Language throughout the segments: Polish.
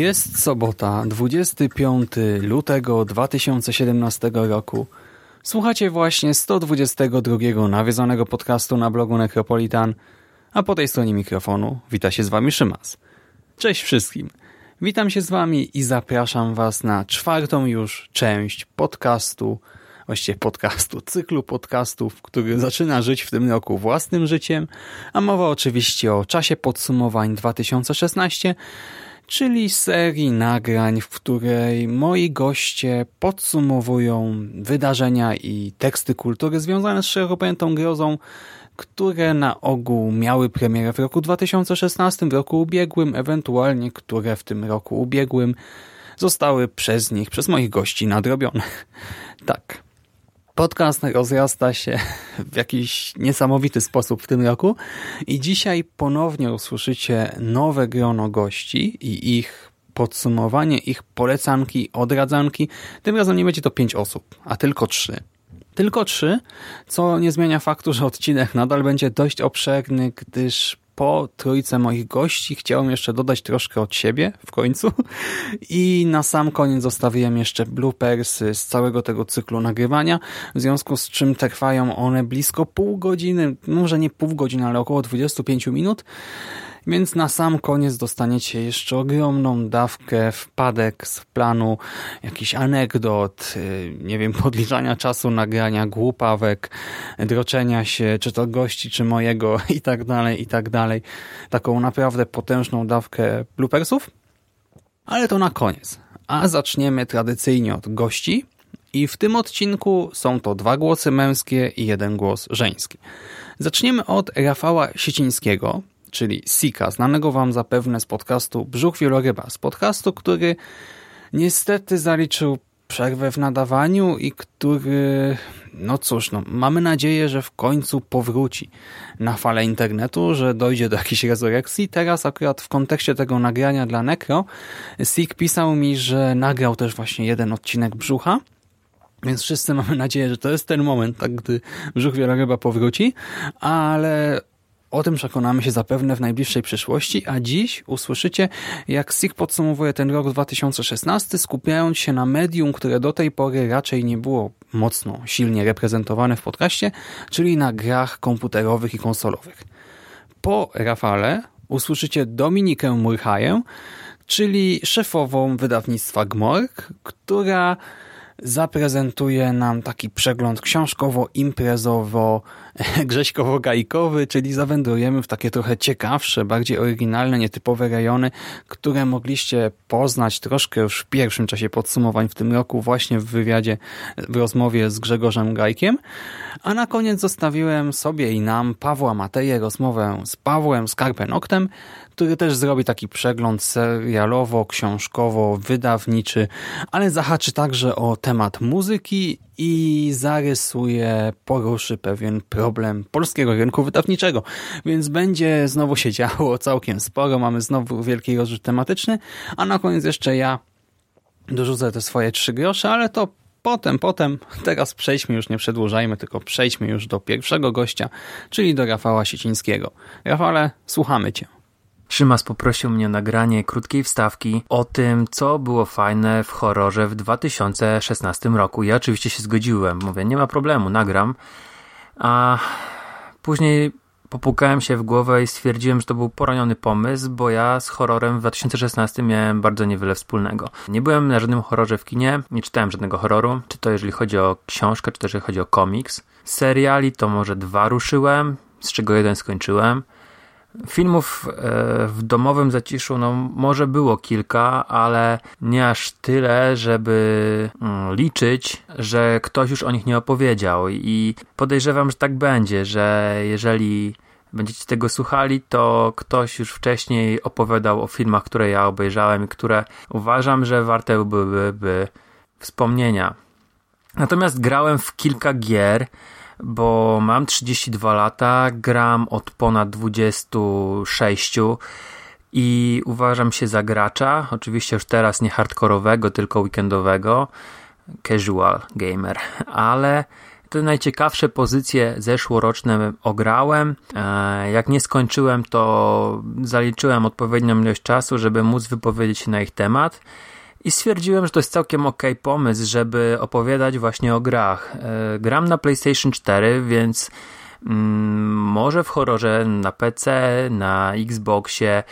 Jest sobota, 25 lutego 2017 roku. Słuchacie właśnie 122 nawiedzonego podcastu na blogu Necropolitan, a po tej stronie mikrofonu wita się z wami Szymas. Cześć wszystkim. Witam się z wami i zapraszam was na czwartą już część podcastu, właściwie podcastu, cyklu podcastów, który zaczyna żyć w tym roku własnym życiem, a mowa oczywiście o czasie podsumowań 2016, czyli serii nagrań, w której moi goście podsumowują wydarzenia i teksty kultury związane z szeroko pojętą grozą, które na ogół miały premierę w roku 2016, w roku ubiegłym, ewentualnie które w tym roku ubiegłym zostały przez nich, przez moich gości nadrobione. Tak. Podcast rozrasta się w jakiś niesamowity sposób w tym roku i dzisiaj ponownie usłyszycie nowe grono gości i ich podsumowanie, ich polecanki, odradzanki. Tym razem nie będzie to pięć osób, a tylko trzy. Tylko trzy, co nie zmienia faktu, że odcinek nadal będzie dość obszerny, gdyż po trójce moich gości chciałem jeszcze dodać troszkę od siebie w końcu i na sam koniec zostawiłem jeszcze bloopersy z całego tego cyklu nagrywania, w związku z czym trwają one blisko pół godziny, może nie pół godziny, ale około 25 minut. Więc na sam koniec dostaniecie jeszcze ogromną dawkę wpadek z planu, jakichś anegdot, y, nie wiem, podliczania czasu nagrania, głupawek, droczenia się, czy to gości, czy mojego i tak dalej, i tak dalej. Taką naprawdę potężną dawkę bloopersów. Ale to na koniec. A zaczniemy tradycyjnie od gości. I w tym odcinku są to dwa głosy męskie i jeden głos żeński. Zaczniemy od Rafała Siecińskiego, czyli Sika, znanego wam zapewne z podcastu Brzuch Wieloryba, z podcastu, który niestety zaliczył przerwę w nadawaniu i który, no cóż, no, mamy nadzieję, że w końcu powróci na falę internetu, że dojdzie do jakiejś rezurekcji. Teraz akurat w kontekście tego nagrania dla Necro, Sik pisał mi, że nagrał też właśnie jeden odcinek Brzucha, więc wszyscy mamy nadzieję, że to jest ten moment, tak, gdy Brzuch Wieloryba powróci, ale o tym przekonamy się zapewne w najbliższej przyszłości, a dziś usłyszycie, jak SIG podsumowuje ten rok 2016, skupiając się na medium, które do tej pory raczej nie było mocno, silnie reprezentowane w podcaście, czyli na grach komputerowych i konsolowych. Po Rafale usłyszycie Dominikę Murchaję, czyli szefową wydawnictwa Gmorg, która zaprezentuje nam taki przegląd książkowo-imprezowo grześkowo-gajkowy, czyli zawędrujemy w takie trochę ciekawsze, bardziej oryginalne, nietypowe rejony, które mogliście poznać troszkę już w pierwszym czasie podsumowań w tym roku właśnie w wywiadzie, w rozmowie z Grzegorzem Gajkiem. A na koniec zostawiłem sobie i nam Pawła Mateję rozmowę z Pawłem Skarpenoktem, który też zrobi taki przegląd serialowo, książkowo, wydawniczy, ale zahaczy także o temat muzyki i zarysuje, poruszy pewien problem polskiego rynku wydawniczego. Więc będzie znowu się działo całkiem sporo, mamy znowu wielki rozrzut tematyczny, a na koniec jeszcze ja dorzucę te swoje trzy grosze, ale to potem, potem. Teraz przejdźmy już, nie przedłużajmy, tylko przejdźmy już do pierwszego gościa, czyli do Rafała Siecińskiego. Rafale, słuchamy Cię. Szymas poprosił mnie o nagranie krótkiej wstawki o tym, co było fajne w horrorze w 2016 roku. Ja oczywiście się zgodziłem. Mówię, nie ma problemu, nagram. A później popukałem się w głowę i stwierdziłem, że to był poroniony pomysł, bo ja z horrorem w 2016 miałem bardzo niewiele wspólnego. Nie byłem na żadnym horrorze w kinie, nie czytałem żadnego horroru, czy to jeżeli chodzi o książkę, czy też jeżeli chodzi o komiks. Seriali to może dwa ruszyłem, z czego jeden skończyłem. Filmów e, w domowym zaciszu, no może było kilka, ale nie aż tyle, żeby mm, liczyć, że ktoś już o nich nie opowiedział. I podejrzewam, że tak będzie, że jeżeli będziecie tego słuchali, to ktoś już wcześniej opowiadał o filmach, które ja obejrzałem i które uważam, że warte byłyby wspomnienia. Natomiast grałem w kilka gier, bo mam 32 lata, gram od ponad 26 i uważam się za gracza, oczywiście już teraz nie hardkorowego, tylko weekendowego, casual gamer, ale te najciekawsze pozycje zeszłoroczne ograłem. E, jak nie skończyłem, to zaliczyłem odpowiednią ilość czasu, żeby móc wypowiedzieć się na ich temat. I stwierdziłem, że to jest całkiem ok pomysł, żeby opowiadać właśnie o grach. E, gram na PlayStation 4, więc mm, może w horrorze na PC, na Xboxie,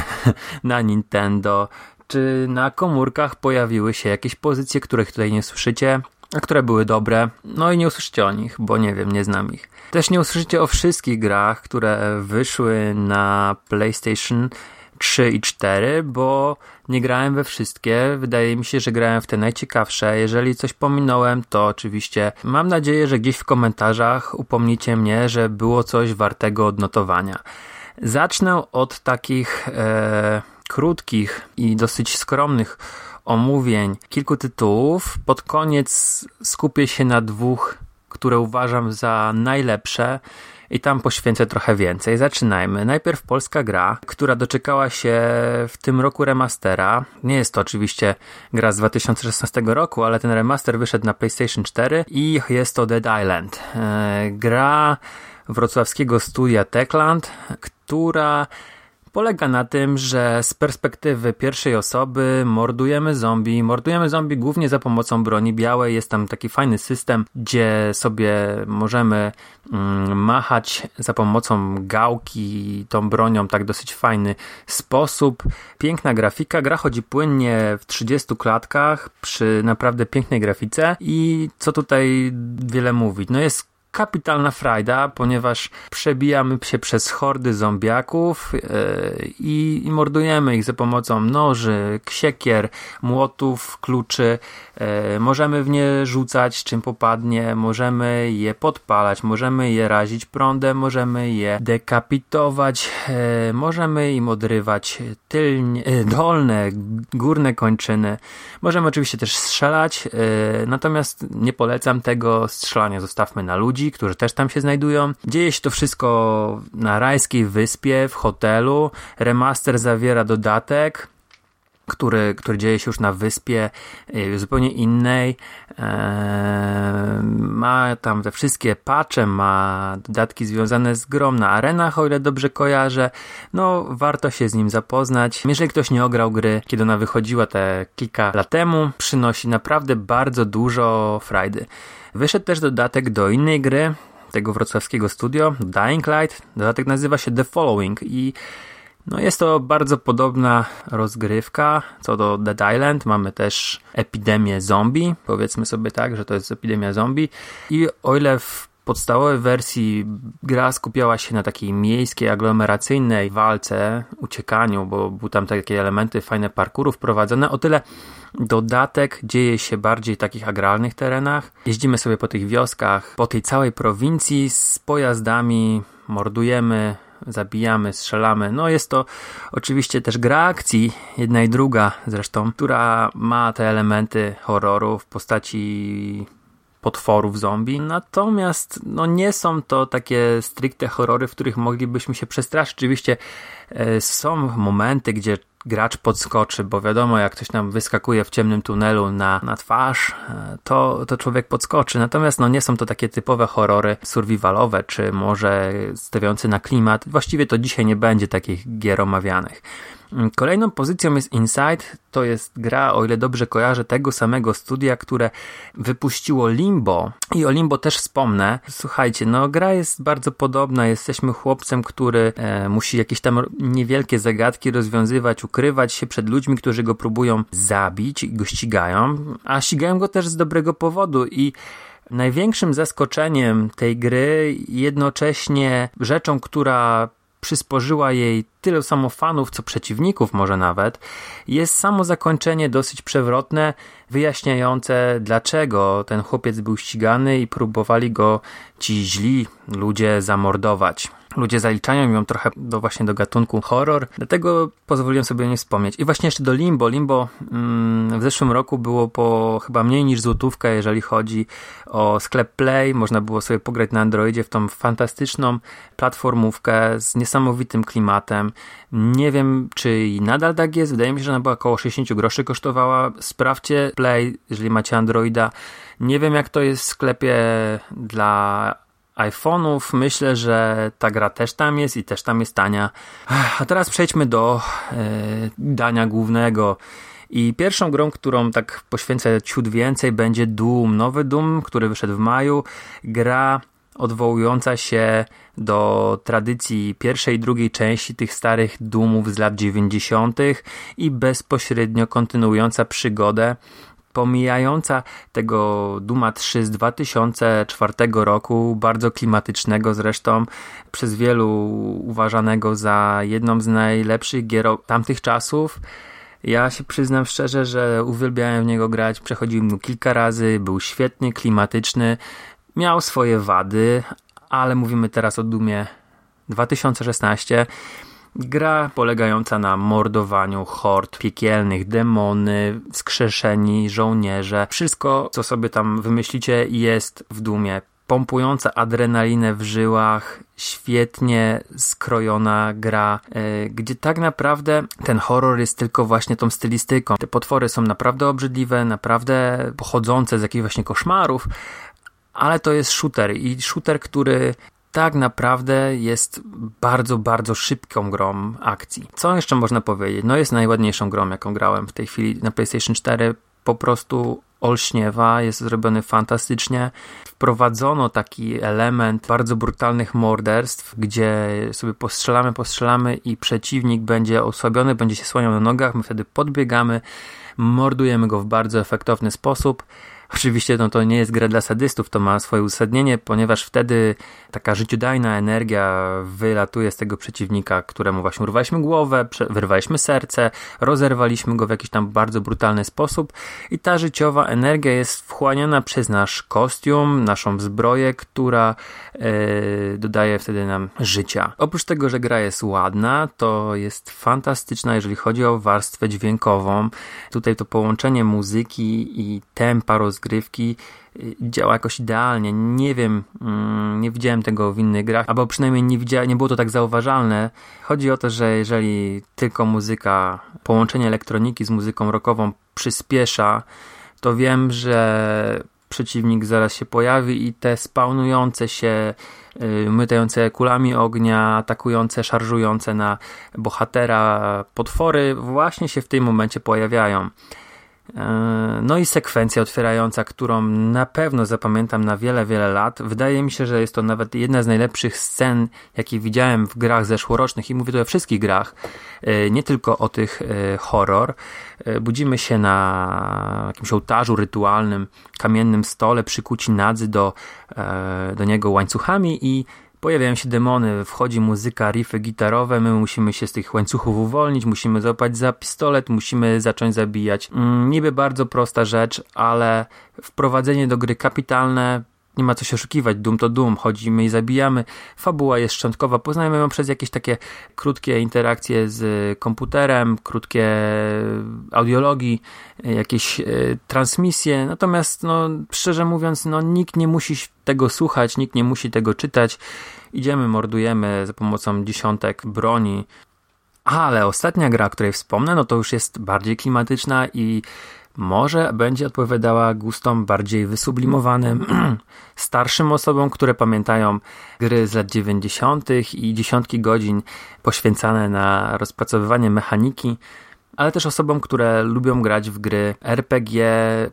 na Nintendo czy na komórkach pojawiły się jakieś pozycje, których tutaj nie słyszycie, a które były dobre. No i nie usłyszycie o nich, bo nie wiem, nie znam ich. Też nie usłyszycie o wszystkich grach, które wyszły na PlayStation 3 i 4, bo nie grałem we wszystkie. Wydaje mi się, że grałem w te najciekawsze. Jeżeli coś pominąłem, to oczywiście mam nadzieję, że gdzieś w komentarzach upomnicie mnie, że było coś wartego odnotowania. Zacznę od takich e, krótkich i dosyć skromnych omówień kilku tytułów. Pod koniec skupię się na dwóch, które uważam za najlepsze i tam poświęcę trochę więcej. Zaczynajmy. Najpierw polska gra, która doczekała się w tym roku remastera. Nie jest to oczywiście gra z 2016 roku, ale ten remaster wyszedł na PlayStation 4 i jest to Dead Island. E, gra wrocławskiego studia Techland, która polega na tym, że z perspektywy pierwszej osoby mordujemy zombie. Mordujemy zombie głównie za pomocą broni białej. Jest tam taki fajny system, gdzie sobie możemy mm, machać za pomocą gałki tą bronią, tak dosyć fajny sposób. Piękna grafika, gra chodzi płynnie w 30 klatkach przy naprawdę pięknej grafice i co tutaj wiele mówić. No jest kapitalna frajda, ponieważ przebijamy się przez hordy zombiaków yy, i, mordujemy ich za pomocą noży, ksiekier, młotów, kluczy. Yy, możemy w nie rzucać czym popadnie, możemy je podpalać, możemy je razić prądem, możemy je dekapitować, yy, możemy im odrywać tylnie, dolne, górne kończyny. Możemy oczywiście też strzelać, natomiast nie polecam tego strzelania, zostawmy na ludzi, którzy też tam się znajdują. Dzieje się to wszystko na rajskiej wyspie, w hotelu. Remaster zawiera dodatek, który, który dzieje się już na wyspie y, zupełnie innej. Eee, ma tam te wszystkie patche, ma dodatki związane z grom na arenach, o ile dobrze kojarzę. No, warto się z nim zapoznać. Jeżeli ktoś nie ograł gry, kiedy ona wychodziła te kilka lat temu, przynosi naprawdę bardzo dużo frajdy. Wyszedł też dodatek do innej gry, tego wrocławskiego studio, Dying Light. Dodatek nazywa się The Following i no jest to bardzo podobna rozgrywka co do Dead Island. Mamy też epidemię zombie, powiedzmy sobie tak, że to jest epidemia zombie. I o ile w podstawowej wersji gra skupiała się na takiej miejskiej, aglomeracyjnej walce, uciekaniu, bo były tam takie elementy fajne parkouru wprowadzone, o tyle dodatek dzieje się bardziej w takich agralnych terenach. Jeździmy sobie po tych wioskach, po tej całej prowincji z pojazdami, mordujemy, zabijamy, strzelamy. No jest to oczywiście też gra akcji, jedna i druga zresztą, która ma te elementy horroru w postaci potworów zombie, natomiast no nie są to takie stricte horrory, w których moglibyśmy się przestraszyć. Oczywiście e, są momenty, gdzie gracz podskoczy, bo wiadomo, jak ktoś nam wyskakuje w ciemnym tunelu na, na twarz, e, to, to człowiek podskoczy. Natomiast no, nie są to takie typowe horrory survivalowe, czy może stawiające na klimat. Właściwie to dzisiaj nie będzie takich gier omawianych. Kolejną pozycją jest Inside. To jest gra, o ile dobrze kojarzę, tego samego studia, które wypuściło Limbo. I o Limbo też wspomnę. Słuchajcie, no gra jest bardzo podobna. Jesteśmy chłopcem, który e, musi jakieś tam niewielkie zagadki rozwiązywać, ukrywać się przed ludźmi, którzy go próbują zabić i go ścigają. A ścigają go też z dobrego powodu i Największym zaskoczeniem tej gry, jednocześnie rzeczą, która przysporzyła jej tyle samo fanów, co przeciwników może nawet, jest samo zakończenie dosyć przewrotne, wyjaśniające dlaczego ten chłopiec był ścigany i próbowali go ci źli ludzie zamordować ludzie zaliczają ją trochę do właśnie do gatunku horror, dlatego pozwoliłem sobie o niej wspomnieć. I właśnie jeszcze do Limbo. Limbo mm, w zeszłym roku było po chyba mniej niż złotówkę, jeżeli chodzi o sklep Play. Można było sobie pograć na Androidzie w tą fantastyczną platformówkę z niesamowitym klimatem. Nie wiem, czy nadal tak jest. Wydaje mi się, że ona była około 60 groszy kosztowała. Sprawdźcie Play, jeżeli macie Androida. Nie wiem, jak to jest w sklepie dla iPhone'ów. Myślę, że ta gra też tam jest i też tam jest tania. A teraz przejdźmy do e, dania głównego. I pierwszą grą, którą tak poświęcę ciut więcej, będzie Doom. Nowy Doom, który wyszedł w maju. Gra odwołująca się do tradycji pierwszej i drugiej części tych starych Doomów z lat 90. i bezpośrednio kontynuująca przygodę pomijająca tego Duma 3 z 2004 roku, bardzo klimatycznego zresztą, przez wielu uważanego za jedną z najlepszych gier tamtych czasów. Ja się przyznam szczerze, że uwielbiałem w niego grać, przechodziłem go kilka razy, był świetny, klimatyczny, miał swoje wady, ale mówimy teraz o Dumie 2016. Gra polegająca na mordowaniu hord piekielnych, demony, wskrzeszeni żołnierze. Wszystko, co sobie tam wymyślicie, jest w dumie pompująca adrenalinę w żyłach, świetnie skrojona gra, yy, gdzie tak naprawdę ten horror jest tylko właśnie tą stylistyką. Te potwory są naprawdę obrzydliwe, naprawdę pochodzące z jakichś właśnie koszmarów, ale to jest shooter i shooter, który tak naprawdę jest bardzo, bardzo szybką grą akcji. Co jeszcze można powiedzieć? No jest najładniejszą grą, jaką grałem w tej chwili na PlayStation 4. Po prostu olśniewa, jest zrobiony fantastycznie. Wprowadzono taki element bardzo brutalnych morderstw, gdzie sobie postrzelamy, postrzelamy i przeciwnik będzie osłabiony, będzie się słaniał na nogach, my wtedy podbiegamy, mordujemy go w bardzo efektowny sposób. Oczywiście no, to nie jest gra dla sadystów, to ma swoje uzasadnienie, ponieważ wtedy taka życiodajna energia wylatuje z tego przeciwnika, któremu właśnie urwaliśmy głowę, wyrwaliśmy serce, rozerwaliśmy go w jakiś tam bardzo brutalny sposób i ta życiowa energia jest wchłaniana przez nasz kostium, naszą zbroję, która yy, dodaje wtedy nam życia. Oprócz tego, że gra jest ładna, to jest fantastyczna, jeżeli chodzi o warstwę dźwiękową. Tutaj to połączenie muzyki i tempa rozgrywki y, działa jakoś idealnie. Nie wiem, mm, nie widziałem tego w innych grach, albo przynajmniej nie, nie było to tak zauważalne. Chodzi o to, że jeżeli tylko muzyka, połączenie elektroniki z muzyką rockową przyspiesza, to wiem, że przeciwnik zaraz się pojawi i te spawnujące się, y, mytające kulami ognia, atakujące, szarżujące na bohatera potwory właśnie się w tym momencie pojawiają. E, no i sekwencja otwierająca, którą na pewno zapamiętam na wiele, wiele lat. Wydaje mi się, że jest to nawet jedna z najlepszych scen, jakie widziałem w grach zeszłorocznych i mówię tu o wszystkich grach, e, nie tylko o tych e, horror. Budzimy się na jakimś ołtarzu rytualnym, kamiennym stole, przykuci nadzy do, do niego łańcuchami i Pojawiają się demony, wchodzi muzyka, riffy gitarowe, my musimy się z tych łańcuchów uwolnić, musimy złapać za pistolet, musimy zacząć zabijać. Mm, niby bardzo prosta rzecz, ale wprowadzenie do gry kapitalne, nie ma co się oszukiwać, dum to dum, chodzimy i zabijamy. Fabuła jest szczątkowa, poznajemy ją przez jakieś takie krótkie interakcje z komputerem, krótkie audiologii, jakieś e, transmisje, natomiast no, szczerze mówiąc, no, nikt nie musi tego słuchać, nikt nie musi tego czytać. Idziemy, mordujemy za pomocą dziesiątek broni, ale ostatnia gra, o której wspomnę, no to już jest bardziej klimatyczna i może będzie odpowiadała gustom bardziej wysublimowanym, starszym osobom, które pamiętają gry z lat 90. i dziesiątki godzin poświęcane na rozpracowywanie mechaniki, ale też osobom, które lubią grać w gry RPG,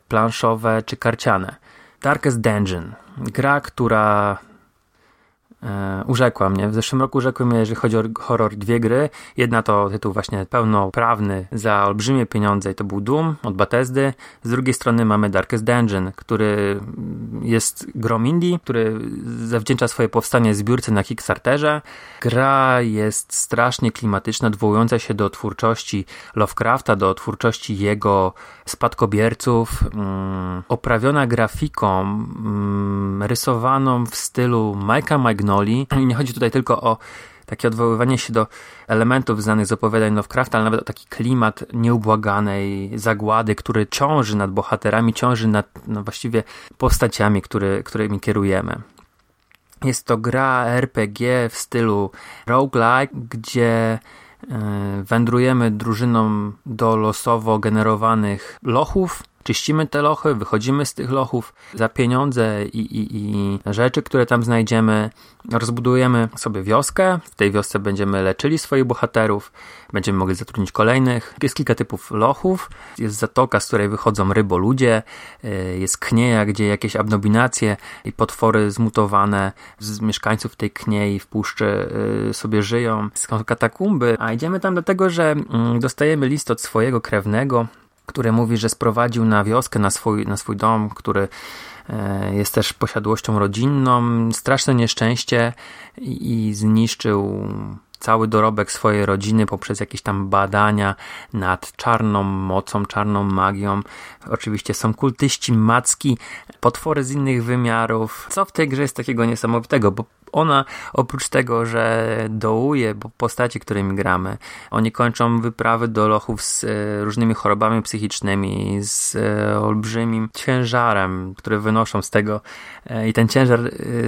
planszowe czy karciane. Darkest Dungeon. Gra, która e, urzekła mnie. W zeszłym roku urzekły mnie, jeżeli chodzi o horror, dwie gry. Jedna to tytuł właśnie pełnoprawny za olbrzymie pieniądze i to był Doom od Bethesdy. Z drugiej strony mamy Darkest Dungeon, który jest grom indie, który zawdzięcza swoje powstanie zbiórce na Kickstarterze. Gra jest strasznie klimatyczna, odwołująca się do twórczości Lovecrafta, do twórczości jego spadkobierców, mm, oprawiona grafiką, mm, rysowaną w stylu Mike'a Magnoli. I nie chodzi tutaj tylko o takie odwoływanie się do elementów znanych z opowiadań Lovecrafta, ale nawet o taki klimat nieubłaganej zagłady, który ciąży nad bohaterami, ciąży nad no właściwie postaciami, który, którymi kierujemy. Jest to gra RPG w stylu roguelike, gdzie wędrujemy drużyną do losowo generowanych lochów, czyścimy te lochy, wychodzimy z tych lochów za pieniądze i, i, i rzeczy, które tam znajdziemy. Rozbudujemy sobie wioskę. W tej wiosce będziemy leczyli swoich bohaterów, będziemy mogli zatrudnić kolejnych. Jest kilka typów lochów. Jest zatoka, z której wychodzą ryboludzie. Y, jest knieja, gdzie jakieś abnobinacje i potwory zmutowane z mieszkańców tej kniei w puszczy y, sobie żyją. Są katakumby, a idziemy tam dlatego, że mm, dostajemy list od swojego krewnego, który mówi, że sprowadził na wioskę, na swój, na swój dom, który e, jest też posiadłością rodzinną, straszne nieszczęście i zniszczył cały dorobek swojej rodziny poprzez jakieś tam badania nad czarną mocą, czarną magią. Oczywiście są kultyści macki, potwory z innych wymiarów. Co w tej grze jest takiego niesamowitego, bo ona oprócz tego, że dołuje postaci, którymi gramy, oni kończą wyprawy do lochów z e, różnymi chorobami psychicznymi, z e, olbrzymim ciężarem, który wynoszą z tego e, i ten ciężar,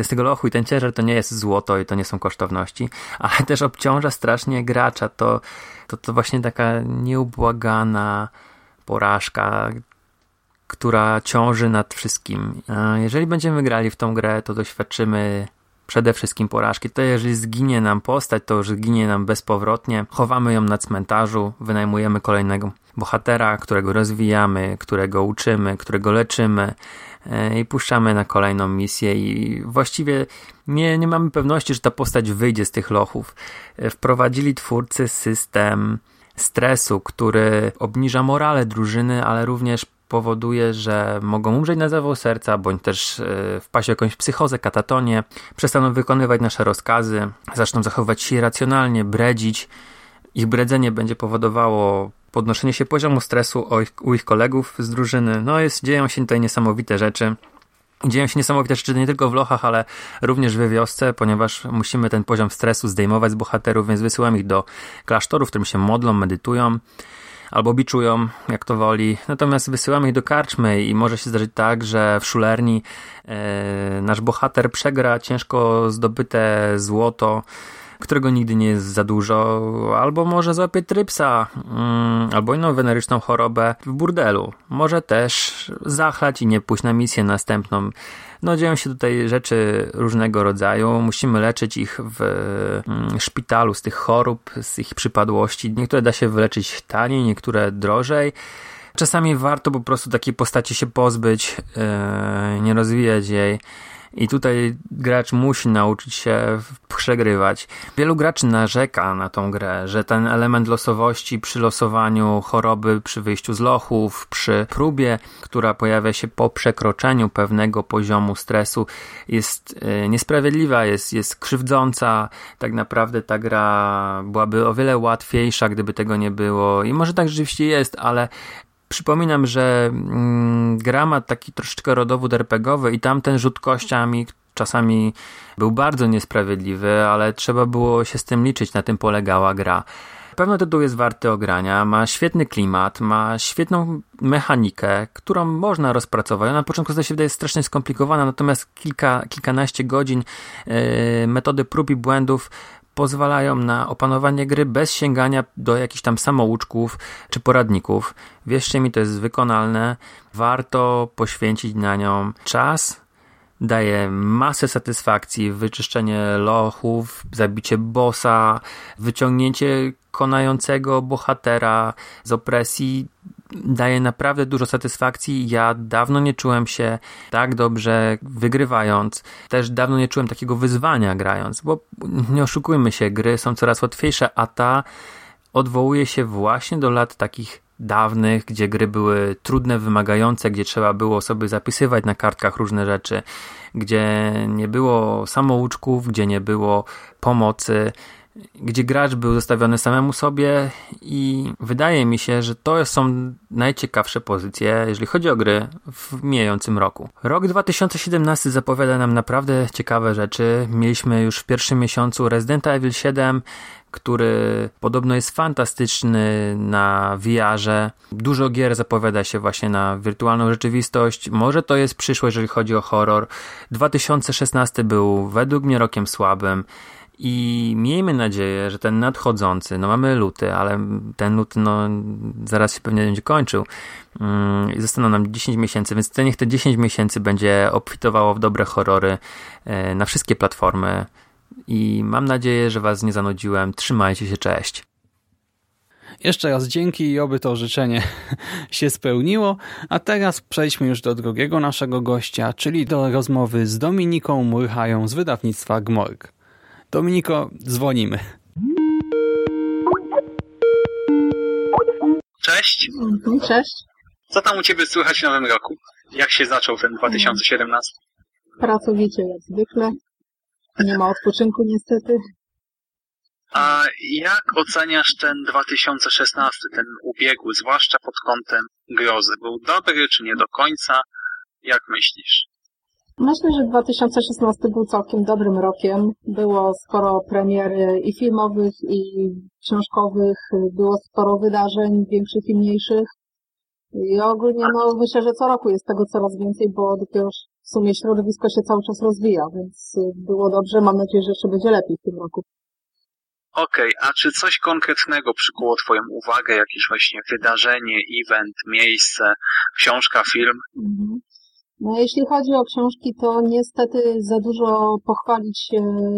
z tego lochu i ten ciężar to nie jest złoto i to nie są kosztowności, ale też obciąża strasznie gracza, to, to, to właśnie taka nieubłagana porażka, która ciąży nad wszystkim. Jeżeli będziemy grali w tą grę, to doświadczymy przede wszystkim porażki. To jeżeli zginie nam postać, to już zginie nam bezpowrotnie. Chowamy ją na cmentarzu, wynajmujemy kolejnego bohatera, którego rozwijamy, którego uczymy, którego leczymy e, i puszczamy na kolejną misję i właściwie nie, nie mamy pewności, że ta postać wyjdzie z tych lochów. E, wprowadzili twórcy system stresu, który obniża morale drużyny, ale również powoduje, że mogą umrzeć na zawał serca, bądź też e, wpaść w jakąś psychozę, katatonię, przestaną wykonywać nasze rozkazy, zaczną zachowywać się irracjonalnie, bredzić. Ich bredzenie będzie powodowało podnoszenie się poziomu stresu u ich kolegów z drużyny. No jest, dzieją się tutaj niesamowite rzeczy. Dzieją się niesamowite rzeczy nie tylko w lochach, ale również we wiosce, ponieważ musimy ten poziom stresu zdejmować z bohaterów, więc wysyłam ich do klasztorów, w którym się modlą, medytują albo biczują, jak to woli. Natomiast wysyłamy ich do karczmy i może się zdarzyć tak, że w szulerni e, nasz bohater przegra ciężko zdobyte złoto, którego nigdy nie jest za dużo, albo może złapie trypsa, mm, albo inną weneryczną chorobę w burdelu. Może też zachlać i nie pójść na misję następną. No dzieją się tutaj rzeczy różnego rodzaju. Musimy leczyć ich w mm, szpitalu z tych chorób, z ich przypadłości. Niektóre da się wyleczyć taniej, niektóre drożej. Czasami warto po prostu takiej postaci się pozbyć, yy, nie rozwijać jej. I tutaj gracz musi nauczyć się przegrywać. Wielu graczy narzeka na tą grę, że ten element losowości przy losowaniu choroby, przy wyjściu z lochów, przy próbie, która pojawia się po przekroczeniu pewnego poziomu stresu, jest e, niesprawiedliwa, jest, jest krzywdząca. Tak naprawdę ta gra byłaby o wiele łatwiejsza, gdyby tego nie było. I może tak rzeczywiście jest, ale Przypominam, że mm, gra ma taki troszeczkę rodowód RPGowy i tam ten rzut kościami czasami był bardzo niesprawiedliwy, ale trzeba było się z tym liczyć, na tym polegała gra. Pewno tytuł jest warty ogrania, ma świetny klimat, ma świetną mechanikę, którą można rozpracować. Na początku zdaje się wydaje strasznie skomplikowana, natomiast kilka, kilkanaście godzin yy, metody prób i błędów pozwalają na opanowanie gry bez sięgania do jakichś tam samouczków czy poradników. Wierzcie mi, to jest wykonalne. Warto poświęcić na nią czas. Daje masę satysfakcji, wyczyszczenie lochów, zabicie bossa, wyciągnięcie konającego bohatera z opresji daje naprawdę dużo satysfakcji. Ja dawno nie czułem się tak dobrze wygrywając. Też dawno nie czułem takiego wyzwania grając, bo nie oszukujmy się, gry są coraz łatwiejsze, a ta odwołuje się właśnie do lat takich dawnych, gdzie gry były trudne, wymagające, gdzie trzeba było sobie zapisywać na kartkach różne rzeczy, gdzie nie było samouczków, gdzie nie było pomocy, gdzie gracz był zostawiony samemu sobie i wydaje mi się, że to są najciekawsze pozycje, jeżeli chodzi o gry w mijającym roku. Rok 2017 zapowiada nam naprawdę ciekawe rzeczy. Mieliśmy już w pierwszym miesiącu Resident Evil 7, który podobno jest fantastyczny na VR-ze. Dużo gier zapowiada się właśnie na wirtualną rzeczywistość. Może to jest przyszłość, jeżeli chodzi o horror. 2016 był według mnie rokiem słabym. I miejmy nadzieję, że ten nadchodzący, no mamy luty, ale ten luty no, zaraz się pewnie będzie kończył. Mm, zostaną nam 10 miesięcy, więc niech te 10 miesięcy będzie obfitowało w dobre horrory e, na wszystkie platformy. I mam nadzieję, że Was nie zanudziłem. Trzymajcie się, cześć. Jeszcze raz dzięki i oby to życzenie się spełniło. A teraz przejdźmy już do drugiego naszego gościa, czyli do rozmowy z Dominiką Murchają z wydawnictwa Gmorg. Dominiko, dzwonimy. Cześć. Mhm, cześć. Co tam u Ciebie słychać w nowym roku? Jak się zaczął ten 2017? Pracowicie jak zwykle. Nie ma odpoczynku niestety. A jak oceniasz ten 2016, ten ubiegły, zwłaszcza pod kątem grozy? Był dobry czy nie do końca? Jak myślisz? Myślę, że 2016 był całkiem dobrym rokiem. Było sporo premier i filmowych, i książkowych, było sporo wydarzeń, większych i mniejszych. I ogólnie no, myślę, że co roku jest tego coraz więcej, bo dopiero w sumie środowisko się cały czas rozwija, więc było dobrze. Mam nadzieję, że jeszcze będzie lepiej w tym roku. Okej, okay, a czy coś konkretnego przykuło Twoją uwagę? Jakieś właśnie wydarzenie, event, miejsce, książka, film? Mhm. No, jeśli chodzi o książki, to niestety za dużo pochwalić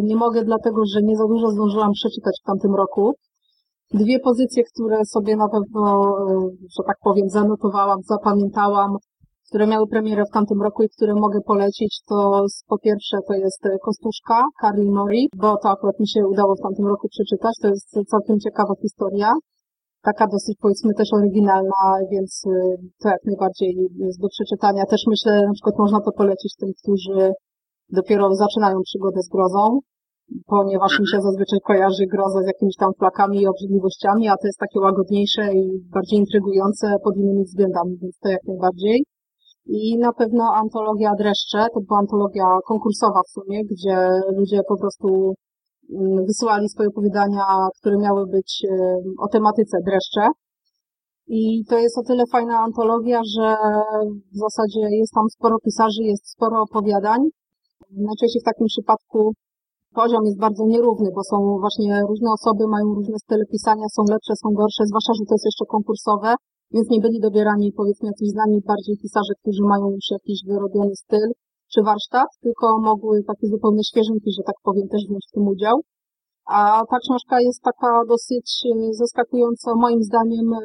nie mogę, dlatego że nie za dużo zdążyłam przeczytać w tamtym roku. Dwie pozycje, które sobie na pewno, e, że tak powiem, zanotowałam, zapamiętałam, które miały premierę w tamtym roku i które mogę polecić, to po pierwsze to jest Kostuszka Carly Mori, bo to akurat mi się udało w tamtym roku przeczytać. To jest całkiem ciekawa historia taka dosyć powiedzmy też oryginalna, więc y, to jak najbardziej jest do przeczytania. Też myślę, na przykład można to polecić tym, którzy dopiero zaczynają przygodę z grozą, ponieważ mi się zazwyczaj kojarzy groza z jakimiś tam flakami i obrzydliwościami, a to jest takie łagodniejsze i bardziej intrygujące pod innymi względami, więc to jak najbardziej. I na pewno antologia Dreszcze, to była antologia konkursowa w sumie, gdzie ludzie po prostu wysyłali swoje opowiadania, które miały być o tematyce dreszcze. I to jest o tyle fajna antologia, że w zasadzie jest tam sporo pisarzy, jest sporo opowiadań. Najczęściej w takim przypadku poziom jest bardzo nierówny, bo są właśnie różne osoby, mają różne style pisania, są lepsze, są gorsze, zwłaszcza, że to jest jeszcze konkursowe, więc nie byli dobierani powiedzmy jacyś znani bardziej pisarze, którzy mają już jakiś wyrobiony styl, czy warsztat, tylko mogły takie zupełnie świeżynki, że tak powiem, też wziąć w tym udział. A ta książka jest taka dosyć e, zaskakująca, moim zdaniem, e,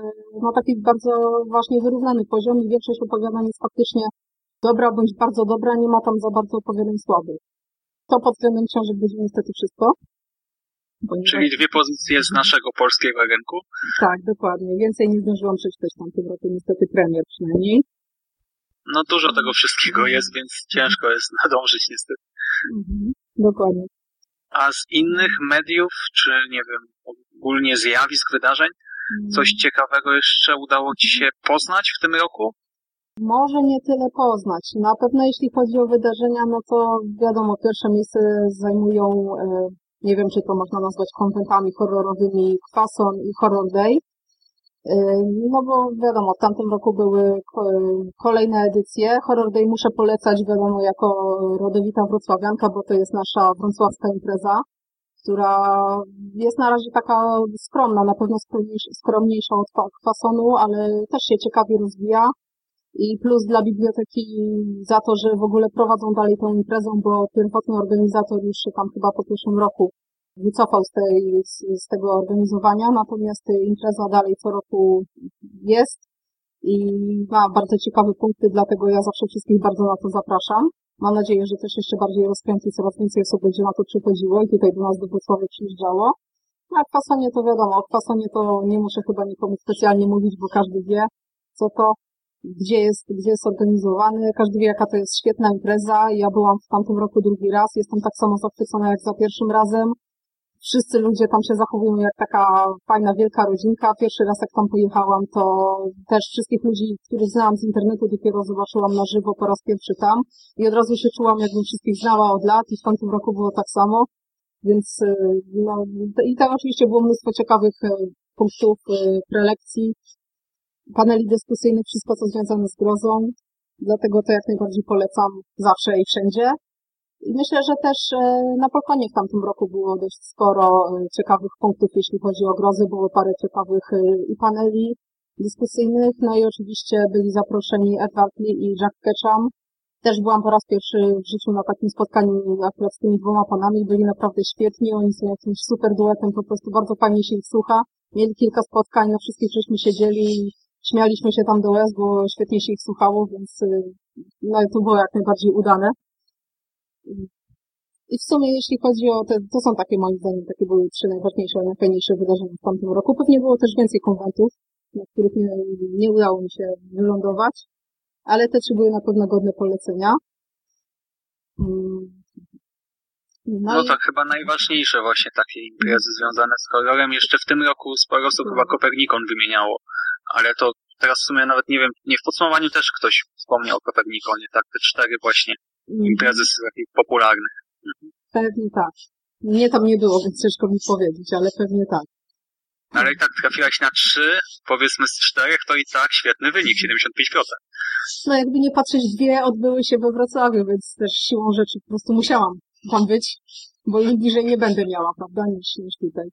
na taki bardzo właśnie wyrównany poziom i większość opowiadań jest faktycznie dobra bądź bardzo dobra, nie ma tam za bardzo opowiadań słabych. To pod względem książek będzie niestety wszystko. Czyli dwie pozycje z naszego polskiego rynku? Tak, dokładnie. Więcej nie zdążyłam przeczytać w tamtym roku, niestety premier przynajmniej. No dużo tego wszystkiego jest, więc ciężko jest nadążyć niestety. Mhm, dokładnie. A z innych mediów, czy nie wiem, ogólnie zjawisk, wydarzeń, coś mhm. ciekawego jeszcze udało Ci się poznać w tym roku? Może nie tyle poznać. Na pewno jeśli chodzi o wydarzenia, no to wiadomo, pierwsze miejsce zajmują, e, nie wiem czy to można nazwać konwentami horrorowymi Kwason i Horror Day. No bo wiadomo, w tamtym roku były kolejne edycje. Horror Day muszę polecać, wiadomo, jako rodowita wrocławianka, bo to jest nasza wrocławska impreza. która jest na razie taka skromna, na pewno skromniejsza, od kwasonu, ale też się ciekawie rozwija. I plus dla biblioteki za to, że w ogóle prowadzą dalej tą imprezę, bo pierwotny organizator już się tam chyba po pierwszym roku wycofał z, tej, z, z tego organizowania, natomiast impreza dalej co roku jest i ma bardzo ciekawe punkty, dlatego ja zawsze wszystkich bardzo na to zapraszam. Mam nadzieję, że też jeszcze bardziej rozkręci, coraz więcej osób będzie na to przychodziło i tutaj do nas do Wrocławia przyjeżdżało. No, a kwasonie to wiadomo, o kwasonie to nie muszę chyba nikomu specjalnie mówić, bo każdy wie, co to, gdzie jest, gdzie jest organizowany, każdy wie, jaka to jest świetna impreza. Ja byłam w tamtym roku drugi raz, jestem tak samo zachwycona jak za pierwszym razem wszyscy ludzie tam się zachowują jak taka fajna, wielka rodzinka. Pierwszy raz jak tam pojechałam, to też wszystkich ludzi, których znałam z internetu, dopiero zobaczyłam na żywo po raz pierwszy tam i od razu się czułam, jakbym wszystkich znała od lat i w tamtym roku było tak samo. Więc y, no, i tam oczywiście było mnóstwo ciekawych y, punktów, y, prelekcji, paneli dyskusyjnych, wszystko co związane z grozą. Dlatego to jak najbardziej polecam zawsze i wszędzie. I myślę, że też e, na Polkonie w tamtym roku było dość sporo e, ciekawych punktów, jeśli chodzi o grozy. Było parę ciekawych e, i paneli dyskusyjnych, no i oczywiście byli zaproszeni Edward Lee i Jack Ketchum. Też byłam po raz pierwszy w życiu na takim spotkaniu akurat z tymi dwoma panami. Byli naprawdę świetni, oni są jakimś super duetem, po prostu bardzo fajnie się ich słucha. Mieli kilka spotkań, na wszystkich żeśmy siedzieli śmialiśmy się tam do łez, bo świetnie się ich słuchało, więc no, to było jak najbardziej udane. I w sumie, jeśli chodzi o te, to są takie moim zdaniem, takie były trzy najważniejsze, najfajniejsze wydarzenia w tamtym roku. Pewnie było też więcej konwentów, na których nie, nie udało mi się wylądować, ale te trzy były na pewno godne polecenia. Mm. No, no i... tak chyba najważniejsze właśnie takie imprezy związane z horrorem. Jeszcze w tym roku sporo osób chyba tak. Kopernikon wymieniało, ale to teraz w sumie nawet nie wiem, nie w podsumowaniu też ktoś wspomniał o Kopernikonie, tak, te cztery właśnie imprezy takich popularnych. Pewnie tak. Mnie tam nie było, więc ciężko mi powiedzieć, ale pewnie tak. Ale i tak trafiłaś na trzy, powiedzmy z czterech, to i tak świetny wynik, 75%. No jakby nie patrzeć, dwie odbyły się we Wrocławiu, więc też siłą rzeczy po prostu musiałam tam być, bo już bliżej nie będę miała, prawda, niż, niż tutaj.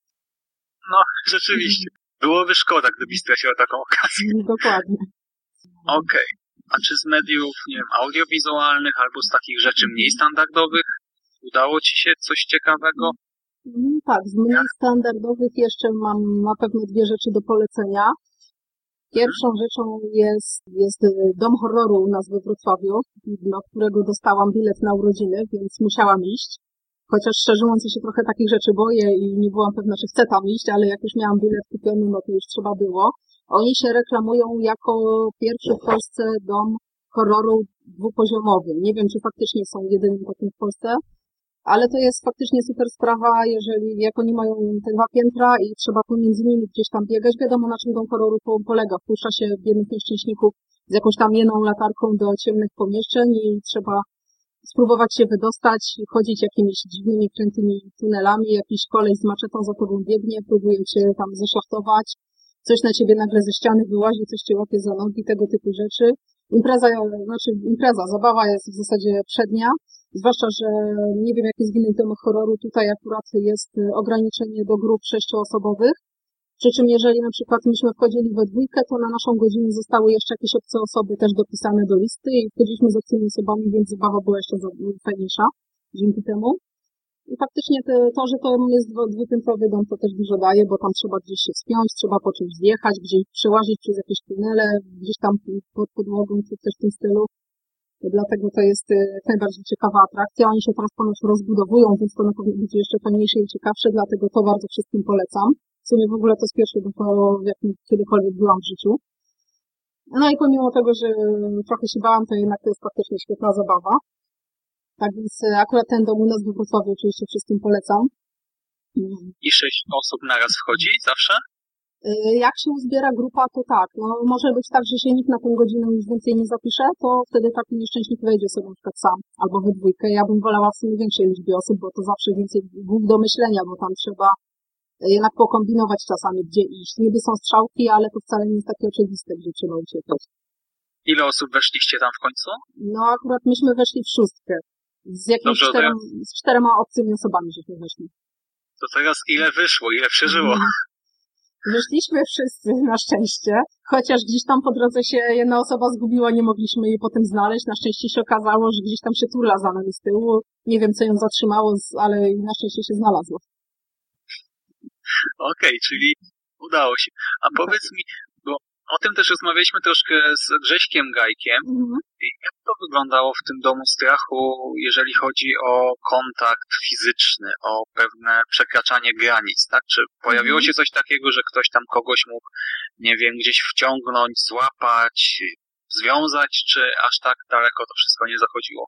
No, rzeczywiście. Byłoby szkoda, gdybyś straciła taką okazję. Dokładnie. Okej. Okay. A czy z mediów, nie wiem, audiowizualnych albo z takich rzeczy mniej standardowych udało Ci się coś ciekawego? Mm, tak, z mniej standardowych jeszcze mam na pewno dwie rzeczy do polecenia. Pierwszą mhm. rzeczą jest, jest Dom Horroru u nas we Wrocławiu, do którego dostałam bilet na urodziny, więc musiałam iść. Chociaż szczerze mówiąc się trochę takich rzeczy boję i nie byłam pewna, czy chcę tam iść, ale jak już miałam bilet kupiony, no to już trzeba było. Oni się reklamują jako pierwszy w Polsce dom horroru dwupoziomowy. Nie wiem, czy faktycznie są jedynym takim w Polsce, ale to jest faktycznie super sprawa, jeżeli jak oni mają te dwa piętra i trzeba pomiędzy nimi gdzieś tam biegać, wiadomo na czym dom horroru polega. Wpuszcza się biednych nieszczęśników z jakąś tam jedną latarką do ciemnych pomieszczeń i trzeba spróbować się wydostać, chodzić jakimiś dziwnymi, krętymi tunelami, jakiś kolej z maczetą za tobą biegnie, próbuje cię tam zeszachtować, coś na ciebie nagle ze ściany wyłazi, coś cię łapie za nogi, tego typu rzeczy. Impreza, znaczy impreza, zabawa jest w zasadzie przednia, zwłaszcza, że nie wiem jak jest w innych domach horroru, tutaj akurat jest ograniczenie do grup sześcioosobowych, przy czym jeżeli na przykład myśmy wchodzili we dwójkę, to na naszą godzinę zostały jeszcze jakieś obce osoby też dopisane do listy i wchodziliśmy z obcymi osobami, więc zabawa była jeszcze fajniejsza dzięki temu. I faktycznie to, że to jest dwupiętrowy dom, to też dużo daje, bo tam trzeba gdzieś się wspiąć, trzeba po czymś zjechać, gdzieś przełazić przez jakieś tunele, gdzieś tam pod podłogą, czy coś w tym stylu. Dlatego to jest e, najbardziej ciekawa atrakcja. Oni się teraz ponoć rozbudowują, więc to na pewno będzie jeszcze fajniejsze i ciekawsze, dlatego to bardzo wszystkim polecam. W sumie w ogóle to jest pierwszy dom, w jakim kiedykolwiek byłam w życiu. No i pomimo tego, że trochę się bałam, to jednak to jest faktycznie świetna zabawa. Tak więc e, akurat ten dom u nas w Wrocławiu oczywiście wszystkim polecam. I sześć osób naraz wchodzi zawsze? E, jak się uzbiera grupa, to tak. No, może być tak, że się nikt na tę godzinę już więcej nie zapisze, to wtedy taki nieszczęśnik wejdzie sobie na przykład sam albo we dwójkę. Ja bym wolała w sumie większej liczbie osób, bo to zawsze więcej głów do myślenia, bo tam trzeba e, jednak pokombinować czasami, gdzie iść. Niby są strzałki, ale to wcale nie jest takie oczywiste, gdzie trzeba uciekać. Ile osób weszliście tam w końcu? No akurat myśmy weszli w szóstkę. Z jakimiś czterem, z czterema obcymi osobami żeśmy weszli. To teraz ile wyszło, ile przeżyło? Mhm. Wyszliśmy wszyscy na szczęście, chociaż gdzieś tam po drodze się jedna osoba zgubiła, nie mogliśmy jej potem znaleźć. Na szczęście się okazało, że gdzieś tam się turla za nami z tyłu. Nie wiem, co ją zatrzymało, ale na szczęście się znalazło. Okej, okay, czyli udało się. A powiedz mi, o tym też rozmawialiśmy troszkę z Grześkiem Gajkiem. Mhm. Jak to wyglądało w tym domu strachu, jeżeli chodzi o kontakt fizyczny, o pewne przekraczanie granic, tak? Czy pojawiło mhm. się coś takiego, że ktoś tam kogoś mógł, nie wiem, gdzieś wciągnąć, złapać, związać, czy aż tak daleko to wszystko nie zachodziło?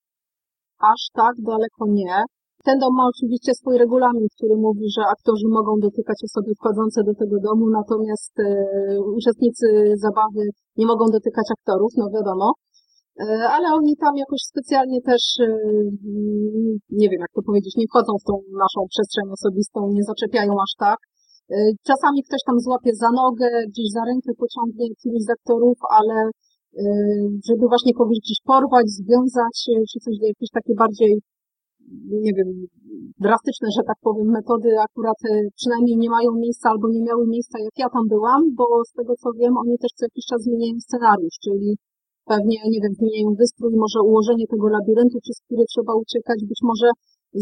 Aż tak daleko nie. Ten dom ma oczywiście swój regulamin, który mówi, że aktorzy mogą dotykać osoby wchodzące do tego domu, natomiast e, uczestnicy zabawy nie mogą dotykać aktorów, no wiadomo. E, ale oni tam jakoś specjalnie też, e, nie wiem jak to powiedzieć, nie wchodzą w tą naszą przestrzeń osobistą, nie zaczepiają aż tak. Czasami ktoś tam złapie za nogę, gdzieś za rękę pociągnie któryś z aktorów, ale żeby właśnie kogoś gdzieś porwać, związać, czy coś jakieś takie bardziej nie wiem, drastyczne, że tak powiem, metody akurat e, przynajmniej nie mają miejsca albo nie miały miejsca jak ja tam byłam, bo z tego co wiem, oni też co jakiś czas zmieniają scenariusz, czyli pewnie, nie wiem, zmieniają wystrój, może ułożenie tego labiryntu, przez który trzeba uciekać, być może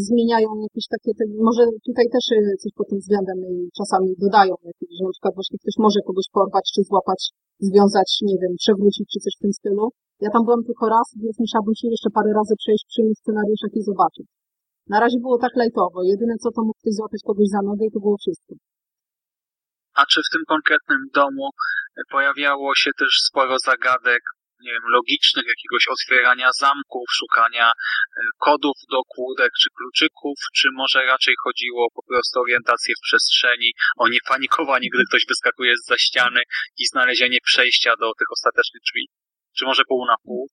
zmieniają jakieś takie, te, może tutaj też e, coś pod tym względem e, czasami dodają, jakieś, że na przykład właśnie ktoś może kogoś porwać, czy złapać, związać, nie wiem, przewrócić, czy coś w tym stylu. Ja tam byłam tylko raz, więc musiałabym się jeszcze parę razy przejść, przyjąć scenariuszach i zobaczyć. Na razie było tak lajtowo. Jedyne co to mógł ktoś złapać kogoś za nogę i to było wszystko. A czy w tym konkretnym domu pojawiało się też sporo zagadek, nie wiem, logicznych, jakiegoś otwierania zamków, szukania e, kodów do kłódek czy kluczyków, czy może raczej chodziło po prostu o orientację w przestrzeni, o niepanikowanie, gdy ktoś wyskakuje z za ściany i znalezienie przejścia do tych ostatecznych drzwi? Czy może pół na pół?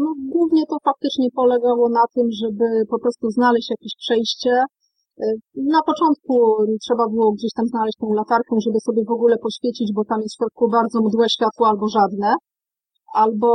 No, głównie to faktycznie polegało na tym, żeby po prostu znaleźć jakieś przejście. Y, na początku trzeba było gdzieś tam znaleźć tą latarkę, żeby sobie w ogóle poświecić, bo tam jest w środku bardzo mdłe światło albo żadne. Albo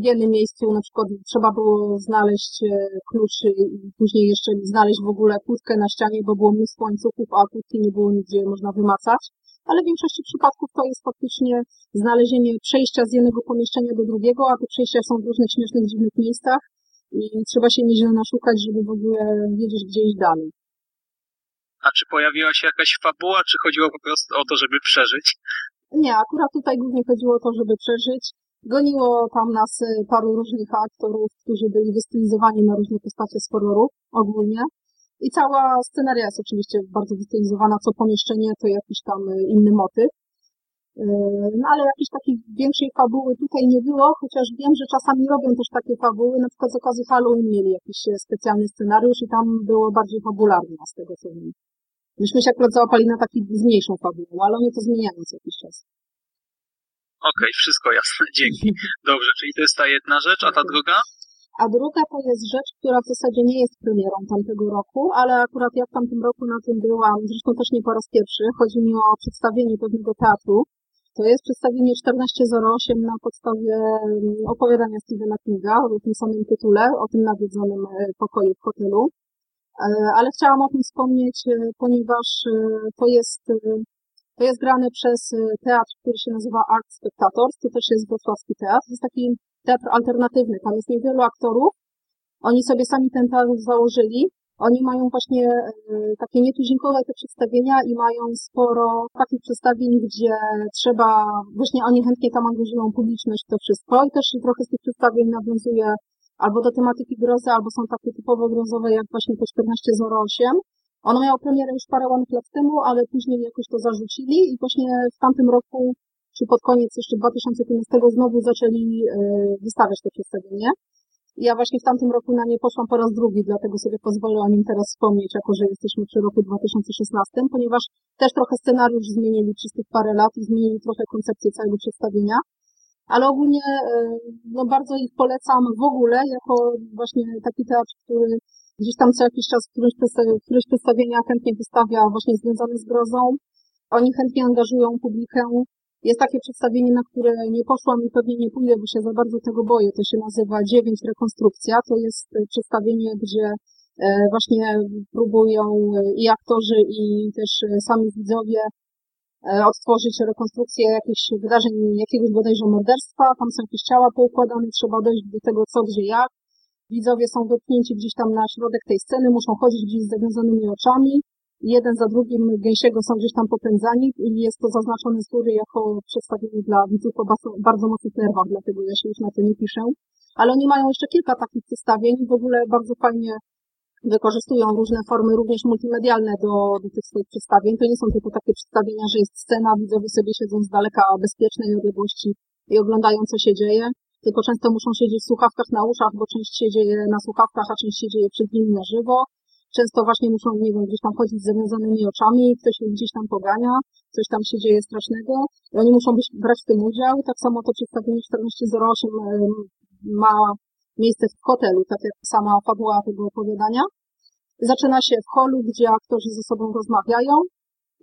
w jednym miejscu na przykład trzeba było znaleźć y, klucz i później jeszcze znaleźć w ogóle kłódkę na ścianie, bo było mnóstwo łańcuchów, a kłódki nie było nigdzie można wymacać ale w większości przypadków to jest faktycznie znalezienie przejścia z jednego pomieszczenia do drugiego, a te przejścia są w różnych śmiesznych, dziwnych miejscach i trzeba się nieźle naszukać, żeby w ogóle wiedzieć, gdzie iść dalej. A czy pojawiła się jakaś fabuła, czy chodziło po prostu o to, żeby przeżyć? Nie, akurat tutaj głównie chodziło o to, żeby przeżyć. Goniło tam nas y, paru różnych aktorów, którzy byli wystylizowani na różne postacie z horroru ogólnie. I cała scenaria jest oczywiście bardzo wystylizowana, co pomieszczenie to jakiś tam y, inny motyw. Y, no ale jakiejś takiej większej fabuły tutaj nie było, chociaż wiem, że czasami robią też takie fabuły, na przykład z okazji Halloween mieli jakiś e, specjalny scenariusz i tam było bardziej fabularnie z tego co wiem. Myśmy się akurat załapali na taki z mniejszą fabułą, ale oni to zmieniają co jakiś czas. Okej, okay, wszystko jasne, dzięki. Dobrze, czyli to jest ta jedna rzecz, a ta druga? A druga to jest rzecz, która w zasadzie nie jest premierą tamtego roku, ale akurat ja w tamtym roku na tym byłam, zresztą też nie po raz pierwszy. Chodzi mi o przedstawienie pewnego teatru. To jest przedstawienie 1408 na podstawie mm, opowiadania Stephena Kinga o tym samym tytule, o tym nawiedzonym e, pokoju w hotelu. E, ale chciałam o tym wspomnieć, e, ponieważ to jest, to jest grane przez teatr, który się nazywa Art Spectators. To też jest wrocławski teatr. To jest taki teatr alternatywny. Tam jest niewielu aktorów. Oni sobie sami ten teatr założyli. Oni mają właśnie e, takie nietuzinkowe te przedstawienia i mają sporo takich przedstawień, gdzie trzeba, właśnie oni chętnie tam angażują publiczność to wszystko i też trochę z tych przedstawień nawiązuje albo do tematyki grozy, albo są takie typowo grozowe, jak właśnie to 1408. Ono miało premierę już parę lat temu, ale później jakoś to zarzucili i właśnie w tamtym roku czy pod koniec jeszcze 2015 znowu zaczęli e, wystawiać to przedstawienie. Ja właśnie w tamtym roku na nie poszłam po raz drugi, dlatego sobie pozwolę o nim teraz wspomnieć, jako że jesteśmy przy roku 2016, ponieważ też trochę scenariusz zmienili przez tych parę lat i zmienili trochę koncepcję całego przedstawienia. Ale ogólnie e, no bardzo ich polecam w ogóle, jako właśnie taki teatr, który gdzieś tam co jakiś czas któreś, któreś przedstawienia chętnie wystawia właśnie związane z grozą. Oni chętnie angażują publikę, jest takie przedstawienie, na które nie poszłam i pewnie nie pójdę, bo się za bardzo tego boję. To się nazywa Dziewięć Rekonstrukcja. To jest e, przedstawienie, gdzie właśnie próbują i aktorzy, i też sami widzowie odtworzyć rekonstrukcję jakichś wydarzeń, jakiegoś bodajże morderstwa, tam są jakieś ciała poukładane, trzeba dojść do tego co, gdzie, jak. Widzowie są dotknięci gdzieś tam na środek tej sceny, muszą chodzić gdzieś z zawiązanymi oczami, jeden za drugim gęsiego są gdzieś tam popędzani i jest to zaznaczone z góry jako przedstawienie dla widzów o bardzo mocnych nerwach, dlatego ja się już na to nie piszę. Ale oni mają jeszcze kilka takich przedstawień w ogóle bardzo fajnie wykorzystują różne formy, również multimedialne do, do tych swoich przedstawień. To nie są tylko takie przedstawienia, że jest scena, widzowie sobie siedzą z daleka bezpiecznej odległości i oglądają, co się dzieje, tylko często muszą siedzieć w słuchawkach na uszach, bo część się dzieje na słuchawkach, a część się dzieje przed nimi na żywo często właśnie muszą, nie wiem, gdzieś tam chodzić z zawiązanymi oczami, ktoś ich gdzieś tam pogania, coś tam się dzieje strasznego i oni muszą być, brać w tym udział. Tak samo to przedstawienie 1408 ma miejsce w hotelu, tak jak sama fabuła tego opowiadania. Zaczyna się w holu, gdzie aktorzy ze sobą rozmawiają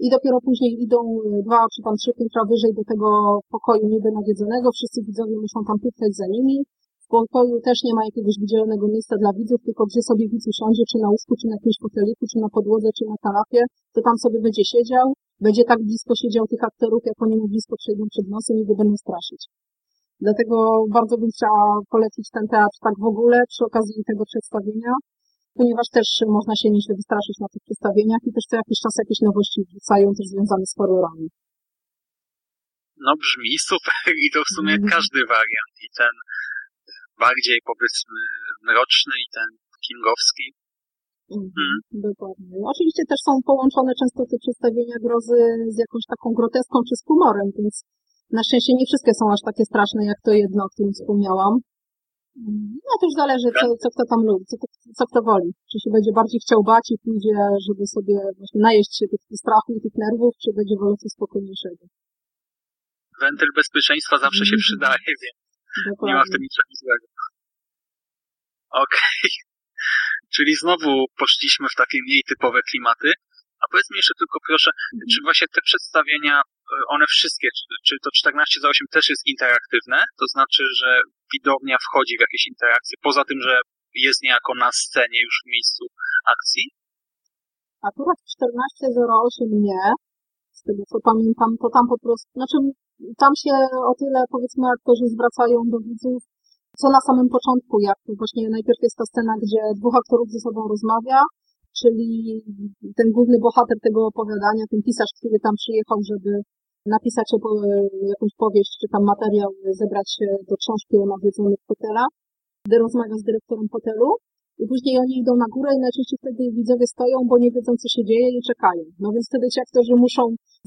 i dopiero później idą dwa czy tam trzy piętra wyżej do tego pokoju niby nawiedzonego. Wszyscy widzowie muszą tam pukać za nimi pokoju też nie ma jakiegoś wydzielonego miejsca dla widzów, tylko gdzie sobie widz usiądzie, czy na łóżku, czy na jakimś foteliku, czy na podłodze, czy na kanapie, to tam sobie będzie siedział, będzie tak blisko siedział tych aktorów, jak oni mu blisko przejdą przed nosem i go będą straszyć. Dlatego bardzo bym chciała polecić ten teatr tak w ogóle przy okazji tego przedstawienia, ponieważ też można się nieźle wystraszyć na tych przedstawieniach i też co jakiś czas jakieś nowości wrzucają też związane z horrorami. No brzmi super i to w sumie mhm. każdy wariant i ten bardziej powiedzmy mroczny i ten kingowski. Mhm, Dokładnie. Oczywiście też są połączone często te przedstawienia grozy z jakąś taką groteską czy z humorem, więc na szczęście nie wszystkie są aż takie straszne jak to jedno, o którym wspomniałam. No to już zależy, co, co kto tam lubi, co, co kto woli. Czy się będzie bardziej chciał bać i pójdzie, żeby sobie właśnie najeść się tych, tych strachu i tych nerwów, czy będzie wolał coś spokojniejszego. Wentyl bezpieczeństwa zawsze się mhm. przydaje, więc Dokładnie. Nie ma w tym niczego złego. Okej. Okay. Czyli znowu poszliśmy w takie mniej typowe klimaty. A powiedz mi jeszcze tylko proszę, mhm. czy właśnie te przedstawienia, one wszystkie, czy, czy to 14 za 8 też jest interaktywne? To znaczy, że widownia wchodzi w jakieś interakcje, poza tym, że jest niejako na scenie już w miejscu akcji? Akurat 14.08 nie. Z tego co pamiętam, to tam po prostu, znaczy tam się o tyle, powiedzmy, aktorzy zwracają do widzów, co na samym początku, jak właśnie najpierw jest ta scena, gdzie dwóch aktorów ze sobą rozmawia, czyli ten główny bohater tego opowiadania, ten pisarz, który tam przyjechał, żeby napisać jakąś powieść, czy tam materiał, zebrać do książki o nawiedzonych hotela, gdy rozmawia z dyrektorem hotelu, i później oni idą na górę i najczęściej wtedy widzowie stoją, bo nie wiedzą, co się dzieje i czekają. No więc wtedy ci aktorzy muszą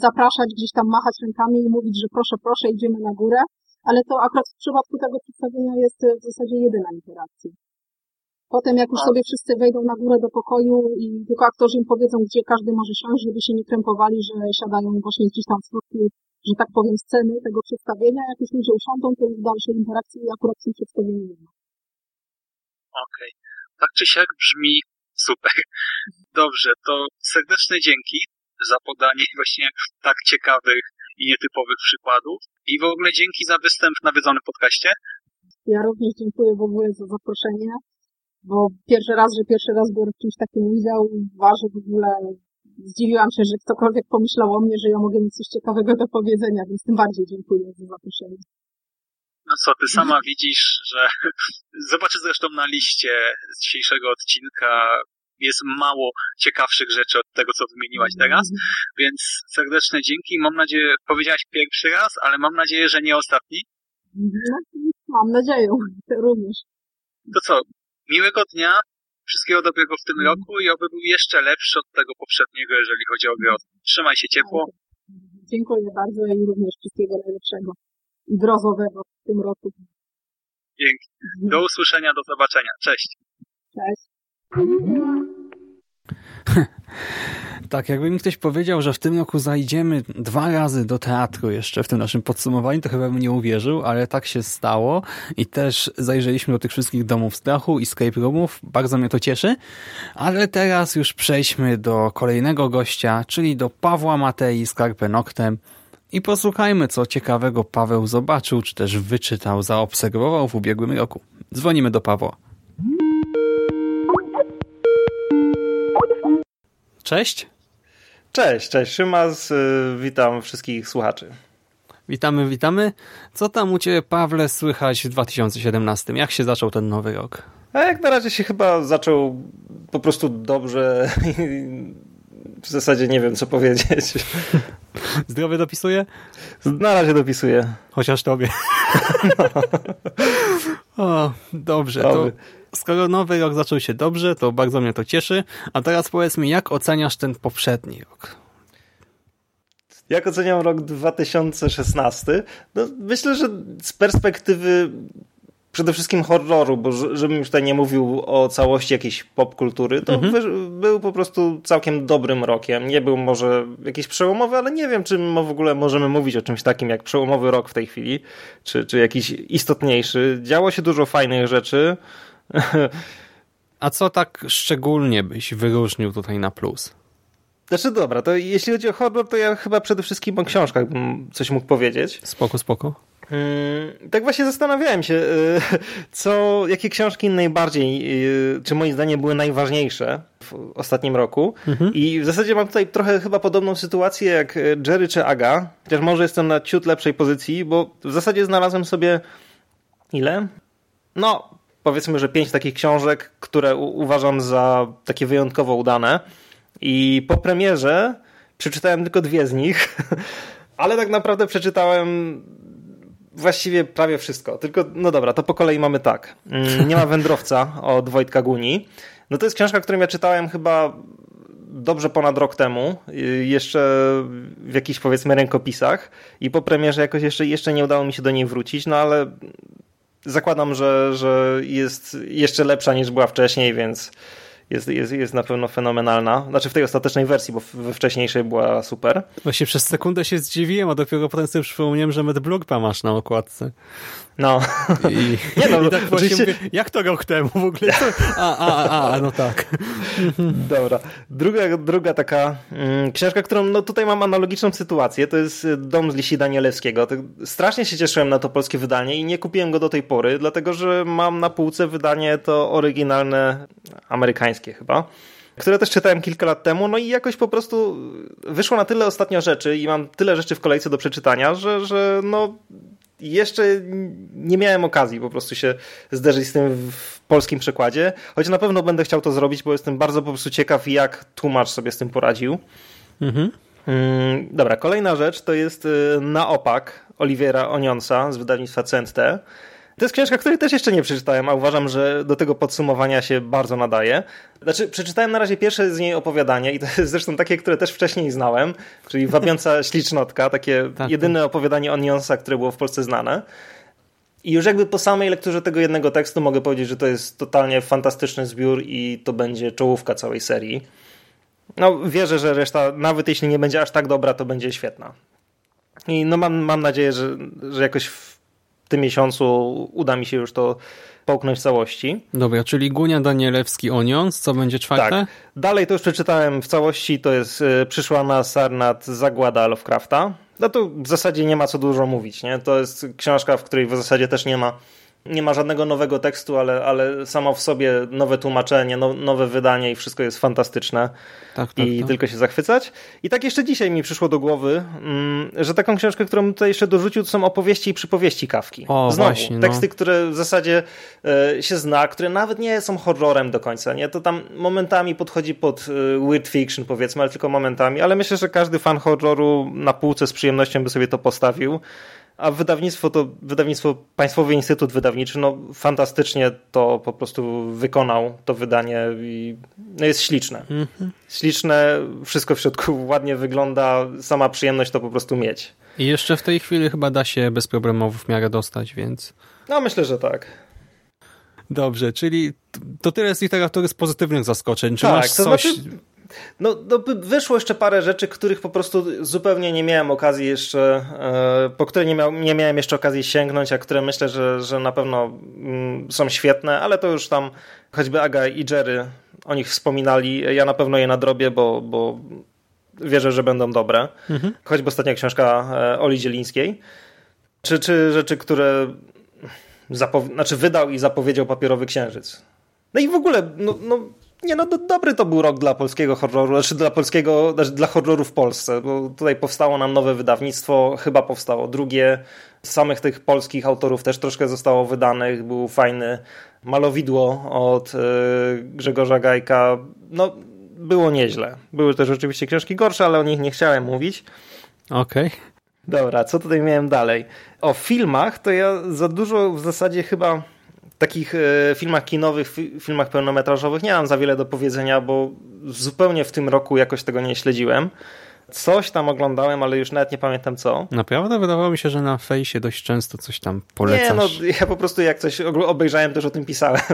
zapraszać, gdzieś tam machać rękami i mówić, że proszę, proszę, idziemy na górę, ale to akurat w przypadku tego przedstawienia jest w zasadzie jedyna interakcja. Potem jak już sobie wszyscy wejdą na górę do pokoju i tylko aktorzy im powiedzą, gdzie każdy może siąść, żeby się nie krępowali, że siadają właśnie gdzieś tam w środku, że tak powiem, sceny tego przedstawienia. Jak już ludzie usiądą, to już dalsze interakcje akurat w tym przedstawieniu nie ma. Okej. Okay tak czy siak brzmi super. Dobrze, to serdeczne dzięki za podanie właśnie tak ciekawych i nietypowych przykładów i w ogóle dzięki za występ w nawiedzonym podcaście. Ja również dziękuję w ogóle za zaproszenie, bo pierwszy raz, że pierwszy raz biorę w czymś takim udział, dwa, że w ogóle zdziwiłam się, że ktokolwiek pomyślał o mnie, że ja mogę mieć coś ciekawego do powiedzenia, więc tym bardziej dziękuję za zaproszenie. No co, ty sama widzisz, że zobaczysz zresztą na liście z dzisiejszego odcinka jest mało ciekawszych rzeczy od tego, co wymieniłaś teraz, więc serdeczne dzięki. Mam nadzieję, powiedziałaś pierwszy raz, ale mam nadzieję, że nie ostatni. No, mam nadzieję, również. To co, miłego dnia, wszystkiego dobrego w tym mhm. roku i oby był jeszcze lepszy od tego poprzedniego, jeżeli chodzi o grę. Trzymaj się ciepło. Dziękuję bardzo i również wszystkiego najlepszego i grozowego w tym roku. Dzięki. Do usłyszenia, do zobaczenia. Cześć. Cześć. Tak, jakby mi ktoś powiedział, że w tym roku zajdziemy dwa razy do teatru jeszcze w tym naszym podsumowaniu, to chyba bym nie uwierzył, ale tak się stało i też zajrzeliśmy do tych wszystkich domów strachu i escape roomów. Bardzo mnie to cieszy, ale teraz już przejdźmy do kolejnego gościa, czyli do Pawła Matei z Carpe Noctem, i posłuchajmy, co ciekawego Paweł zobaczył, czy też wyczytał, zaobserwował w ubiegłym roku. Dzwonimy do Pawła. Cześć. Cześć, cześć. Szymas, y, witam wszystkich słuchaczy. Witamy, witamy. Co tam u Ciebie, Pawle, słychać w 2017? Jak się zaczął ten nowy rok? A jak na razie się chyba zaczął po prostu dobrze. W zasadzie nie wiem, co powiedzieć. Zdrowie dopisuje? Na razie dopisuje. Chociaż tobie. No. o, dobrze. To skoro nowy rok zaczął się dobrze, to bardzo mnie to cieszy. A teraz powiedz mi, jak oceniasz ten poprzedni rok? Jak oceniam rok 2016? No, myślę, że z perspektywy przede wszystkim horroru, bo żebym już tutaj nie mówił o całości jakiejś popkultury, to mhm. był po prostu całkiem dobrym rokiem. Nie był może jakiś przełomowy, ale nie wiem, czy w ogóle możemy mówić o czymś takim jak przełomowy rok w tej chwili, czy, czy jakiś istotniejszy. Działo się dużo fajnych rzeczy. A co tak szczególnie byś wyróżnił tutaj na plus? Znaczy dobra, to jeśli chodzi o horror, to ja chyba przede wszystkim o książkach bym coś mógł powiedzieć. Spoko, spoko. Hmm, tak właśnie zastanawiałem się, y, co, jakie książki najbardziej, y, czy moim zdaniem były najważniejsze w ostatnim roku. Mhm. I w zasadzie mam tutaj trochę chyba podobną sytuację jak Jerry czy Aga, chociaż może jestem na ciut lepszej pozycji, bo w zasadzie znalazłem sobie ile? No, powiedzmy, że pięć takich książek, które uważam za takie wyjątkowo udane. I po premierze przeczytałem tylko dwie z nich, ale tak naprawdę przeczytałem właściwie prawie wszystko. Tylko, no dobra, to po kolei mamy tak. Mm, nie ma wędrowca od Wojtka Guni. No to jest książka, którą ja czytałem chyba dobrze ponad rok temu, y, jeszcze w jakichś powiedzmy rękopisach i po premierze jakoś jeszcze, jeszcze nie udało mi się do niej wrócić, no ale zakładam, że, że jest jeszcze lepsza niż była wcześniej, więc jest, jest, jest na pewno fenomenalna. Znaczy w tej ostatecznej wersji, bo we wcześniejszej była super. Właśnie przez sekundę się zdziwiłem, a dopiero potem sobie przypomniałem, że Matt Blogpa masz na okładce. No. I, nie no, i tak właśnie oczywiście... mówię, jak to rok temu w ogóle? A, a, a, a no tak. Dobra. Druga, druga taka mm, książka, którą no tutaj mam analogiczną sytuację, to jest Dom z Lisi Danielewskiego. Strasznie się cieszyłem na to polskie wydanie i nie kupiłem go do tej pory, dlatego że mam na półce wydanie to oryginalne amerykańskie chyba które też czytałem kilka lat temu, no i jakoś po prostu wyszło na tyle ostatnio rzeczy i mam tyle rzeczy w kolejce do przeczytania, że, że no jeszcze nie miałem okazji po prostu się zderzyć z tym w polskim przekładzie, choć na pewno będę chciał to zrobić, bo jestem bardzo po prostu ciekaw, jak tłumacz sobie z tym poradził. Mhm. Mm, dobra, kolejna rzecz to jest y, Na opak Oliwiera Onionsa z wydawnictwa CNT. To jest książka, której też jeszcze nie przeczytałem, a uważam, że do tego podsumowania się bardzo nadaje. Znaczy, przeczytałem na razie pierwsze z niej opowiadanie i to jest zresztą takie, które też wcześniej znałem, czyli Wabiąca Ślicznotka, takie tak, jedyne tak. opowiadanie o Nionsa, które było w Polsce znane. I już jakby po samej lekturze tego jednego tekstu mogę powiedzieć, że to jest totalnie fantastyczny zbiór i to będzie czołówka całej serii. No, wierzę, że reszta, nawet jeśli nie będzie aż tak dobra, to będzie świetna. I no mam, mam nadzieję, że, że jakoś tym miesiącu uda mi się już to połknąć w całości. Dobra, czyli Gunia Danielewski Onions, co będzie czwarte? Tak. Dalej to już przeczytałem w całości, to jest y, Przyszła na Sarnat Zagłada Lovecrafta. No to w zasadzie nie ma co dużo mówić, nie? To jest książka, w której w zasadzie też nie ma nie ma żadnego nowego tekstu, ale, ale samo w sobie nowe tłumaczenie, no, nowe wydanie i wszystko jest fantastyczne. Tak, tak, I tak. tylko się zachwycać. I tak jeszcze dzisiaj mi przyszło do głowy, mm, że taką książkę, którą tutaj jeszcze dorzucił, to są opowieści i przypowieści Kawki. O, Znowu, właśnie, no. teksty, które w zasadzie e, się zna, które nawet nie są horrorem do końca. Nie? To tam momentami podchodzi pod e, weird fiction, powiedzmy, ale tylko momentami. Ale myślę, że każdy fan horroru na półce z przyjemnością by sobie to postawił a wydawnictwo to wydawnictwo Państwowy Instytut Wydawniczy no fantastycznie to po prostu wykonał to wydanie i no jest śliczne. Mhm. Śliczne, wszystko w środku ładnie wygląda, sama przyjemność to po prostu mieć. I jeszcze w tej chwili chyba da się bezproblemowo w miarę dostać, więc... No myślę, że tak. Dobrze, czyli to tyle z literatury z pozytywnych zaskoczeń. Czy tak, masz coś... Znaczy no, no, wyszło jeszcze parę rzeczy, których po prostu zupełnie nie miałem okazji jeszcze, e, po które nie, miał, nie miałem jeszcze okazji sięgnąć, a które myślę, że, że na pewno mm, są świetne, ale to już tam choćby Aga i Jerry o nich wspominali. Ja na pewno je nadrobię, bo, bo wierzę, że będą dobre. Mhm. Choćby ostatnia książka e, Oli Zielińskiej. Czy, czy rzeczy, które zapow- znaczy wydał i zapowiedział Papierowy Księżyc. No i w ogóle, no, no nie no, do, dobry to był rok dla polskiego horroru, znaczy dla polskiego, znaczy dla horroru w Polsce, bo tutaj powstało nam nowe wydawnictwo, chyba powstało drugie. Z samych tych polskich autorów też troszkę zostało wydanych, był fajny malowidło od y, Grzegorza Gajka. No, było nieźle. Były też oczywiście książki gorsze, ale o nich nie chciałem mówić. Okej. Okay. Dobra, co tutaj miałem dalej? O filmach to ja za dużo w zasadzie chyba takich e, filmach kinowych, filmach pełnometrażowych nie mam za wiele do powiedzenia, bo zupełnie w tym roku jakoś tego nie śledziłem. Coś tam oglądałem, ale już nawet nie pamiętam co. Naprawdę? Wydawało mi się, że na fejsie dość często coś tam polecasz. Nie, no ja po prostu jak coś obejrzałem, też o tym pisałem.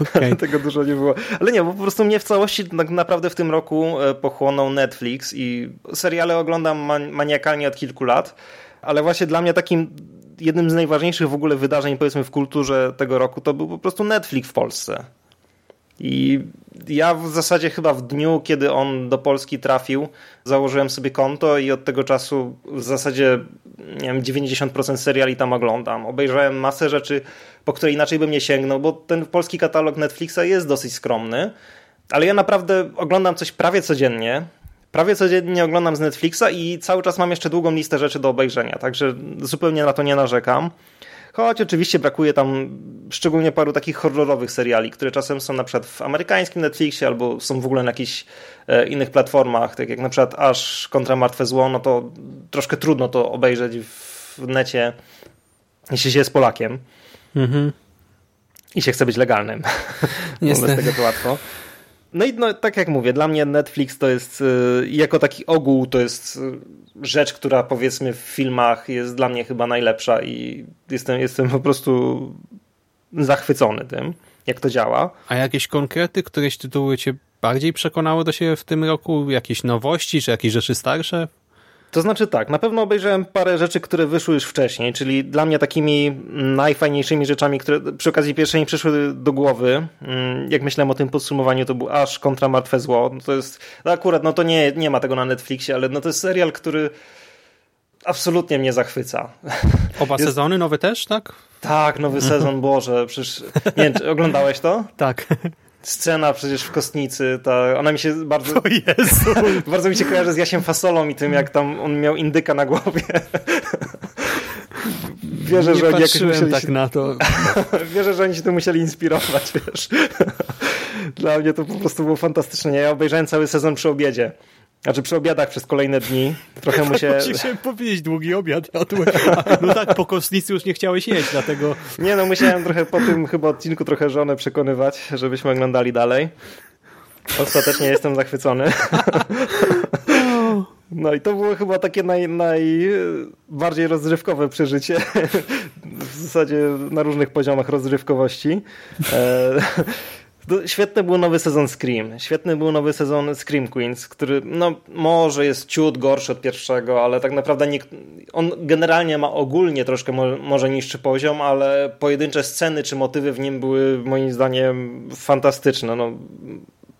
Okay. Tego dużo nie było. Ale nie, bo po prostu mnie w całości tak naprawdę w tym roku e, pochłonął Netflix i seriale oglądam maniakalnie od kilku lat, ale właśnie dla mnie takim jednym z najważniejszych w ogóle wydarzeń, powiedzmy, w kulturze tego roku, to był po prostu Netflix w Polsce. I ja w zasadzie chyba w dniu, kiedy on do Polski trafił, założyłem sobie konto i od tego czasu w zasadzie nie wiem, 90% seriali tam oglądam. Obejrzałem masę rzeczy, po które inaczej bym nie sięgnął, bo ten polski katalog Netflixa jest dosyć skromny. Ale ja naprawdę oglądam coś prawie codziennie. Prawie codziennie oglądam z Netflixa i cały czas mam jeszcze długą listę rzeczy do obejrzenia, także zupełnie na to nie narzekam. Choć oczywiście brakuje tam szczególnie paru takich horrorowych seriali, które czasem są na przykład w amerykańskim Netflixie albo są w ogóle na jakichś e, innych platformach, tak jak na przykład Aż kontra Martwe Zło, no to troszkę trudno to obejrzeć w necie, jeśli się jest Polakiem. Mhm. I się chce być legalnym. Bez tego to łatwo. No i no, tak jak mówię, dla mnie Netflix to jest y, jako taki ogół to jest y, rzecz, która powiedzmy w filmach jest dla mnie chyba najlepsza i jestem, jestem po prostu zachwycony tym, jak to działa. A jakieś konkrety, któreś tytuły cię bardziej przekonały do siebie w tym roku? Jakieś nowości, czy jakieś rzeczy starsze? To znaczy tak, na pewno obejrzałem parę rzeczy, które wyszły już wcześniej, czyli dla mnie takimi najfajniejszymi rzeczami, które przy okazji pierwszej mi przyszły do głowy, mm, jak myślałem o tym podsumowaniu, to był Aż kontra Martwe Zło. No to jest, no akurat, no to nie, nie ma tego na Netflixie, ale no to jest serial, który absolutnie mnie zachwyca. Oba jest... sezony nowe też, tak? Tak, nowy sezon, Boże, przecież nie oglądałeś to? Tak scena przecież w kostnicy, ta, ona mi się bardzo, bardzo mi się kojarzy z Jasiem Fasolą i tym, jak tam on miał indyka na głowie. Wierzę, nie że oni jakoś musieli tak się... na to. Wierzę, że oni się tym musieli inspirować, wiesz. Dla mnie to po prostu było fantastyczne. Ja obejrzałem cały sezon przy obiedzie. Znaczy przy obiadach przez kolejne dni. Trochę mu się... Chciałem powiedzieć długi obiad. No tak, po kostnicy już nie chciałeś jeść, dlatego... Nie no, musiałem trochę po tym chyba odcinku trochę żonę przekonywać, żebyśmy oglądali dalej. Ostatecznie jestem zachwycony. No i to było chyba takie naj, najbardziej rozrywkowe przeżycie. W zasadzie na różnych poziomach rozrywkowości. E, Świetny był nowy sezon Scream. Świetny był nowy sezon Scream Queens, który no, może jest ciut gorszy od pierwszego, ale tak naprawdę nie, on generalnie ma ogólnie troszkę mo, może niższy poziom, ale pojedyncze sceny czy motywy w nim były moim zdaniem fantastyczne. No,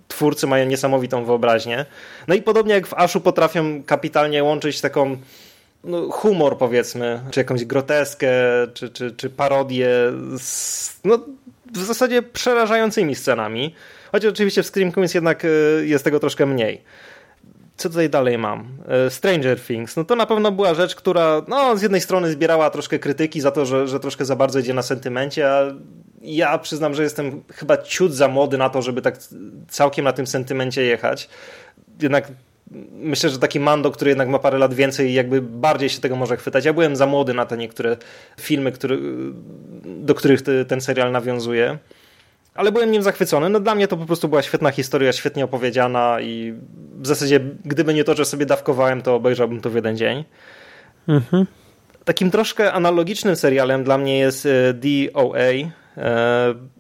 twórcy mają niesamowitą wyobraźnię. No i podobnie jak w Ashu potrafią kapitalnie łączyć taką no, humor powiedzmy, czy jakąś groteskę, czy, czy, czy parodię z, no, w zasadzie przerażającymi scenami. Choć oczywiście w Scream Queens jednak e, jest tego troszkę mniej. Co tutaj dalej mam? E, Stranger Things. No to na pewno była rzecz, która no, z jednej strony zbierała troszkę krytyki za to, że, że troszkę za bardzo idzie na sentymencie, a ja przyznam, że jestem chyba ciut za młody na to, żeby tak całkiem na tym sentymencie jechać. Jednak myślę, że taki Mando, który jednak ma parę lat więcej, jakby bardziej się tego może chwytać. Ja byłem za młody na te niektóre filmy, który, do których ten serial nawiązuje. Ale byłem nim zachwycony. No dla mnie to po prostu była świetna historia, świetnie opowiedziana i w zasadzie gdyby nie to, że sobie dawkowałem, to obejrzałbym to w jeden dzień. Mhm. Takim troszkę analogicznym serialem dla mnie jest e, DOA e,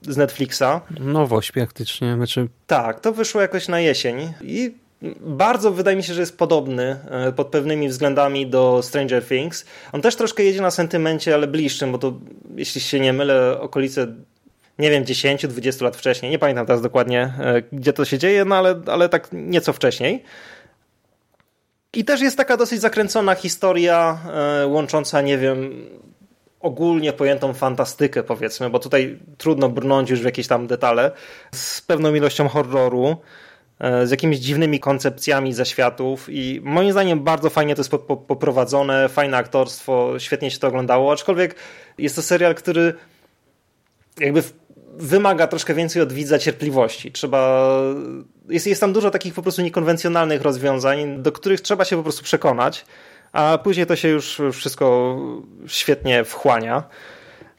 z Netflixa. Nowość praktycznie. Znaczy... Tak, to wyszło jakoś na jesień i bardzo wydaje mi się, że jest podobny e, pod pewnymi względami do Stranger Things. On też troszkę jedzie na sentymencie, ale bliższym, bo to, jeśli się nie mylę, okolice nie wiem, 10-20 lat wcześniej. Nie pamiętam teraz dokładnie, e, gdzie to się dzieje, no ale, ale tak nieco wcześniej. I też jest taka dosyć zakręcona historia, e, łącząca, nie wiem, ogólnie pojętą fantastykę, powiedzmy, bo tutaj trudno brnąć już w jakieś tam detale, z pewną ilością horroru, z jakimiś dziwnymi koncepcjami zaświatów i moim zdaniem bardzo fajnie to jest poprowadzone, fajne aktorstwo, świetnie się to oglądało, aczkolwiek jest to serial, który jakby wymaga troszkę więcej od widza cierpliwości. Trzeba. Jest, jest tam dużo takich po prostu niekonwencjonalnych rozwiązań, do których trzeba się po prostu przekonać, a później to się już wszystko świetnie wchłania.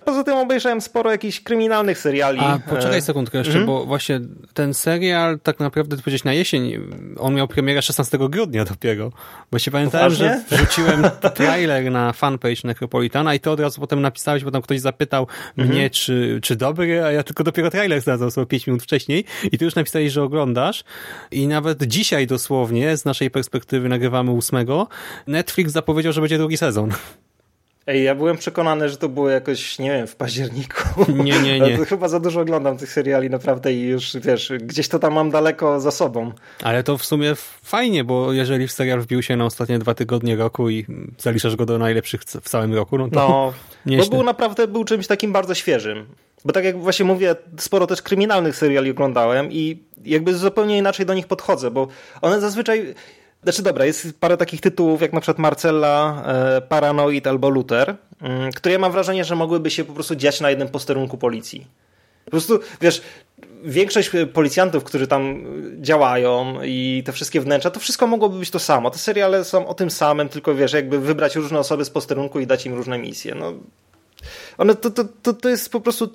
Poza tym obejrzałem sporo jakichś kryminalnych seriali. A poczekaj sekundkę jeszcze, mm -hmm. bo właśnie ten serial tak naprawdę, powiedzieć na jesień, on miał premierę 16 grudnia dopiero. Bo się pamiętałem, że wrzuciłem trailer na fanpage Necropolitana i to od razu potem napisałeś, bo tam ktoś zapytał mm -hmm. mnie, czy, czy dobry, a ja tylko dopiero trailer znalazłem sobie 5 minut wcześniej i ty już napisałeś, że oglądasz i nawet dzisiaj dosłownie, z naszej perspektywy nagrywamy ósmego, Netflix zapowiedział, że będzie drugi sezon. Ej, ja byłem przekonany, że to było jakoś, nie wiem, w październiku. Nie, nie, nie. Chyba za dużo oglądam tych seriali naprawdę i już, wiesz, gdzieś to tam mam daleko za sobą. Ale to w sumie fajnie, bo jeżeli serial wbił się na ostatnie dwa tygodnie roku i zaliczasz go do najlepszych w całym roku, no to No, nieźle. bo był naprawdę, był czymś takim bardzo świeżym. Bo tak jak właśnie mówię, sporo też kryminalnych seriali oglądałem i jakby zupełnie inaczej do nich podchodzę, bo one zazwyczaj znaczy dobra, jest parę takich tytułów, jak na przykład Marcella, e, Paranoid albo Luther, mm, które ja mam wrażenie, że mogłyby się po prostu dziać na jednym posterunku policji. Po prostu, wiesz, większość policjantów, którzy tam działają i te wszystkie wnętrza, to wszystko mogłoby być to samo. Te seriale są o tym samym, tylko wiesz, jakby wybrać różne osoby z posterunku i dać im różne misje. No, one, to, to, to, to jest po prostu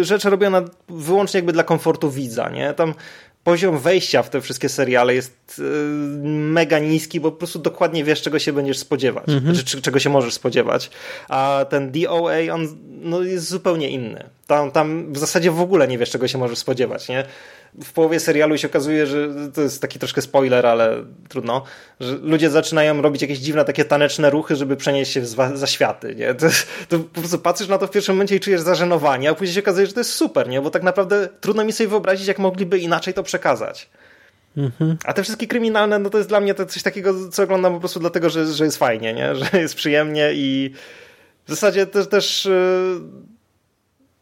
rzecz robiona wyłącznie jakby dla komfortu widza, nie? Tam poziom wejścia w te wszystkie seriale jest yy, mega niski, bo po prostu dokładnie wiesz, czego się będziesz spodziewać, mhm. czy, czego się możesz spodziewać. A ten DOA, on no, jest zupełnie inny. Tam, tam w zasadzie w ogóle nie wiesz, czego się możesz spodziewać, nie? W połowie serialu się okazuje, że to jest taki troszkę spoiler, ale trudno, że ludzie zaczynają robić jakieś dziwne takie taneczne ruchy, żeby przenieść się za światy, nie? To, to, po prostu patrzysz na to w pierwszym momencie i czujesz zażenowanie, a później się okazuje, że to jest super, nie? Bo tak naprawdę trudno mi sobie wyobrazić, jak mogliby inaczej to przekazać. Mhm. A te wszystkie kryminalne, no to jest dla mnie to coś takiego, co oglądam po prostu dlatego, że, że jest fajnie, nie? Że jest przyjemnie i w zasadzie też, też yy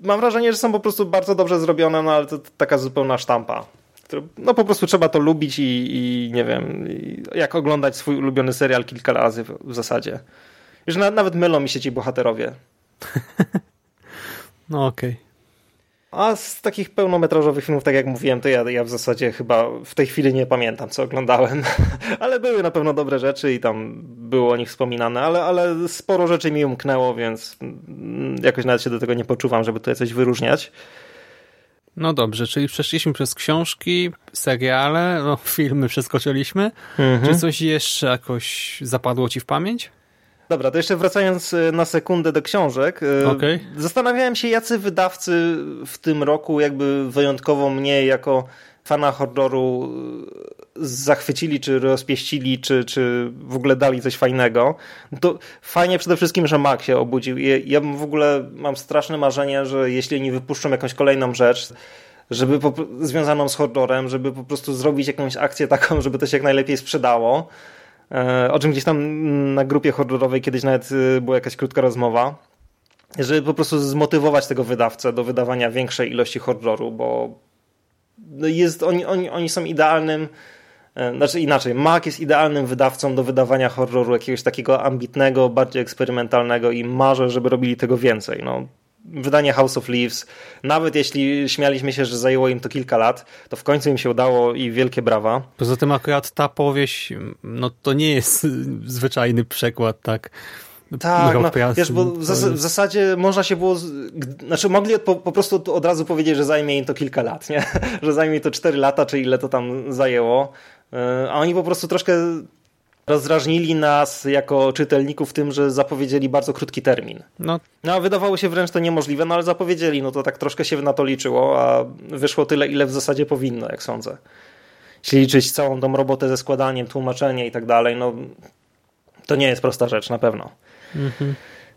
mam wrażenie, że są po prostu bardzo dobrze zrobione, no ale to taka zupełna sztampa. No po prostu trzeba to lubić i, i nie wiem, i jak oglądać swój ulubiony serial kilka razy w, w zasadzie. Już na, nawet mylą mi się ci bohaterowie. no okej. Okay. A z takich pełnometrażowych filmów, tak jak mówiłem, to ja, ja w zasadzie chyba w tej chwili nie pamiętam, co oglądałem. ale były na pewno dobre rzeczy i tam było o nich wspominane, ale, ale sporo rzeczy mi umknęło, więc jakoś nawet się do tego nie poczuwam, żeby tutaj coś wyróżniać. No dobrze, czyli przeszliśmy przez książki, seriale, no, filmy przeskoczyliśmy. Mhm. Czy coś jeszcze jakoś zapadło ci w pamięć? Dobra, to jeszcze wracając e, na sekundę do książek. E, okay. Zastanawiałem się, jacy wydawcy w tym roku jakby wyjątkowo mnie jako fana horroru e, zachwycili, czy rozpieścili, czy, czy w ogóle dali coś fajnego. To fajnie przede wszystkim, że Mac się obudził. Ja w ogóle mam straszne marzenie, że jeśli oni wypuszczą jakąś kolejną rzecz, żeby po, związaną z horrorem, żeby po prostu zrobić jakąś akcję taką, żeby to się jak najlepiej sprzedało, o czym gdzieś tam na grupie horrorowej kiedyś nawet e, była jakaś krótka rozmowa, żeby po prostu zmotywować tego wydawcę do wydawania większej ilości horroru, bo no jest, oni, oni, oni są idealnym, e, znaczy inaczej, Mac jest idealnym wydawcą do wydawania horroru jakiegoś takiego ambitnego, bardziej eksperymentalnego i marzę, żeby robili tego więcej. No, wydanie House of Leaves, nawet jeśli śmialiśmy się, że zajęło im to kilka lat, to w końcu im się udało i wielkie brawa. Poza tym akurat ta powieść, no to nie jest zwyczajny przekład, tak? Tak, no, wiesz, bo w, zas w, zasadzie można się było, znaczy mogli po, po, prostu od razu powiedzieć, że zajmie im to kilka lat, nie? że zajmie to 4 lata, czy ile to tam zajęło, e, a oni po prostu troszkę rozdrażnili nas jako czytelników tym, że zapowiedzieli bardzo krótki termin. No. no, a wydawało się wręcz to niemożliwe, no ale zapowiedzieli, no to tak troszkę się na to liczyło, a wyszło tyle, ile w zasadzie powinno, jak sądzę. Jeśli liczyć całą tą robotę ze składaniem, tłumaczenie i tak dalej, no to nie jest prosta rzecz, na pewno. Mhm.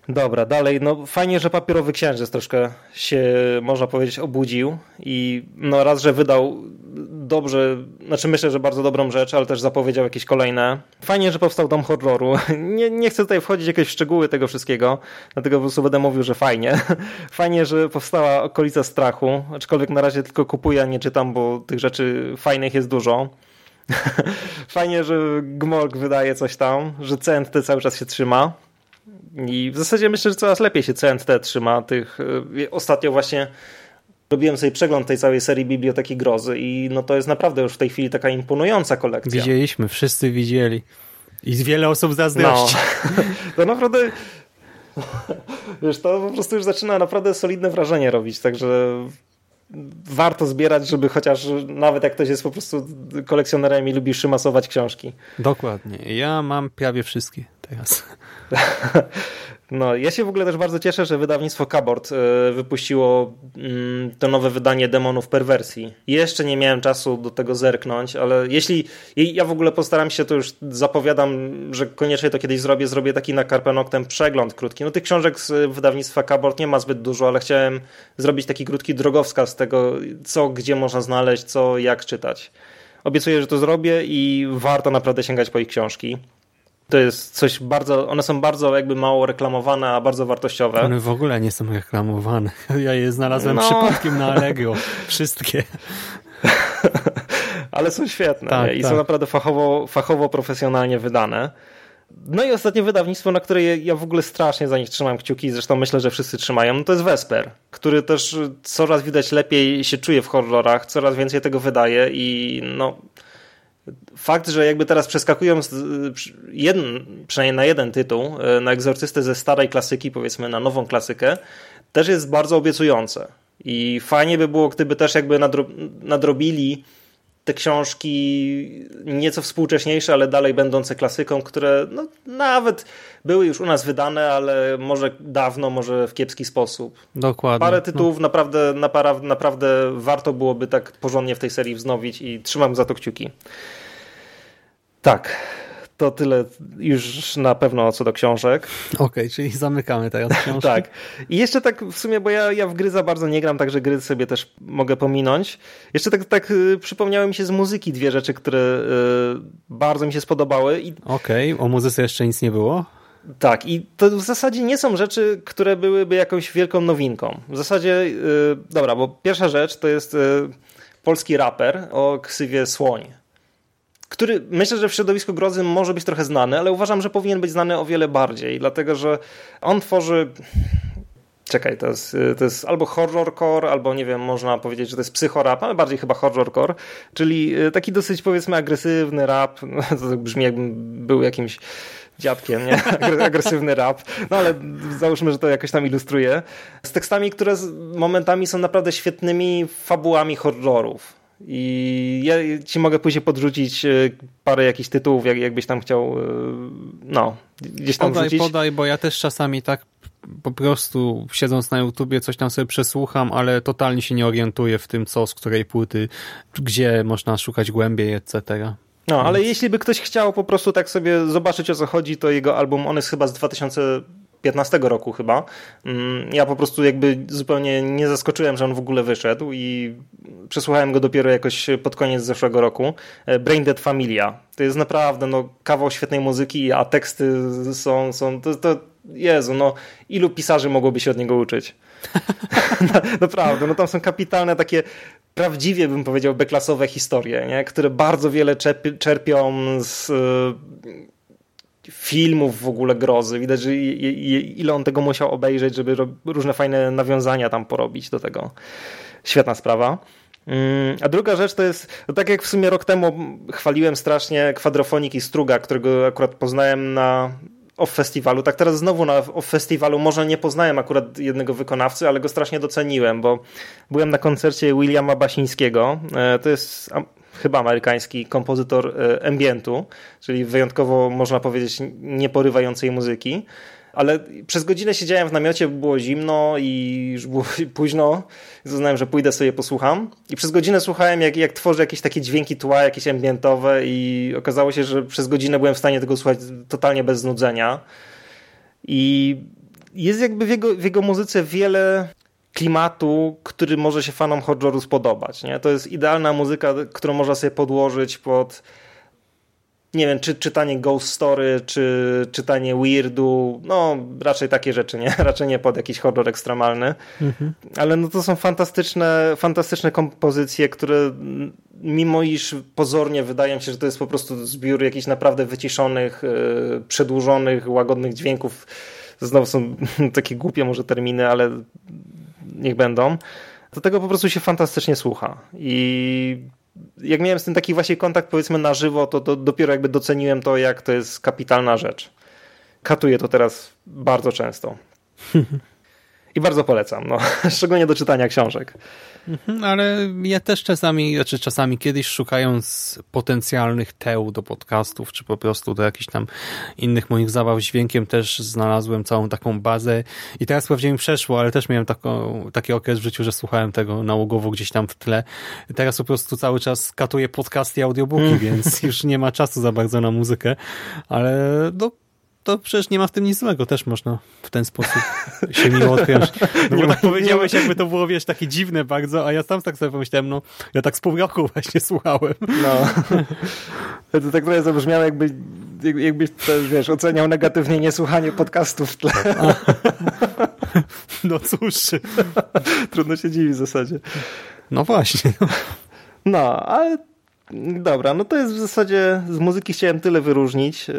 Dobra, dalej, no fajnie, że papierowy księżyc troszkę się, można powiedzieć, obudził i no raz, że wydał dobrze, znaczy myślę, że bardzo dobrą rzecz, ale też zapowiedział jakieś kolejne. Fajnie, że powstał Dom Horroru. Nie, nie chcę tutaj wchodzić w jakieś szczegóły tego wszystkiego, dlatego po prostu będę mówił, że fajnie. Fajnie, że powstała okolica strachu, aczkolwiek na razie tylko kupuję, a nie czytam, bo tych rzeczy fajnych jest dużo. Fajnie, że Gmorg wydaje coś tam, że CNT cały czas się trzyma. I w zasadzie myślę, że coraz lepiej się CNT trzyma. Tych, y, ostatnio właśnie robiłem sobie przegląd tej całej serii Biblioteki Grozy i no to jest naprawdę już w tej chwili taka imponująca kolekcja. Widzieliśmy, wszyscy widzieli. I wiele osób zazdrości. No, to naprawdę wiesz, to po prostu już zaczyna naprawdę solidne wrażenie robić, także warto zbierać, żeby chociaż nawet jak ktoś jest po prostu kolekcjonerem i lubi szymasować książki. Dokładnie. Ja mam prawie wszystkie teraz. No, ja się w ogóle też bardzo cieszę, że wydawnictwo Kabord e, wypuściło mm, to nowe wydanie Demonów Perwersji. Jeszcze nie miałem czasu do tego zerknąć, ale jeśli ja w ogóle postaram się, to już zapowiadam, że koniecznie to kiedyś zrobię, zrobię taki na Karpenoktem przegląd krótki. No tych książek z wydawnictwa Kabord nie ma zbyt dużo, ale chciałem zrobić taki krótki drogowskaz tego, co gdzie można znaleźć, co jak czytać. Obiecuję, że to zrobię i warto naprawdę sięgać po ich książki. To jest coś bardzo, one są bardzo jakby mało reklamowane, a bardzo wartościowe. One w ogóle nie są reklamowane. Ja je znalazłem no. przypadkiem na Allegro. Wszystkie. Ale są świetne tak, i tak. są naprawdę fachowo, fachowo, profesjonalnie wydane. No i ostatnie wydawnictwo, na które ja w ogóle strasznie za nich trzymam kciuki, zresztą myślę, że wszyscy trzymają, no to jest Vesper, który też coraz widać lepiej się czuje w horrorach, coraz więcej tego wydaje i no fakt, że jakby teraz przeskakują jeden, przynajmniej na jeden tytuł, e, na egzorcystę ze starej klasyki, powiedzmy na nową klasykę, też jest bardzo obiecujące. I fajnie by było, gdyby też jakby nadrobili te książki nieco współcześniejsze, ale dalej będące klasyką, które no, nawet były już u nas wydane, ale może dawno, może w kiepski sposób. Dokładnie. Parę tytułów no. naprawdę, naprawdę, naprawdę warto byłoby tak porządnie w tej serii wznowić i trzymam za to kciuki. Tak, to tyle już na pewno co do książek. Okej, okay, czyli zamykamy teraz książkę. tak. I jeszcze tak w sumie, bo ja, ja w gry za bardzo nie gram, także gry sobie też mogę pominąć. Jeszcze tak, tak y, przypomniały mi się z muzyki dwie rzeczy, które y, bardzo mi się spodobały. Okej, okay, o muzyce jeszcze nic nie było? Tak, i to w zasadzie nie są rzeczy, które byłyby jakąś wielką nowinką. W zasadzie, yy, dobra, bo pierwsza rzecz to jest yy, polski raper o ksywie Słoń który myślę, że w środowisku grozy może być trochę znany, ale uważam, że powinien być znany o wiele bardziej, dlatego że on tworzy. Czekaj, to jest, to jest albo horrorcore, albo nie wiem, można powiedzieć, że to jest psychorap, ale bardziej chyba horrorcore, czyli e, taki dosyć powiedzmy agresywny rap. To brzmi jakbym był jakimś dziadkiem, nie? Agresywny rap. No ale załóżmy, że to jakoś tam ilustruje. Z tekstami, które momentami są naprawdę świetnymi fabułami horrorów. I ja ci mogę później podrzucić e, parę jakichś tytułów, jak, jakbyś tam chciał, e, no, gdzieś tam podaj, wrzucić. Podaj, bo ja też czasami tak po prostu siedząc na YouTubie coś tam sobie przesłucham, ale totalnie się nie orientuję w tym, co z której płyty, gdzie można szukać głębiej, etc. No, ale Więc... jeśli by ktoś chciał po prostu tak sobie zobaczyć o co chodzi, to jego album, on jest chyba z 2000 15 roku chyba. Mm, ja po prostu jakby zupełnie nie zaskoczyłem, że on w ogóle wyszedł i przesłuchałem go dopiero jakoś pod koniec zeszłego roku. E, Brain Dead Familia. To jest naprawdę no, kawał świetnej muzyki, a teksty są, są to, to Jezu, no ilu pisarzy mogłoby się od niego uczyć? Naprawdę, no tam są kapitalne takie prawdziwie bym powiedział beklasowe historie, nie? które bardzo wiele czerpią z filmów w ogóle grozy. Widać, że ile on tego musiał obejrzeć, żeby różne fajne nawiązania tam porobić do tego. Świetna sprawa. Mm, a druga rzecz to jest, no tak jak w sumie rok temu chwaliłem strasznie kwadrofonik i struga, którego akurat poznałem na off festiwalu, tak teraz znowu na off festiwalu może nie poznałem akurat jednego wykonawcy, ale go strasznie doceniłem, bo byłem na koncercie Williama Basińskiego. E, to jest chyba amerykański kompozytor e, ambientu, czyli wyjątkowo można powiedzieć nieporywającej muzyki. Ale przez godzinę siedziałem w namiocie, było zimno i już było późno. Uznałem, że pójdę sobie posłucham. I przez godzinę słuchałem, jak, jak tworzy jakieś takie dźwięki tła, jakieś ambientowe, i okazało się, że przez godzinę byłem w stanie tego słuchać totalnie bez znudzenia. I jest jakby w jego, w jego muzyce wiele klimatu, który może się fanom horroru spodobać. Nie? To jest idealna muzyka, którą można sobie podłożyć pod nie wiem, czy czytanie Ghost Story, czy czytanie Weirdu, no raczej takie rzeczy, nie? Raczej nie pod jakiś horror ekstremalny. Mhm. Ale no to są fantastyczne, fantastyczne kompozycje, które mimo iż pozornie wydaje mi się, że to jest po prostu zbiór jakichś naprawdę wyciszonych, yy, przedłużonych, łagodnych dźwięków. Znowu są takie głupie może terminy, ale niech będą. Do tego po prostu się fantastycznie słucha. I jak miałem z tym taki właśnie kontakt powiedzmy na żywo, to, to dopiero jakby doceniłem to, jak to jest kapitalna rzecz. Katuję to teraz bardzo często. I bardzo polecam, no. szczególnie do czytania książek. Mhm, ale ja też czasami, znaczy czasami kiedyś szukając potencjalnych teł do podcastów, czy po prostu do jakichś tam innych moich zabaw dźwiękiem też znalazłem całą taką bazę i teraz pewnie mi przeszło, ale też miałem taką, taki okres w życiu, że słuchałem tego nałogowo gdzieś tam w tle. Teraz po prostu cały czas katuję podcasty i audiobooki, mm. więc już nie ma czasu za bardzo na muzykę, ale no to przecież nie ma w tym nic złego, też można w ten sposób się miło odpiąć. No bo tak powiedziałeś, jakby to było, wiesz, takie dziwne bardzo, a ja sam tak sobie pomyślałem, no, ja tak z pół roku właśnie słuchałem. No. To tak trochę zabrzmiało, jakby, jakbyś też, wiesz, oceniał negatywnie niesłuchanie podcastów w tle. No cóż. Trudno się dziwić w zasadzie. No właśnie. No, ale Dobra, no to jest w zasadzie z muzyki chciałem tyle wyróżnić, e,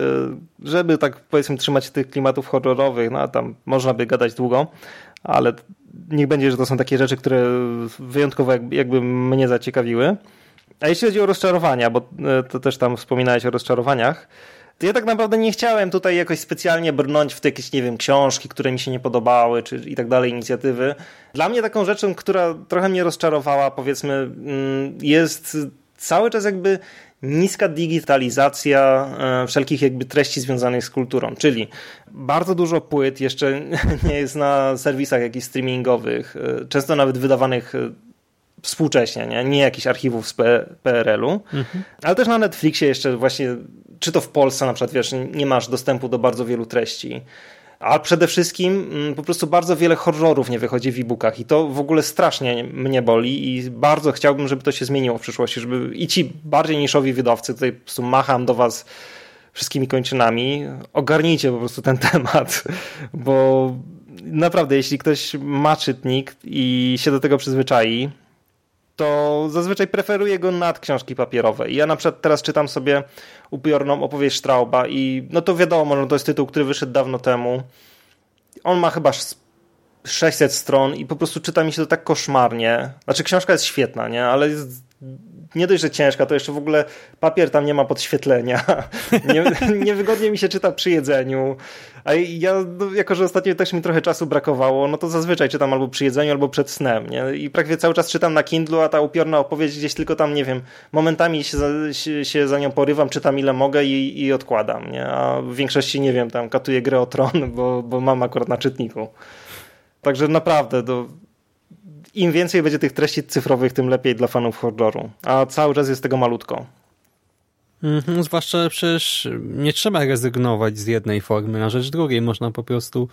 żeby tak powiedzmy trzymać tych klimatów horrorowych, no a tam można by gadać długo, ale niech będzie, że to są takie rzeczy, które wyjątkowo jakby mnie zaciekawiły. A jeśli chodzi o rozczarowania, bo e, to też tam wspominałeś o rozczarowaniach, to ja tak naprawdę nie chciałem tutaj jakoś specjalnie brnąć w te jakieś, nie wiem, książki, które mi się nie podobały, czy i tak dalej, inicjatywy. Dla mnie taką rzeczą, która trochę mnie rozczarowała, powiedzmy, mm, jest cały czas jakby niska digitalizacja e, wszelkich jakby treści związanych z kulturą, czyli bardzo dużo płyt jeszcze nie jest na serwisach jakichś streamingowych, e, często nawet wydawanych e, współcześnie, nie, nie jakichś archiwów z PRL-u, mhm. ale też na Netflixie jeszcze właśnie, czy to w Polsce na przykład, wiesz, nie masz dostępu do bardzo wielu treści. A przede wszystkim mm, po prostu bardzo wiele horrorów nie wychodzi w e-bookach i to w ogóle strasznie mnie boli i bardzo chciałbym, żeby to się zmieniło w przyszłości, żeby i ci bardziej niszowi wydawcy, tutaj po prostu macham do was wszystkimi kończynami, ogarnijcie po prostu ten temat, bo naprawdę jeśli ktoś ma czytnik i się do tego przyzwyczai, to zazwyczaj preferuję go nad książki papierowe. Ja na przykład teraz czytam sobie upiorną opowieść Strauba i no to wiadomo, no to jest tytuł, który wyszedł dawno temu. On ma chyba 600 stron i po prostu czyta mi się to tak koszmarnie. Znaczy książka jest świetna, nie? Ale jest nie dość, że ciężka, to jeszcze w ogóle papier tam nie ma podświetlenia. Nie, niewygodnie mi się czyta przy jedzeniu. A ja, no, jako że ostatnio też mi trochę czasu brakowało, no to zazwyczaj czytam albo przy jedzeniu, albo przed snem. Nie? I prawie cały czas czytam na Kindle, a ta upiorna opowieść gdzieś tylko tam, nie wiem, momentami się za, się, się za nią porywam, czytam ile mogę i, i odkładam. Nie? A w większości, nie wiem, tam katuję grę o tron, bo, bo mam akurat na czytniku. Także naprawdę, to im więcej będzie tych treści cyfrowych, tym lepiej dla fanów horroru. A cały czas jest tego malutko. Mhm, zwłaszcza przecież nie trzeba rezygnować z jednej formy na rzecz drugiej. Można po prostu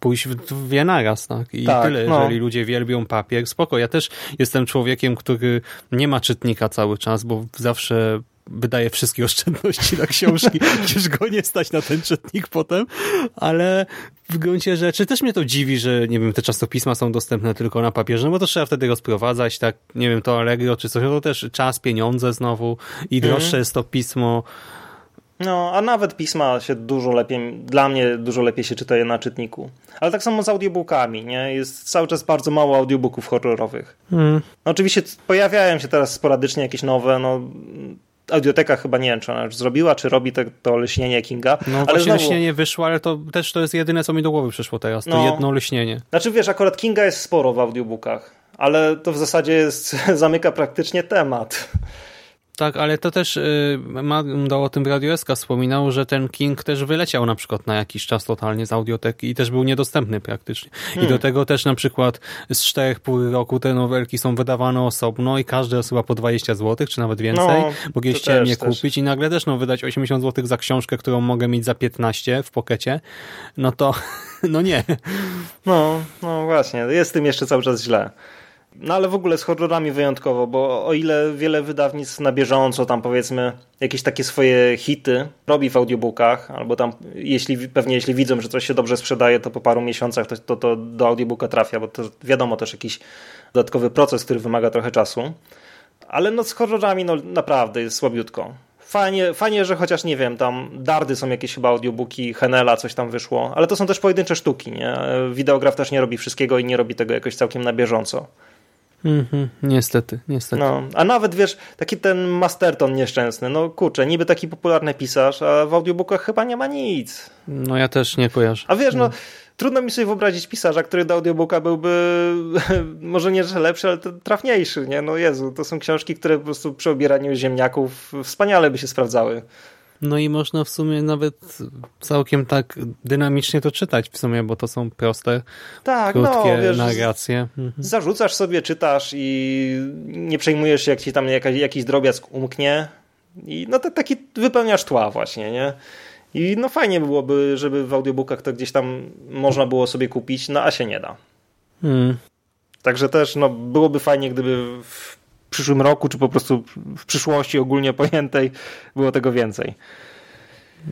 pójść w dwie naraz, tak? I tak, tyle, no. jeżeli ludzie wielbią papier, spoko. Ja też jestem człowiekiem, który nie ma czytnika cały czas, bo zawsze wydaje wszystkie oszczędności na książki, przecież go nie stać na ten czytnik potem, ale w gruncie rzeczy też mnie to dziwi, że nie wiem, te czasopisma są dostępne tylko na papierze, no bo to trzeba wtedy rozprowadzać, tak, nie wiem, to Allegro czy coś, to też czas, pieniądze znowu i droższe mm. jest to pismo. No, a nawet pisma się dużo lepiej, dla mnie dużo lepiej się czyta je na czytniku. Ale tak samo z audiobookami, nie? Jest cały czas bardzo mało audiobooków horrorowych. Mm. No, oczywiście pojawiają się teraz sporadycznie jakieś nowe, no audioteka chyba nie wiem, czy ona już zrobiła, czy robi te, to leśnienie Kinga. No ale właśnie znowu... leśnienie wyszło, ale to też to jest jedyne, co mi do głowy przyszło teraz, to no. jedno leśnienie. Znaczy wiesz, akurat Kinga jest sporo w audiobookach, ale to w zasadzie jest, zamyka praktycznie temat. Tak, ale to też y, o tym Radio SK wspominał, że ten King też wyleciał na przykład na jakiś czas totalnie z audioteki i też był niedostępny praktycznie. Hmm. I do hmm. tego też na przykład z czterech pół roku te nowelki są wydawane osobno i każde jest chyba po 20 zł, czy nawet więcej, no, bo kiedyś chciałem je kupić i nagle też no, wydać 80 zł za książkę, którą mogę mieć za 15 w pokecie, no to no nie. No, no właśnie, jest tym jeszcze cały czas źle. No ale w ogóle z horrorami wyjątkowo, bo o ile wiele wydawnictw na bieżąco tam powiedzmy jakieś takie swoje hity robi w audiobookach, albo tam jeśli, pewnie jeśli widzą, że coś się dobrze sprzedaje, to po paru miesiącach to, to, to do audiobooka trafia, bo to wiadomo też jakiś dodatkowy proces, który wymaga trochę czasu. Ale no z horrorami no naprawdę jest słabiutko. Fajnie, fajnie, że chociaż nie wiem, tam Dardy są jakieś chyba audiobooki, Henela coś tam wyszło, ale to są też pojedyncze sztuki, nie? Wideograf też nie robi wszystkiego i nie robi tego jakoś całkiem na bieżąco. Mhm, niestety, niestety. No, a nawet wiesz, taki ten Masterton nieszczęsny, no kurczę, niby taki popularny pisarz, a w audiobookach chyba nie ma nic. No ja też nie kojarzę. A wiesz, no, no trudno mi sobie wyobrazić pisarza, który do audiobooka byłby może nie że lepszy, ale trafniejszy, nie? No Jezu, to są książki, które po prostu przy obieraniu ziemniaków wspaniale by się sprawdzały. No i można w sumie nawet całkiem tak dynamicznie to czytać w sumie, bo to są proste, tak, no, krótkie no, wiesz, narracje. Mhm. Zarzucasz sobie, czytasz i nie przejmujesz się, jak ci tam jakiś drobiazg umknie i no to taki wypełniasz tła właśnie, nie? I no fajnie byłoby, żeby w audiobookach to gdzieś tam można było sobie kupić, no a się nie da. Hmm. Także też no, byłoby fajnie, gdyby w przyszłym roku, czy po prostu w przyszłości ogólnie pojętej było tego więcej.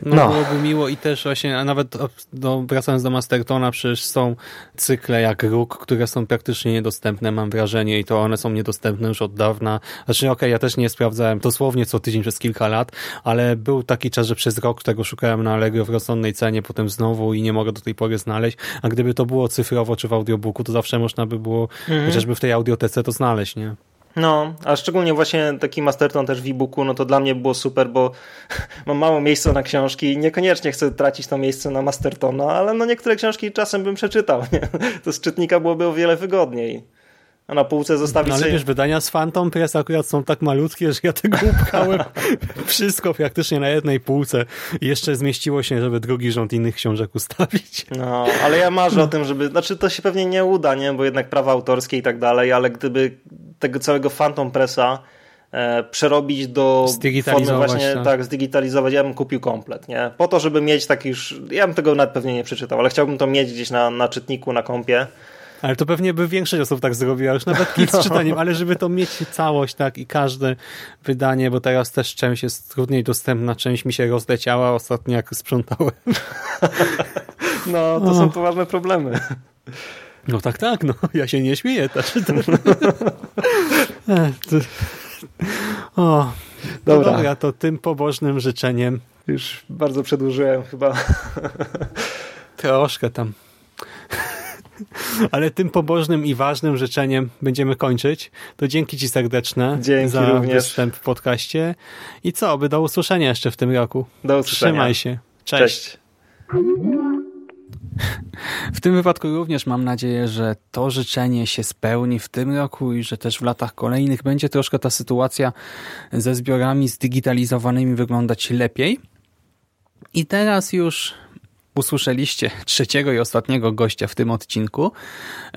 No, no, byłoby miło i też właśnie, a nawet do, wracając do Mastertona, przecież są cykle jak Róg, które są praktycznie niedostępne, mam wrażenie, i to one są niedostępne już od dawna. Znaczy, okej, okay, ja też nie sprawdzałem dosłownie co tydzień przez kilka lat, ale był taki czas, że przez rok tego szukałem na Allegro w rozsądnej cenie, potem znowu i nie mogę do tej pory znaleźć, a gdyby to było cyfrowo czy w audiobooku, to zawsze można by było mhm. chociażby w tej audiotece to znaleźć, nie? No, a szczególnie właśnie taki Masterton też w e-booku, no to dla mnie było super, bo mam mało miejsca na książki i niekoniecznie chcę tracić to miejsce na Mastertona, ale no niektóre książki czasem bym przeczytał, nie? To z czytnika byłoby o wiele wygodniej. A na półce zostawić no, ale sobie... wiesz, wydania z Phantom Press akurat są tak malutkie, że ja tego upchałem wszystko praktycznie na jednej półce i jeszcze zmieściło się, żeby drugi rząd innych książek ustawić. No, ale ja marzę o tym, żeby, znaczy to się pewnie nie uda, nie, bo jednak prawa autorskie i tak dalej, ale gdyby tego całego Phantom Pressa e, przerobić do formy właśnie, tak. tak, zdigitalizować, ja bym kupił komplet, nie? Po to, żeby mieć taki już, ja bym tego nawet pewnie nie przeczytał, ale chciałbym to mieć gdzieś na, na czytniku, na kompie, ale to pewnie by większość osób tak zrobiła, już nawet z no. czytaniem, ale żeby to mieć całość, tak, i każde wydanie, bo teraz też część jest trudniej dostępna, część mi się rozleciała ostatnio, jak sprzątałem. No, to o. są poważne problemy. No tak, tak, no, ja się nie śmieję też. o, dobra. No dobra, to tym pobożnym życzeniem. Już bardzo przedłużyłem chyba. Troszkę tam. Ale tym pobożnym i ważnym życzeniem będziemy kończyć. To dzięki Ci serdeczne dzięki za również. występ w podcaście. I co, by do usłyszenia jeszcze w tym roku. Do usłyszenia. Trzymaj się. Cześć. Cześć. W tym wypadku również mam nadzieję, że to życzenie się spełni w tym roku i że też w latach kolejnych będzie troszkę ta sytuacja ze zbiorami zdigitalizowanymi wyglądać lepiej. I teraz już Usłyszeliście trzeciego i ostatniego gościa w tym odcinku,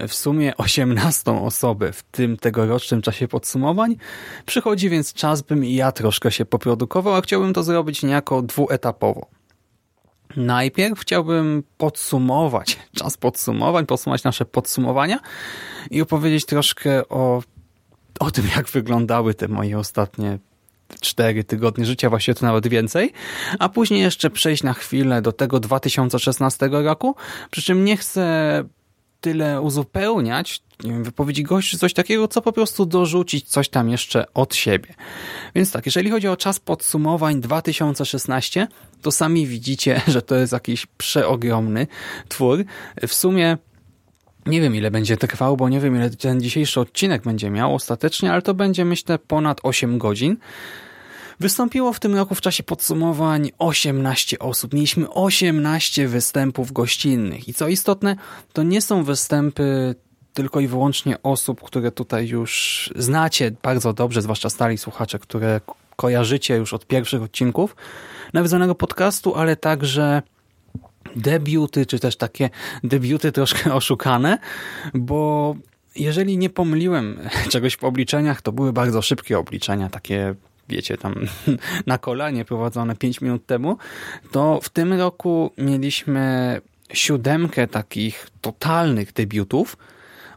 w sumie osiemnastą osobę w tym tegorocznym czasie podsumowań. Przychodzi więc czas, bym i ja troszkę się poprodukował, a chciałbym to zrobić niejako dwuetapowo. Najpierw chciałbym podsumować, czas podsumowań, podsumować nasze podsumowania i opowiedzieć troszkę o, o tym, jak wyglądały te moje ostatnie cztery tygodnie życia, właściwie to nawet więcej, a później jeszcze przejść na chwilę do tego 2016 roku, przy czym nie chcę tyle uzupełniać nie wiem, wypowiedzi gości, coś takiego, co po prostu dorzucić coś tam jeszcze od siebie. Więc tak, jeżeli chodzi o czas podsumowań 2016, to sami widzicie, że to jest jakiś przeogromny twór. W sumie nie wiem, ile będzie trwał, bo nie wiem, ile ten dzisiejszy odcinek będzie miał ostatecznie, ale to będzie, myślę, ponad 8 godzin. Wystąpiło w tym roku w czasie podsumowań 18 osób. Mieliśmy 18 występów gościnnych. I co istotne, to nie są występy tylko i wyłącznie osób, które tutaj już znacie bardzo dobrze, zwłaszcza stali słuchacze, które kojarzycie już od pierwszych odcinków nawiązanego podcastu, ale także debiuty, czy też takie debiuty troszkę oszukane, bo jeżeli nie pomyliłem czegoś w obliczeniach, to były bardzo szybkie obliczenia, takie wiecie, tam na kolanie prowadzone 5 minut temu, to w tym roku mieliśmy siódemkę takich totalnych debiutów,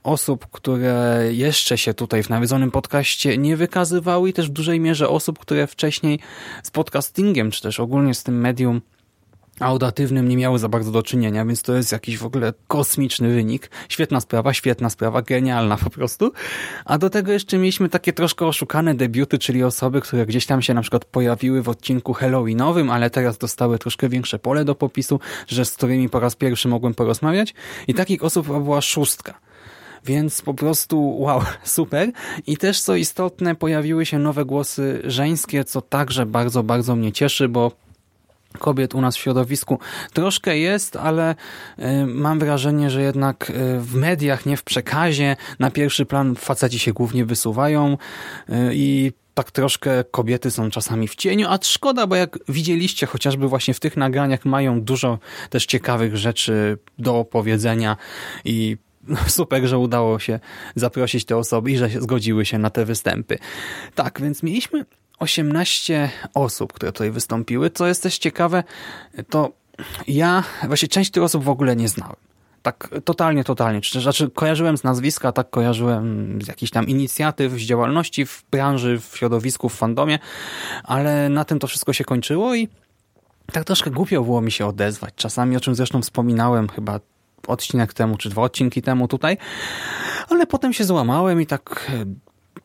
osób, które jeszcze się tutaj w nawiedzonym podcaście nie wykazywały i też w dużej mierze osób, które wcześniej z podcastingiem, czy też ogólnie z tym medium audatywnym nie miały za bardzo do czynienia, więc to jest jakiś w ogóle kosmiczny wynik. Świetna sprawa, świetna sprawa, genialna po prostu. A do tego jeszcze mieliśmy takie troszkę oszukane debiuty, czyli osoby, które gdzieś tam się na przykład pojawiły w odcinku Halloweenowym, ale teraz dostały troszkę większe pole do popisu, że z którymi po raz pierwszy mogłem porozmawiać. I takich osób była szóstka. Więc po prostu wow, super. I też co istotne, pojawiły się nowe głosy żeńskie, co także bardzo, bardzo mnie cieszy, bo kobiet u nas w środowisku troszkę jest, ale y, mam wrażenie, że jednak y, w mediach, nie w przekazie, na pierwszy plan faceci się głównie wysuwają y, i tak troszkę kobiety są czasami w cieniu, a szkoda, bo jak widzieliście chociażby właśnie w tych nagraniach mają dużo też ciekawych rzeczy do opowiedzenia i super, że udało się zaprosić te osoby i że zgodziły się na te występy. Tak, więc mieliśmy 18 osób, które tutaj wystąpiły. Co jest też ciekawe, to ja właśnie część tych osób w ogóle nie znałem. Tak totalnie, totalnie. Znaczy kojarzyłem z nazwiska, tak kojarzyłem z jakichś tam inicjatyw, z działalności w branży, w środowisku, w fandomie, ale na tym to wszystko się kończyło i tak troszkę głupio było mi się odezwać. Czasami, o czym zresztą wspominałem chyba odcinek temu, czy dwa odcinki temu tutaj, ale potem się złamałem i tak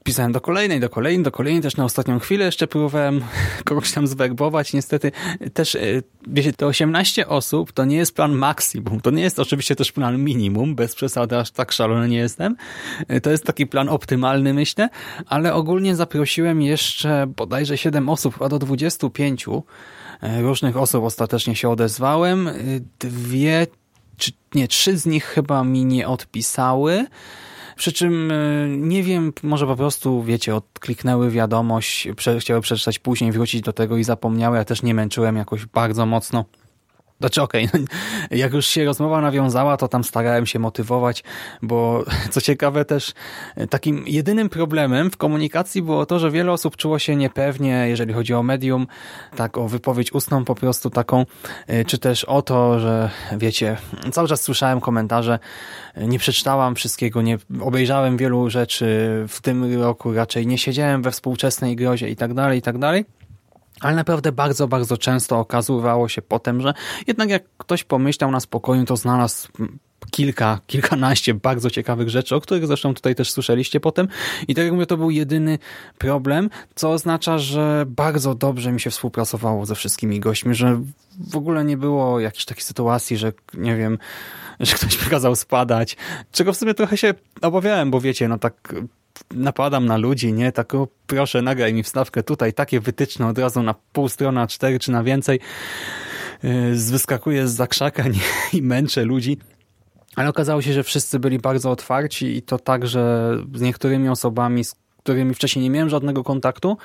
pisałem do kolejnej, do kolejnej, do kolejnej, też na ostatnią chwilę jeszcze próbowałem kogoś tam zwerbować. Niestety też, e, wiecie, te 18 osób to nie jest plan maksimum, to nie jest oczywiście też plan minimum, bez przesady, aż tak szalony nie jestem. E, to jest taki plan optymalny, myślę, ale ogólnie zaprosiłem jeszcze bodajże 7 osób, a do 25 e, różnych osób ostatecznie się odezwałem. Dwie, czy nie, trzy z nich chyba mi nie odpisały. Przy czym e, nie wiem, może po prostu, wiecie, odkliknęły wiadomość, chciały przeczytać później, wrócić do tego i zapomniały. Ja też nie męczyłem jakoś bardzo mocno. Znaczy okej, okay, jak już się rozmowa nawiązała, to tam starałem się motywować, bo co ciekawe też takim jedynym problemem w komunikacji było to, że wiele osób czuło się niepewnie, jeżeli chodzi o medium, tak o wypowiedź ustną po prostu taką, y, czy też o to, że wiecie, cały czas słyszałem komentarze, nie przeczytałam wszystkiego, nie obejrzałem wielu rzeczy w tym roku, raczej nie siedziałem we współczesnej grozie i tak dalej, i tak dalej. Ale naprawdę bardzo, bardzo często okazywało się potem, że jednak jak ktoś pomyślał na spokojnie, to znalazł kilka, kilkanaście bardzo ciekawych rzeczy, o których zresztą tutaj też słyszeliście potem. I tak jak mówię, to był jedyny problem, co oznacza, że bardzo dobrze mi się współpracowało ze wszystkimi gośćmi, że w ogóle nie było jakiejś takiej sytuacji, że nie wiem, że ktoś kazał spadać, czego w sumie trochę się obawiałem, bo wiecie, no tak napadam na ludzi, nie? Tak, o, proszę, nagraj mi wstawkę tutaj, takie wytyczne od razu na pół strona, cztery czy na więcej. Yy, wyskakuję z zakrzaka nie? i męczę ludzi. Ale okazało się, że wszyscy byli bardzo otwarci i to także z niektórymi osobami, z którymi wcześniej nie miałem żadnego kontaktu,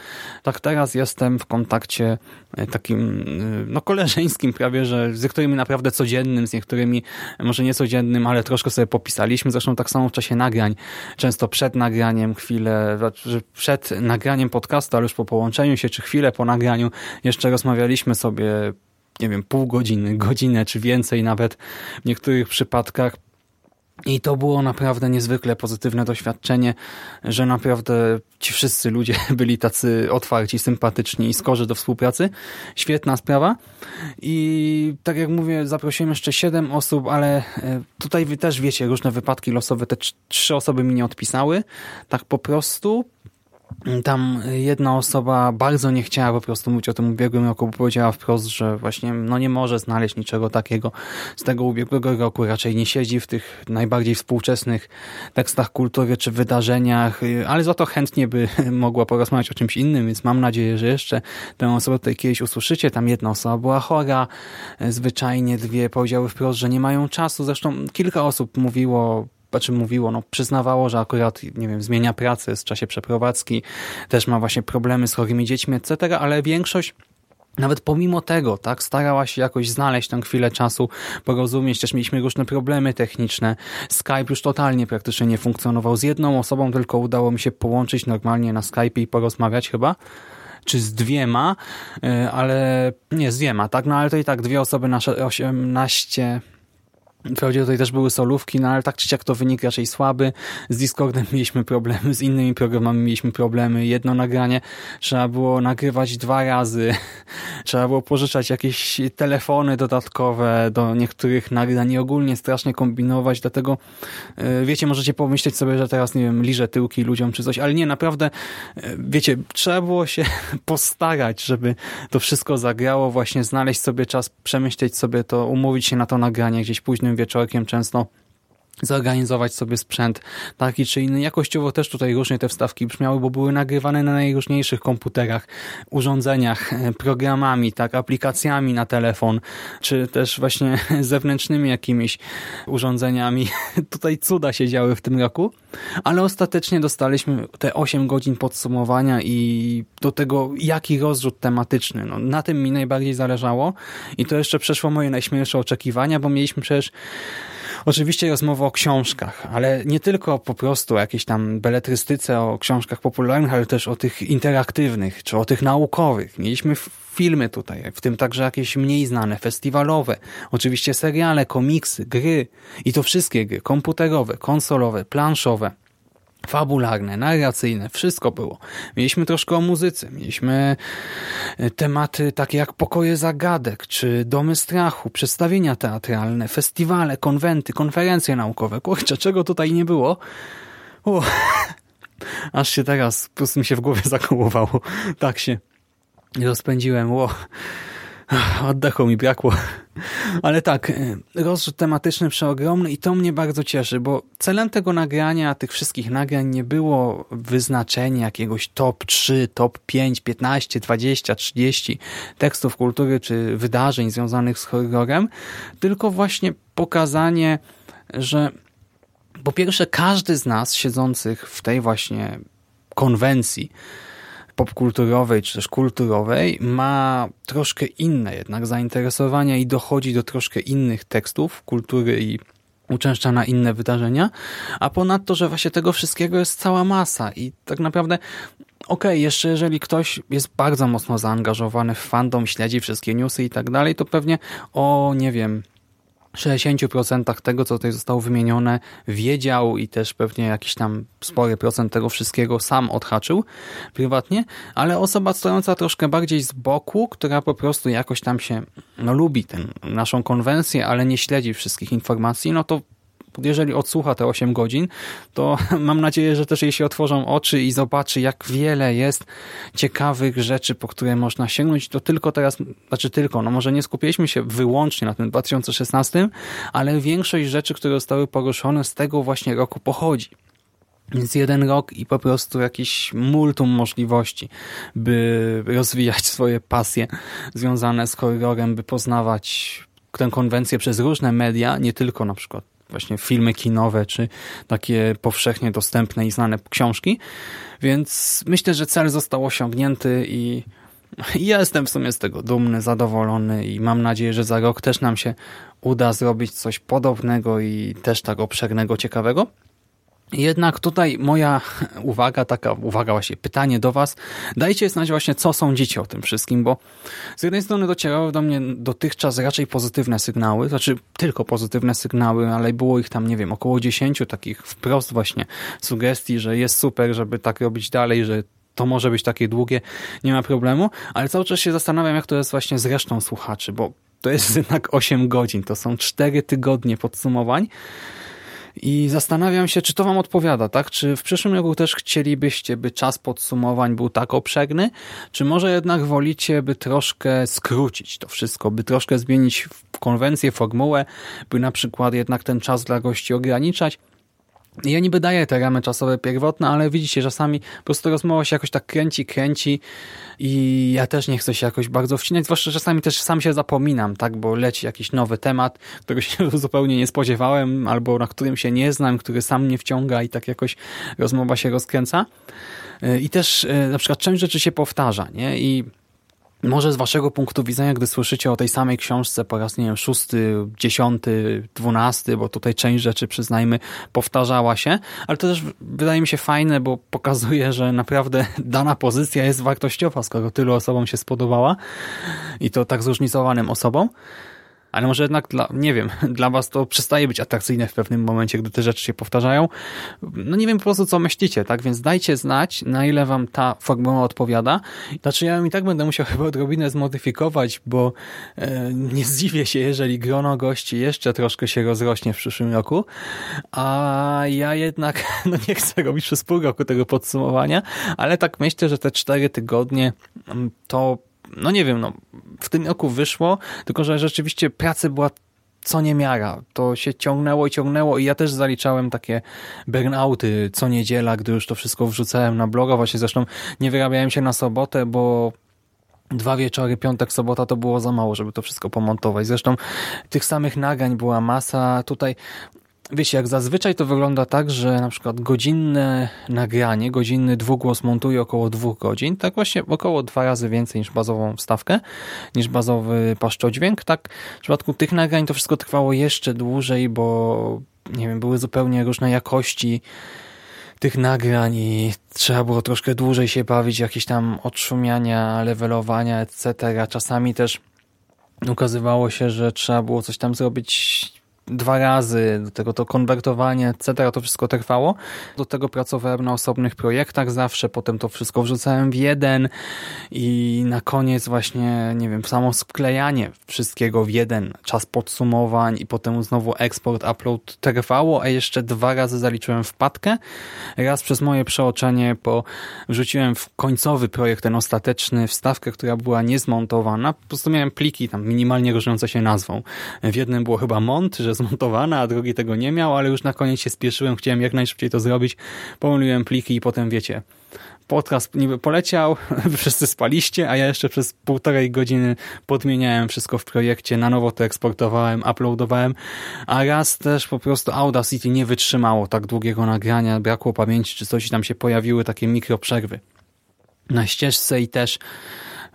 tak teraz jestem w kontakcie e, takim e, no koleżeńskim prawie, że z niektórymi naprawdę codziennym, z niektórymi może nie codziennym, ale troszkę sobie popisaliśmy, zresztą tak samo w czasie nagrań, często przed nagraniem, chwilę, znaczy, przed nagraniem podcastu, ale już po połączeniu się, czy chwilę po nagraniu jeszcze rozmawialiśmy sobie nie wiem, pół godziny, godzinę czy więcej nawet w niektórych przypadkach i to było naprawdę niezwykle pozytywne doświadczenie, że naprawdę ci wszyscy ludzie byli tacy otwarci, sympatyczni i skorzy do współpracy. Świetna sprawa. I tak jak mówię, zaprosiłem jeszcze siedem osób, ale e, tutaj też wiecie, różne wypadki losowe, te trzy osoby mi nie odpisały. Tak po prostu. Tam jedna osoba bardzo nie chciała po prostu mówić o tym ubiegłym roku, bo powiedziała wprost, że właśnie no nie może znaleźć niczego takiego z tego ubiegłego roku, raczej nie siedzi w tych najbardziej współczesnych tekstach kultury czy wydarzeniach, ale za to chętnie by mogła porozmawiać o czymś innym, więc mam nadzieję, że jeszcze tę osobę tutaj kiedyś usłyszycie. Tam jedna osoba była chora, zwyczajnie dwie powiedziały wprost, że nie mają czasu. Zresztą kilka osób mówiło znaczy mówiło, no przyznawało, że akurat, nie wiem, zmienia pracę w czasie przeprowadzki, też ma właśnie problemy z chorymi dziećmi, etc., ale większość nawet pomimo tego, tak, starała się jakoś znaleźć tę chwilę czasu, porozumieć, też mieliśmy różne problemy techniczne. Skype już totalnie praktycznie nie funkcjonował. Z jedną osobą tylko udało mi się połączyć normalnie na Skype i porozmawiać chyba czy z dwiema, e, ale nie, z dwiema, tak? No ale to i tak dwie osoby na 18 Wprawdzie tutaj też były solówki, no ale tak czy siak to wynik raczej słaby. Z Discordem mieliśmy problemy, z innymi programami mieliśmy problemy. Jedno nagranie trzeba było nagrywać dwa razy. Trzeba było pożyczać jakieś telefony dodatkowe do niektórych nagrań i ogólnie strasznie kombinować, dlatego e, wiecie, możecie pomyśleć sobie, że teraz, nie wiem, liżę tyłki ludziom czy coś, ale nie, naprawdę, e, wiecie, trzeba było się postarać, żeby to wszystko zagrało, właśnie znaleźć sobie czas, przemyśleć sobie to, umówić się na to nagranie gdzieś późnym wieczorkiem często zorganizować sobie sprzęt taki czy inny. Jakościowo też tutaj różnie te wstawki brzmiały, bo były nagrywane na najróżniejszych komputerach, urządzeniach, e, programami, tak, aplikacjami na telefon, czy też właśnie zewnętrznymi jakimiś urządzeniami. Tutaj cuda się działy w tym roku, ale ostatecznie dostaliśmy te 8 godzin podsumowania i do tego, jaki rozrzut tematyczny. No, na tym mi najbardziej zależało i to jeszcze przeszło moje najśmielsze oczekiwania, bo mieliśmy przecież Oczywiście rozmowa o książkach, ale nie tylko po prostu o jakiejś tam beletrystyce, o książkach popularnych, ale też o tych interaktywnych, czy o tych naukowych. Mieliśmy filmy tutaj, w tym także jakieś mniej znane, festiwalowe, oczywiście seriale, komiksy, gry. I to wszystkie gry, komputerowe, konsolowe, planszowe fabularne, narracyjne, wszystko było. Mieliśmy troszkę o muzyce, mieliśmy e, tematy takie jak pokoje zagadek, czy domy strachu, przedstawienia teatralne, festiwale, konwenty, konferencje naukowe. Kurczę, czego tutaj nie było? Aż się teraz po prostu mi się w głowie zakołowało. Tak się rozpędziłem. Ło. Oddechu mi brakło. Ale tak, e, rozrzut tematyczny przeogromny i to mnie bardzo cieszy, bo celem tego nagrania, tych wszystkich nagrań nie było wyznaczenie jakiegoś top 3, top 5, 15, 20, 30 tekstów kultury czy wydarzeń związanych z horrorem, tylko właśnie pokazanie, że po pierwsze każdy z nas siedzących w tej właśnie konwencji popkulturowej czy też kulturowej ma troszkę inne jednak zainteresowania i dochodzi do troszkę innych tekstów kultury i uczęszcza na inne wydarzenia, a ponadto, że właśnie tego wszystkiego jest cała masa i tak naprawdę okej, okay, jeszcze jeżeli ktoś jest bardzo mocno zaangażowany w fandom, śledzi wszystkie newsy i tak dalej, to pewnie o, nie wiem, 60% tego, co tutaj zostało wymienione, wiedział i też pewnie jakiś tam spory procent tego wszystkiego sam odhaczył prywatnie, ale osoba stojąca troszkę bardziej z boku, która po prostu jakoś tam się no, lubi tę naszą konwencję, ale nie śledzi wszystkich informacji, no to jeżeli odsłucha te 8 godzin, to mam nadzieję, że też jej się otworzą oczy i zobaczy, jak wiele jest ciekawych rzeczy, po które można sięgnąć. To tylko teraz, znaczy tylko, no może nie skupiliśmy się wyłącznie na tym 2016, ale większość rzeczy, które zostały poruszone z tego właśnie roku pochodzi. Więc jeden rok i po prostu jakiś multum możliwości, by rozwijać swoje pasje związane z horrorem, by poznawać tę konwencję przez różne media, nie tylko na przykład właśnie filmy kinowe, czy takie powszechnie dostępne i znane książki. Więc myślę, że cel został osiągnięty i ja jestem w sumie z tego dumny, zadowolony i mam nadzieję, że za rok też nam się uda zrobić coś podobnego i też tak obszernego, ciekawego. Jednak tutaj moja uwaga, taka uwaga właśnie, pytanie do Was. Dajcie znać właśnie, co sądzicie o tym wszystkim, bo z jednej strony docierały do mnie dotychczas raczej pozytywne sygnały, znaczy tylko pozytywne sygnały, ale było ich tam, nie wiem, około 10 takich wprost właśnie sugestii, że jest super, żeby tak robić dalej, że to może być takie długie, nie ma problemu, ale cały czas się zastanawiam, jak to jest właśnie z resztą słuchaczy, bo to jest jednak 8 godzin, to są 4 tygodnie podsumowań, i zastanawiam się, czy to wam odpowiada, tak? Czy w przyszłym roku też chcielibyście, by czas podsumowań był tak obszerny, czy może jednak wolicie, by troszkę skrócić to wszystko, by troszkę zmienić konwencję, formułę, by na przykład jednak ten czas dla gości ograniczać? Ja niby daję te ramy czasowe pierwotne, ale widzicie, czasami po prostu rozmowa się jakoś tak kręci, kręci i ja też nie chcę się jakoś bardzo wcinać, zwłaszcza czasami też sam się zapominam, tak, bo leci jakiś nowy temat, którego się zupełnie nie spodziewałem, albo na którym się nie znam, który sam mnie wciąga i tak jakoś rozmowa się rozkręca. Y, I też y, na przykład część rzeczy się powtarza, nie? I może z waszego punktu widzenia, gdy słyszycie o tej samej książce po raz, nie wiem, szósty, dziesiąty, dwunasty, bo tutaj część rzeczy, przyznajmy, powtarzała się, ale to też wydaje mi się fajne, bo pokazuje, że naprawdę dana pozycja jest wartościowa, skoro tylu osobom się spodobała i to tak zróżnicowanym osobom ale może jednak, dla, nie wiem, dla was to przestaje być atrakcyjne w pewnym momencie, gdy te rzeczy się powtarzają. No nie wiem po prostu, co myślicie, tak? Więc dajcie znać, na ile wam ta formuła odpowiada. Znaczy ja i tak będę musiał chyba odrobinę zmodyfikować, bo e, nie zdziwię się, jeżeli grono gości jeszcze troszkę się rozrośnie w przyszłym roku, a ja jednak no nie chcę robić przez pół roku tego podsumowania, ale tak myślę, że te cztery tygodnie mm, to no nie wiem, no, w tym roku wyszło, tylko że rzeczywiście pracy była co niemiara. To się ciągnęło i ciągnęło i ja też zaliczałem takie burnouty co niedziela, gdy już to wszystko wrzucałem na bloga. Właśnie zresztą nie wyrabiałem się na sobotę, bo dwa wieczory, piątek, sobota to było za mało, żeby to wszystko pomontować. Zresztą tych samych nagań była masa. Tutaj Wiecie, jak zazwyczaj to wygląda tak, że na przykład godzinne nagranie, godzinny dwugłos montuje około dwóch godzin, tak właśnie około dwa razy więcej niż bazową wstawkę, niż bazowy paszczodźwięk. Tak w przypadku tych nagrań to wszystko trwało jeszcze dłużej, bo nie wiem, były zupełnie różne jakości tych nagrań i trzeba było troszkę dłużej się bawić, jakieś tam odszumiania, levelowania, etc. Czasami też ukazywało się, że trzeba było coś tam zrobić dwa razy, do tego to konwertowanie, etc. To wszystko trwało. Do tego pracowałem na osobnych projektach zawsze, potem to wszystko wrzucałem w jeden i na koniec właśnie, nie wiem, samo sklejanie wszystkiego w jeden, czas podsumowań i potem znowu eksport, upload trwało, a jeszcze dwa razy zaliczyłem wpadkę. Raz przez moje przeoczenie, bo wrzuciłem w końcowy projekt, ten ostateczny, wstawkę, która była niezmontowana. Po prostu miałem pliki tam minimalnie różniące się nazwą. W jednym było chyba mont, że zmontowana, a drugi tego nie miał, ale już na koniec się spieszyłem, chciałem jak najszybciej to zrobić. Pomyliłem pliki i potem wiecie, podcast niby poleciał, wszyscy spaliście, a ja jeszcze przez półtorej godziny podmieniałem wszystko w projekcie, na nowo to eksportowałem, uploadowałem, a raz też po prostu Audacity nie wytrzymało tak długiego nagrania, brakło pamięci, czy coś tam się pojawiły takie mikroprzerwy na ścieżce i też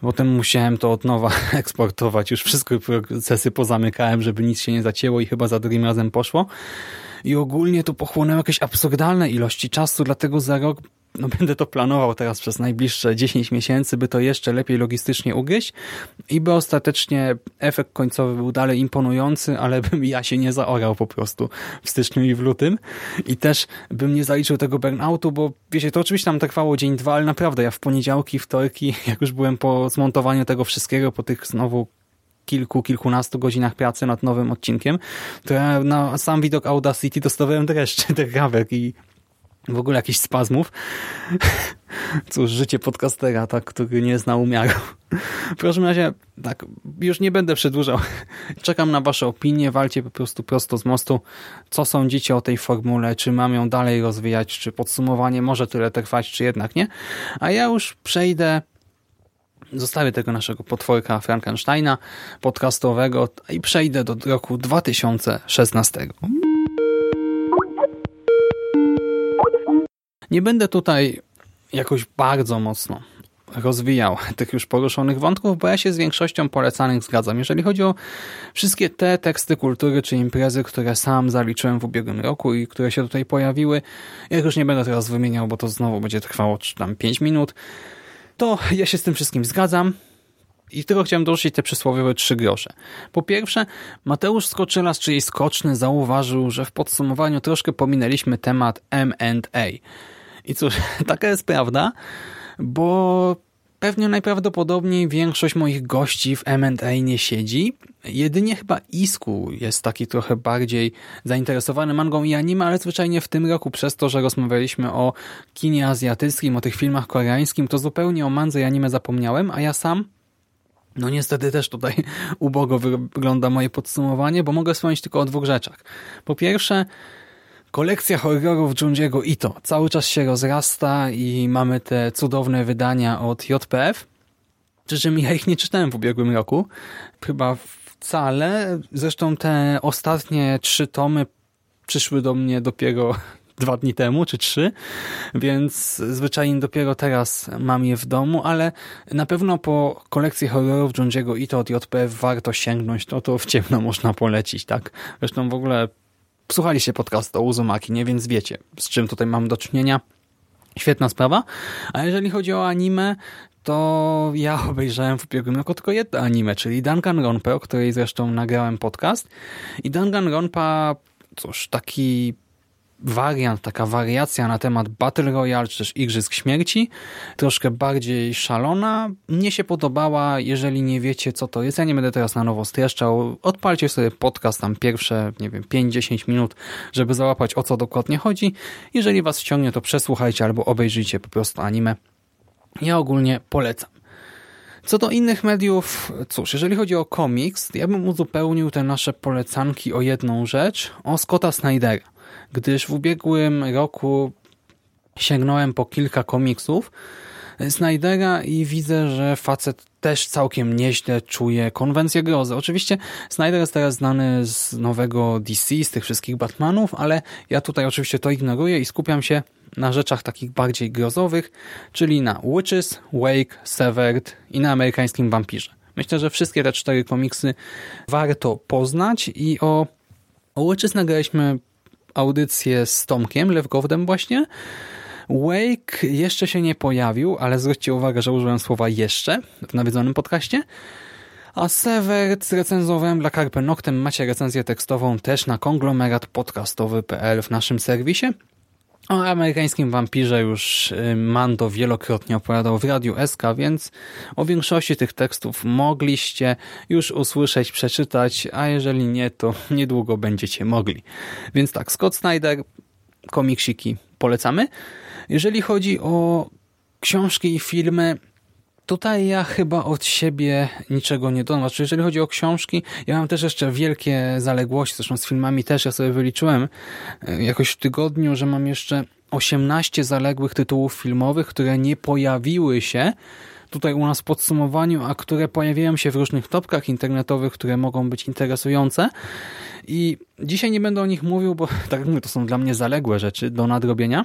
Potem musiałem to od nowa eksportować. Już wszystkie procesy pozamykałem, żeby nic się nie zacięło i chyba za drugim razem poszło. I ogólnie to pochłonęło jakieś absurdalne ilości czasu, dlatego za rok no będę to planował teraz przez najbliższe 10 miesięcy, by to jeszcze lepiej logistycznie ugryźć i by ostatecznie efekt końcowy był dalej imponujący, ale bym ja się nie zaorał po prostu w styczniu i w lutym. I też bym nie zaliczył tego burnoutu, bo wiecie, to oczywiście tam trwało dzień, dwa, ale naprawdę ja w poniedziałki, wtorki, jak już byłem po zmontowaniu tego wszystkiego, po tych znowu kilku, kilkunastu godzinach pracy nad nowym odcinkiem, to ja na sam widok Audacity dostawałem dreszcze, drgawek i w ogóle jakichś spazmów. Cóż, życie podcastera, tak, który nie zna umiaru. W każdym razie, tak, już nie będę przedłużał. Czekam na wasze opinie, walcie po prostu prosto z mostu. Co sądzicie o tej formule? Czy mam ją dalej rozwijać? Czy podsumowanie może tyle trwać, czy jednak nie? A ja już przejdę zostawię tego naszego potworka Frankensteina podcastowego i przejdę do roku 2016. Nie będę tutaj jakoś bardzo mocno rozwijał tych już poruszonych wątków, bo ja się z większością polecanych zgadzam. Jeżeli chodzi o wszystkie te teksty kultury czy imprezy, które sam zaliczyłem w ubiegłym roku i które się tutaj pojawiły, ja już nie będę teraz wymieniał, bo to znowu będzie trwało tam 5 minut, to ja się z tym wszystkim zgadzam. I tylko chciałem dorzucić te przysłowiowe trzy grosze. Po pierwsze, Mateusz Skoczylas, czyli Skoczny, zauważył, że w podsumowaniu troszkę pominęliśmy temat M&A. I cóż, taka jest prawda, bo pewnie najprawdopodobniej większość moich gości w M&A nie siedzi. Jedynie chyba Isku jest taki trochę bardziej zainteresowany mangą i anime, ale zwyczajnie w tym roku przez to, że rozmawialiśmy o kinie azjatyckim, o tych filmach koreańskim, to zupełnie o mandze i anime zapomniałem, a ja sam no niestety też tutaj ubogo wygląda moje podsumowanie, bo mogę wspomnieć tylko o dwóch rzeczach. Po pierwsze, Kolekcja horrorów Junjiego Ito cały czas się rozrasta i mamy te cudowne wydania od JPF. Przy czym ja ich nie czytałem w ubiegłym roku. Chyba wcale. Zresztą te ostatnie trzy tomy przyszły do mnie dopiero dwa dni temu, czy trzy, więc zwyczajnie dopiero teraz mam je w domu, ale na pewno po kolekcji horrorów Junjiego Ito od JPF warto sięgnąć, to to w ciemno można polecić, tak? Zresztą w ogóle słuchaliście podcast o Uzumaki, nie? Więc wiecie, z czym tutaj mam do czynienia. Świetna sprawa. A jeżeli chodzi o anime, to ja obejrzałem w ubiegłym roku tylko jedno anime, czyli Danganronpa, o której zresztą nagrałem podcast. I Danganronpa, cóż, taki wariant, taka wariacja na temat Battle Royale, czy też Igrzysk Śmierci, troszkę bardziej szalona. Mnie się podobała, jeżeli nie wiecie co to jest, ja nie będę teraz na nowo streszczał, odpalcie sobie podcast tam pierwsze, nie wiem, 5-10 minut, żeby załapać o co dokładnie chodzi. Jeżeli was wciągnie, to przesłuchajcie albo obejrzyjcie po prostu anime. Ja ogólnie polecam. Co do innych mediów, cóż, jeżeli chodzi o komiks, ja bym uzupełnił te nasze polecanki o jedną rzecz, o Scotta Snydera gdyż w ubiegłym roku sięgnąłem po kilka komiksów Snydera i widzę, że facet też całkiem nieźle czuje konwencję grozy. Oczywiście Snyder jest teraz znany z nowego DC, z tych wszystkich Batmanów, ale ja tutaj oczywiście to ignoruję i skupiam się na rzeczach takich bardziej grozowych, czyli na Witches, Wake, Severed i na amerykańskim wampirze. Myślę, że wszystkie te cztery komiksy warto poznać i o Witches nagraliśmy audycję z Tomkiem Lewgowdem właśnie. Wake jeszcze się nie pojawił, ale zwróćcie uwagę, że użyłem słowa jeszcze w nawiedzonym podcaście. A Severed recenzowałem dla Carpe Noctem. Macie recenzję tekstową też na konglomeratpodcastowy.pl w naszym serwisie. O amerykańskim wampirze już y, Mando wielokrotnie opowiadał w Radiu SK, więc o większości tych tekstów mogliście już usłyszeć, przeczytać, a jeżeli nie, to niedługo będziecie mogli. Więc tak, Scott Snyder, komiksiki polecamy. Jeżeli chodzi o książki i filmy, Tutaj ja chyba od siebie niczego nie dodam. Znaczy, jeżeli chodzi o książki, ja mam też jeszcze wielkie zaległości, zresztą z filmami też ja sobie wyliczyłem e, jakoś w tygodniu, że mam jeszcze 18 zaległych tytułów filmowych, które nie pojawiły się tutaj u nas w podsumowaniu, a które pojawiają się w różnych topkach internetowych, które mogą być interesujące. I dzisiaj nie będę o nich mówił, bo tak mówię, to są dla mnie zaległe rzeczy do nadrobienia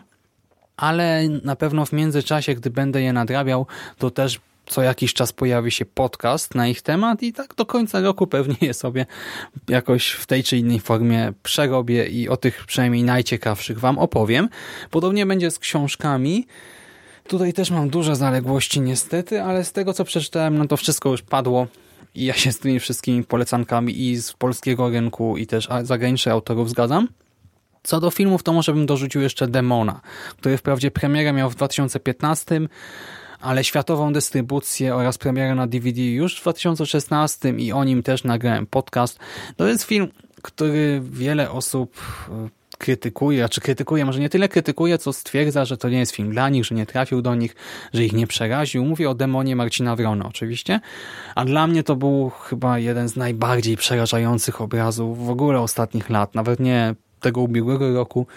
ale na pewno w międzyczasie, gdy będę je nadrabiał, to też co jakiś czas pojawi się podcast na ich temat i tak do końca roku pewnie je sobie jakoś w tej czy innej formie przerobię i o tych przynajmniej najciekawszych Wam opowiem. Podobnie będzie z książkami. Tutaj też mam duże zaległości niestety, ale z tego co przeczytałem, no to wszystko już padło i ja się z tymi wszystkimi polecankami i z polskiego rynku i też zagranicznych autorów zgadzam. Co do filmów, to może bym dorzucił jeszcze Demona, który wprawdzie premierę miał w 2015, ale światową dystrybucję oraz premierę na DVD już w 2016 i o nim też nagrałem podcast. To jest film, który wiele osób e, krytykuje, czy krytykuje, może nie tyle krytykuje, co stwierdza, że to nie jest film dla nich, że nie trafił do nich, że ich nie przeraził. Mówię o demonie Marcina Wrona oczywiście, a dla mnie to był chyba jeden z najbardziej przerażających obrazów w ogóle ostatnich lat, nawet nie tego ubiegłego roku,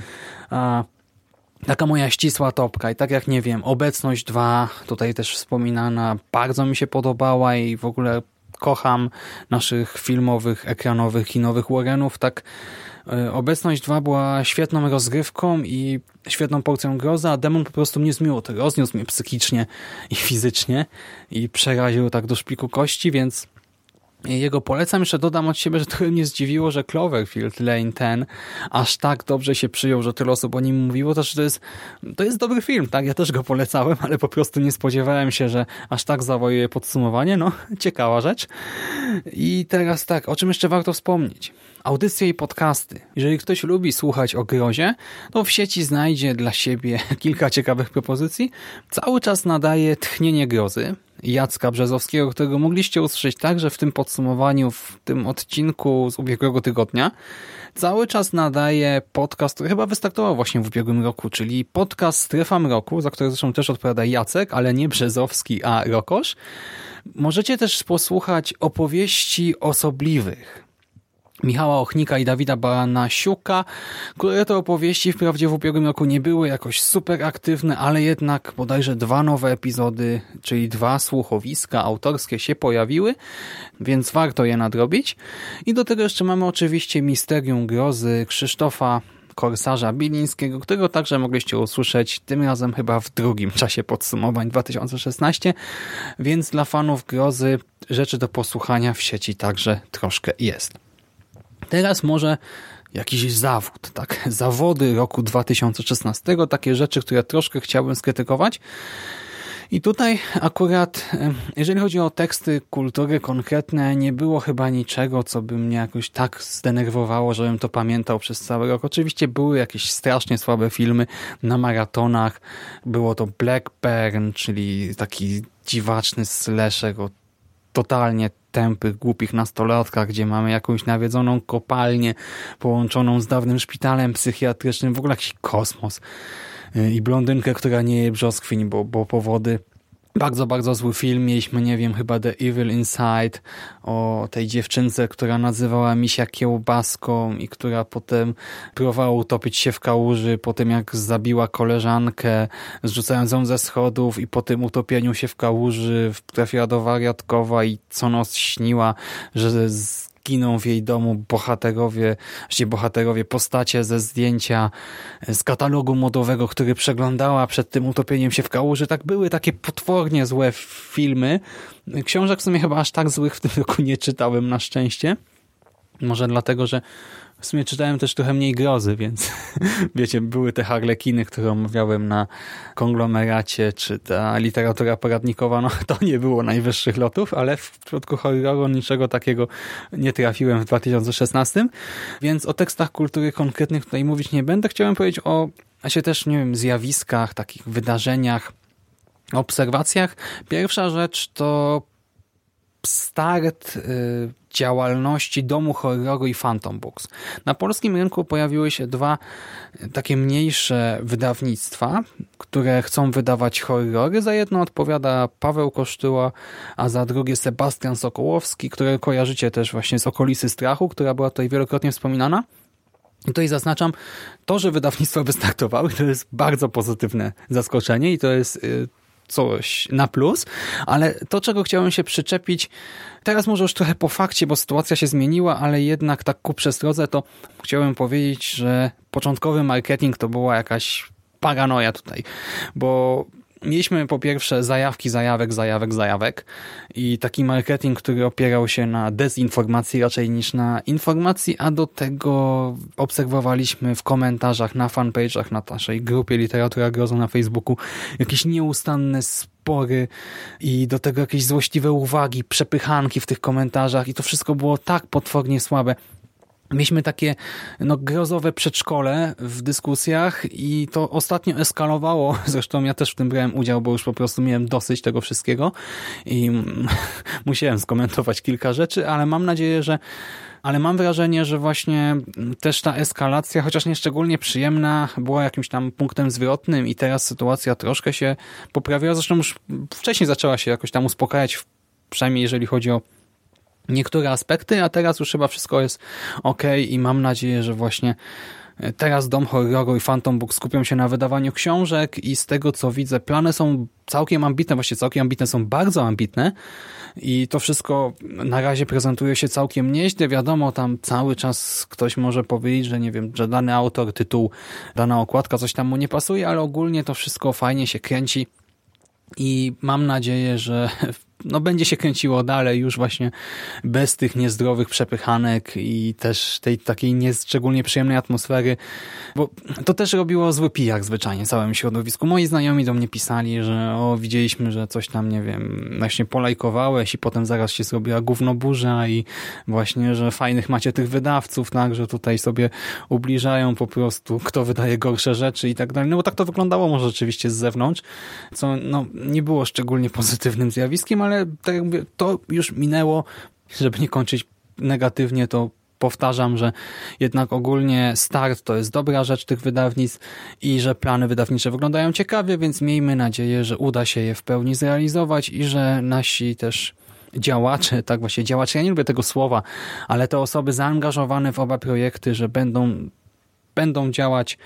a Taka moja ścisła topka i tak jak nie wiem, Obecność 2, tutaj też wspominana, bardzo mi się podobała i w ogóle kocham naszych filmowych, ekranowych, kinowych Warrenów, tak e, Obecność 2 była świetną rozgrywką i świetną porcją grozy, a demon po prostu mnie zmiótł, rozniósł mnie psychicznie i fizycznie i przeraził tak do szpiku kości, więc jego polecam. Jeszcze dodam od siebie, że trochę mnie zdziwiło, że Cloverfield Lane ten aż tak dobrze się przyjął, że tyle osób o nim mówiło. To, że to, jest, to jest dobry film, tak? Ja też go polecałem, ale po prostu nie spodziewałem się, że aż tak zawojuje podsumowanie. No, ciekawa rzecz. I teraz tak, o czym jeszcze warto wspomnieć? Audycje i podcasty. Jeżeli ktoś lubi słuchać o grozie, to w sieci znajdzie dla siebie kilka ciekawych propozycji. Cały czas nadaje Tchnienie Grozy, Jacka Brzezowskiego, którego mogliście usłyszeć także w tym podsumowaniu, w tym odcinku z ubiegłego tygodnia. Cały czas nadaje podcast, który chyba wystartował właśnie w ubiegłym roku, czyli podcast Strefa Mroku, za który zresztą też odpowiada Jacek, ale nie Brzezowski, a Rokosz. Możecie też posłuchać opowieści osobliwych Michała Ochnika i Dawida Baranasiuka, które to opowieści wprawdzie w ubiegłym roku nie były jakoś super aktywne, ale jednak bodajże dwa nowe epizody, czyli dwa słuchowiska autorskie się pojawiły, więc warto je nadrobić. I do tego jeszcze mamy oczywiście Misterium Grozy Krzysztofa Korsarza Bilińskiego, którego także mogliście usłyszeć tym razem chyba w drugim czasie podsumowań 2016, więc dla fanów grozy rzeczy do posłuchania w sieci także troszkę jest. Teraz może jakiś zawód, tak? Zawody roku 2016, takie rzeczy, które troszkę chciałbym skrytykować. I tutaj akurat, jeżeli chodzi o teksty kultury konkretne, nie było chyba niczego, co by mnie jakoś tak zdenerwowało, żebym to pamiętał przez cały rok. Oczywiście były jakieś strasznie słabe filmy na maratonach. Było to Blackburn, czyli taki dziwaczny slasher o totalnie tępych, głupich nastolatkach, gdzie mamy jakąś nawiedzoną kopalnię połączoną z dawnym szpitalem psychiatrycznym, w ogóle jakiś kosmos. Y, I blondynkę, która nie je brzoskwiń, bo, bo powody bardzo, bardzo zły film. Mieliśmy, nie wiem, chyba The Evil Inside o tej dziewczynce, która nazywała misia kiełbaską i która potem próbowała utopić się w kałuży po tym, jak zabiła koleżankę, zrzucając ją ze schodów i po tym utopieniu się w kałuży trafiła do wariatkowa i co noc śniła, że z giną w jej domu bohaterowie, właściwie bohaterowie, postacie ze zdjęcia z katalogu modowego, który przeglądała przed tym utopieniem się w kałuży. Tak były takie potwornie złe filmy. Książek w sumie chyba aż tak złych w tym roku nie czytałem na szczęście. Może dlatego, że w sumie czytałem też trochę mniej grozy, więc wiecie, były te harlekiny, które omawiałem na konglomeracie, czy ta literatura poradnikowa, no to nie było najwyższych lotów, ale w przypadku horroru niczego takiego nie trafiłem w 2016, więc o tekstach kultury konkretnych tutaj mówić nie będę. Chciałem powiedzieć o się też, nie wiem, zjawiskach, takich wydarzeniach, obserwacjach. Pierwsza rzecz to start y, działalności Domu Horroru i Phantom Books. Na polskim rynku pojawiły się dwa takie mniejsze wydawnictwa, które chcą wydawać horrory. Za jedno odpowiada Paweł Kosztyła, a za drugie Sebastian Sokołowski, które kojarzycie też właśnie z okolicy strachu, która była tutaj wielokrotnie wspominana. I tutaj zaznaczam, to, że wydawnictwa wystartowały, to jest bardzo pozytywne zaskoczenie i to jest y, coś na plus, ale to, czego chciałem się przyczepić, teraz może już trochę po fakcie, bo sytuacja się zmieniła, ale jednak tak ku przestrodze, to chciałem powiedzieć, że początkowy marketing to była jakaś paranoja tutaj, bo mieliśmy po pierwsze zajawki, zajawek, zajawek, zajawek i taki marketing, który opierał się na dezinformacji raczej niż na informacji, a do tego obserwowaliśmy w komentarzach na fanpage'ach na naszej grupie Literatura Grozu na Facebooku jakieś nieustanne spory i do tego jakieś złośliwe uwagi, przepychanki w tych komentarzach i to wszystko było tak potwornie słabe. Mieliśmy takie no, grozowe przedszkole w dyskusjach i to ostatnio eskalowało. Zresztą ja też w tym brałem udział, bo już po prostu miałem dosyć tego wszystkiego i musiałem skomentować kilka rzeczy, ale mam nadzieję, że ale mam wrażenie, że właśnie też ta eskalacja, chociaż nie szczególnie przyjemna, była jakimś tam punktem zwrotnym i teraz sytuacja troszkę się poprawiła. Zresztą już wcześniej zaczęła się jakoś tam uspokajać, przynajmniej jeżeli chodzi o niektóre aspekty, a teraz już chyba wszystko jest ok i mam nadzieję, że właśnie e, teraz Dom Horroru i Phantom Book skupią się na wydawaniu książek i z tego co widzę, plany są całkiem ambitne, właśnie całkiem ambitne, są bardzo ambitne i to wszystko na razie prezentuje się całkiem nieźle. Wiadomo, tam cały czas ktoś może powiedzieć, że nie wiem, że dany autor, tytuł, dana okładka, coś tam mu nie pasuje, ale ogólnie to wszystko fajnie się kręci i mam nadzieję, że no, będzie się kręciło dalej już właśnie bez tych niezdrowych przepychanek i też tej takiej nieszczególnie przyjemnej atmosfery, bo to też robiło zły pijak zwyczajnie całym środowisku. Moi znajomi do mnie pisali, że o, widzieliśmy, że coś tam, nie wiem, właśnie polajkowałeś i potem zaraz się zrobiła gównoburza i właśnie, że fajnych macie tych wydawców, tak, że tutaj sobie ubliżają po prostu, kto wydaje gorsze rzeczy i tak dalej. No bo tak to wyglądało może rzeczywiście z zewnątrz, co no, nie było szczególnie pozytywnym zjawiskiem, ale tak jak mówię, to już minęło, żeby nie kończyć negatywnie, to powtarzam, że jednak ogólnie start to jest dobra rzecz tych wydawnictw i że plany wydawnicze wyglądają ciekawie, więc miejmy nadzieję, że uda się je w pełni zrealizować i że nasi też działacze, tak właśnie działacze, ja nie lubię tego słowa, ale te osoby zaangażowane w oba projekty, że będą będą działać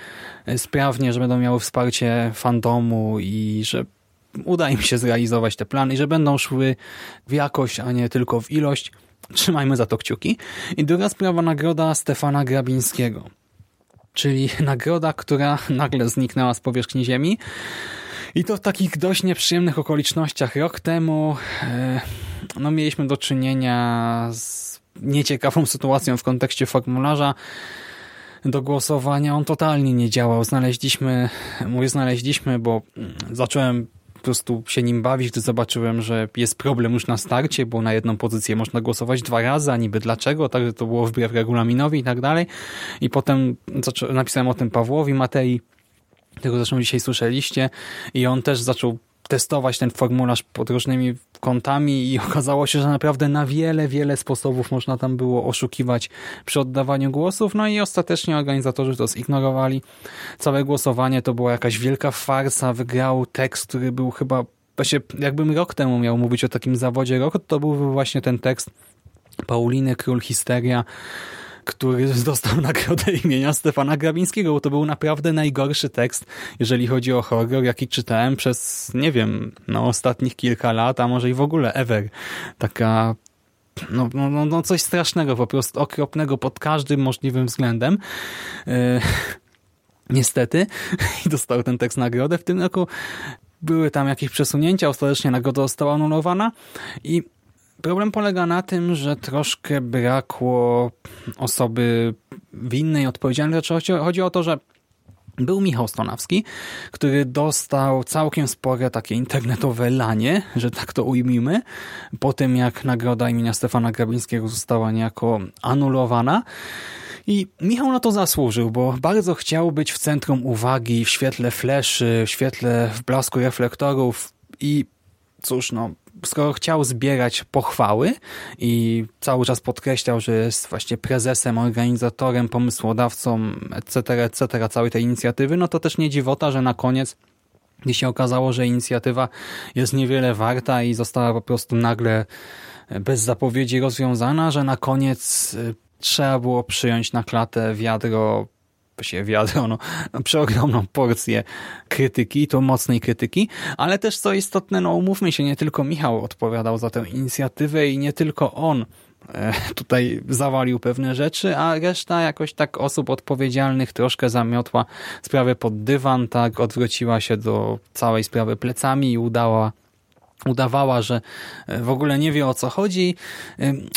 e, sprawnie, że będą miały wsparcie fandomu i że uda im się zrealizować te plany i że będą szły w jakość, a nie tylko w ilość. Trzymajmy za to kciuki. I druga sprawa, nagroda Stefana Grabińskiego. Czyli nagroda, która nagle zniknęła z powierzchni ziemi. I to w takich dość nieprzyjemnych okolicznościach. Rok temu e, no, mieliśmy do czynienia z nieciekawą sytuacją w kontekście formularza do głosowania. On totalnie nie działał. Znaleźliśmy, mówię znaleźliśmy, bo zacząłem po prostu się nim bawić, gdy zobaczyłem, że jest problem już na starcie, bo na jedną pozycję można głosować dwa razy, a niby dlaczego, także to było wbrew regulaminowi i tak dalej. I potem napisałem o tym Pawłowi Matei, tego zresztą dzisiaj słyszeliście i on też zaczął testować ten formularz pod różnymi kątami i okazało się, że naprawdę na wiele, wiele sposobów można tam było oszukiwać przy oddawaniu głosów, no i ostatecznie organizatorzy to zignorowali. Całe głosowanie to była jakaś wielka farsa, wygrał tekst, który był chyba, właśnie jakbym rok temu miał mówić o takim zawodzie roku, to był właśnie ten tekst Pauliny Król Histeria, który dostał nagrodę imienia Stefana Grabińskiego, bo to był naprawdę najgorszy tekst, jeżeli chodzi o horror, jaki czytałem przez, nie wiem, no ostatnich kilka lat, a może i w ogóle ever. Taka no, no, no, no coś strasznego, po prostu okropnego pod każdym możliwym względem. Yy, niestety. I dostał ten tekst nagrodę. W tym roku były tam jakieś przesunięcia, ostatecznie nagroda została anulowana i Problem polega na tym, że troszkę brakło osoby winnej, odpowiedzialnej. Znaczy, chodzi o to, że był Michał Stonawski, który dostał całkiem spore takie internetowe lanie, że tak to ujmijmy, po tym jak nagroda imienia Stefana Grabińskiego została niejako anulowana. I Michał na to zasłużył, bo bardzo chciał być w centrum uwagi, w świetle fleszy, w świetle w blasku reflektorów i cóż, no, skoro chciał zbierać pochwały i cały czas podkreślał, że jest właśnie prezesem, organizatorem, pomysłodawcą, etc., etc., całej tej inicjatywy, no to też nie dziwota, że na koniec gdy się okazało, że inicjatywa jest niewiele warta i została po prostu nagle bez zapowiedzi rozwiązana, że na koniec y, trzeba było przyjąć na klatę wiadro się wiadro, no, przeogromną porcję krytyki, to mocnej krytyki, ale też co istotne, no umówmy się, nie tylko Michał odpowiadał za tę inicjatywę i nie tylko on e, tutaj zawalił pewne rzeczy, a reszta jakoś tak osób odpowiedzialnych troszkę zamiotła sprawę pod dywan, tak odwróciła się do całej sprawy plecami i udała udawała, że e, w ogóle nie wie o co chodzi.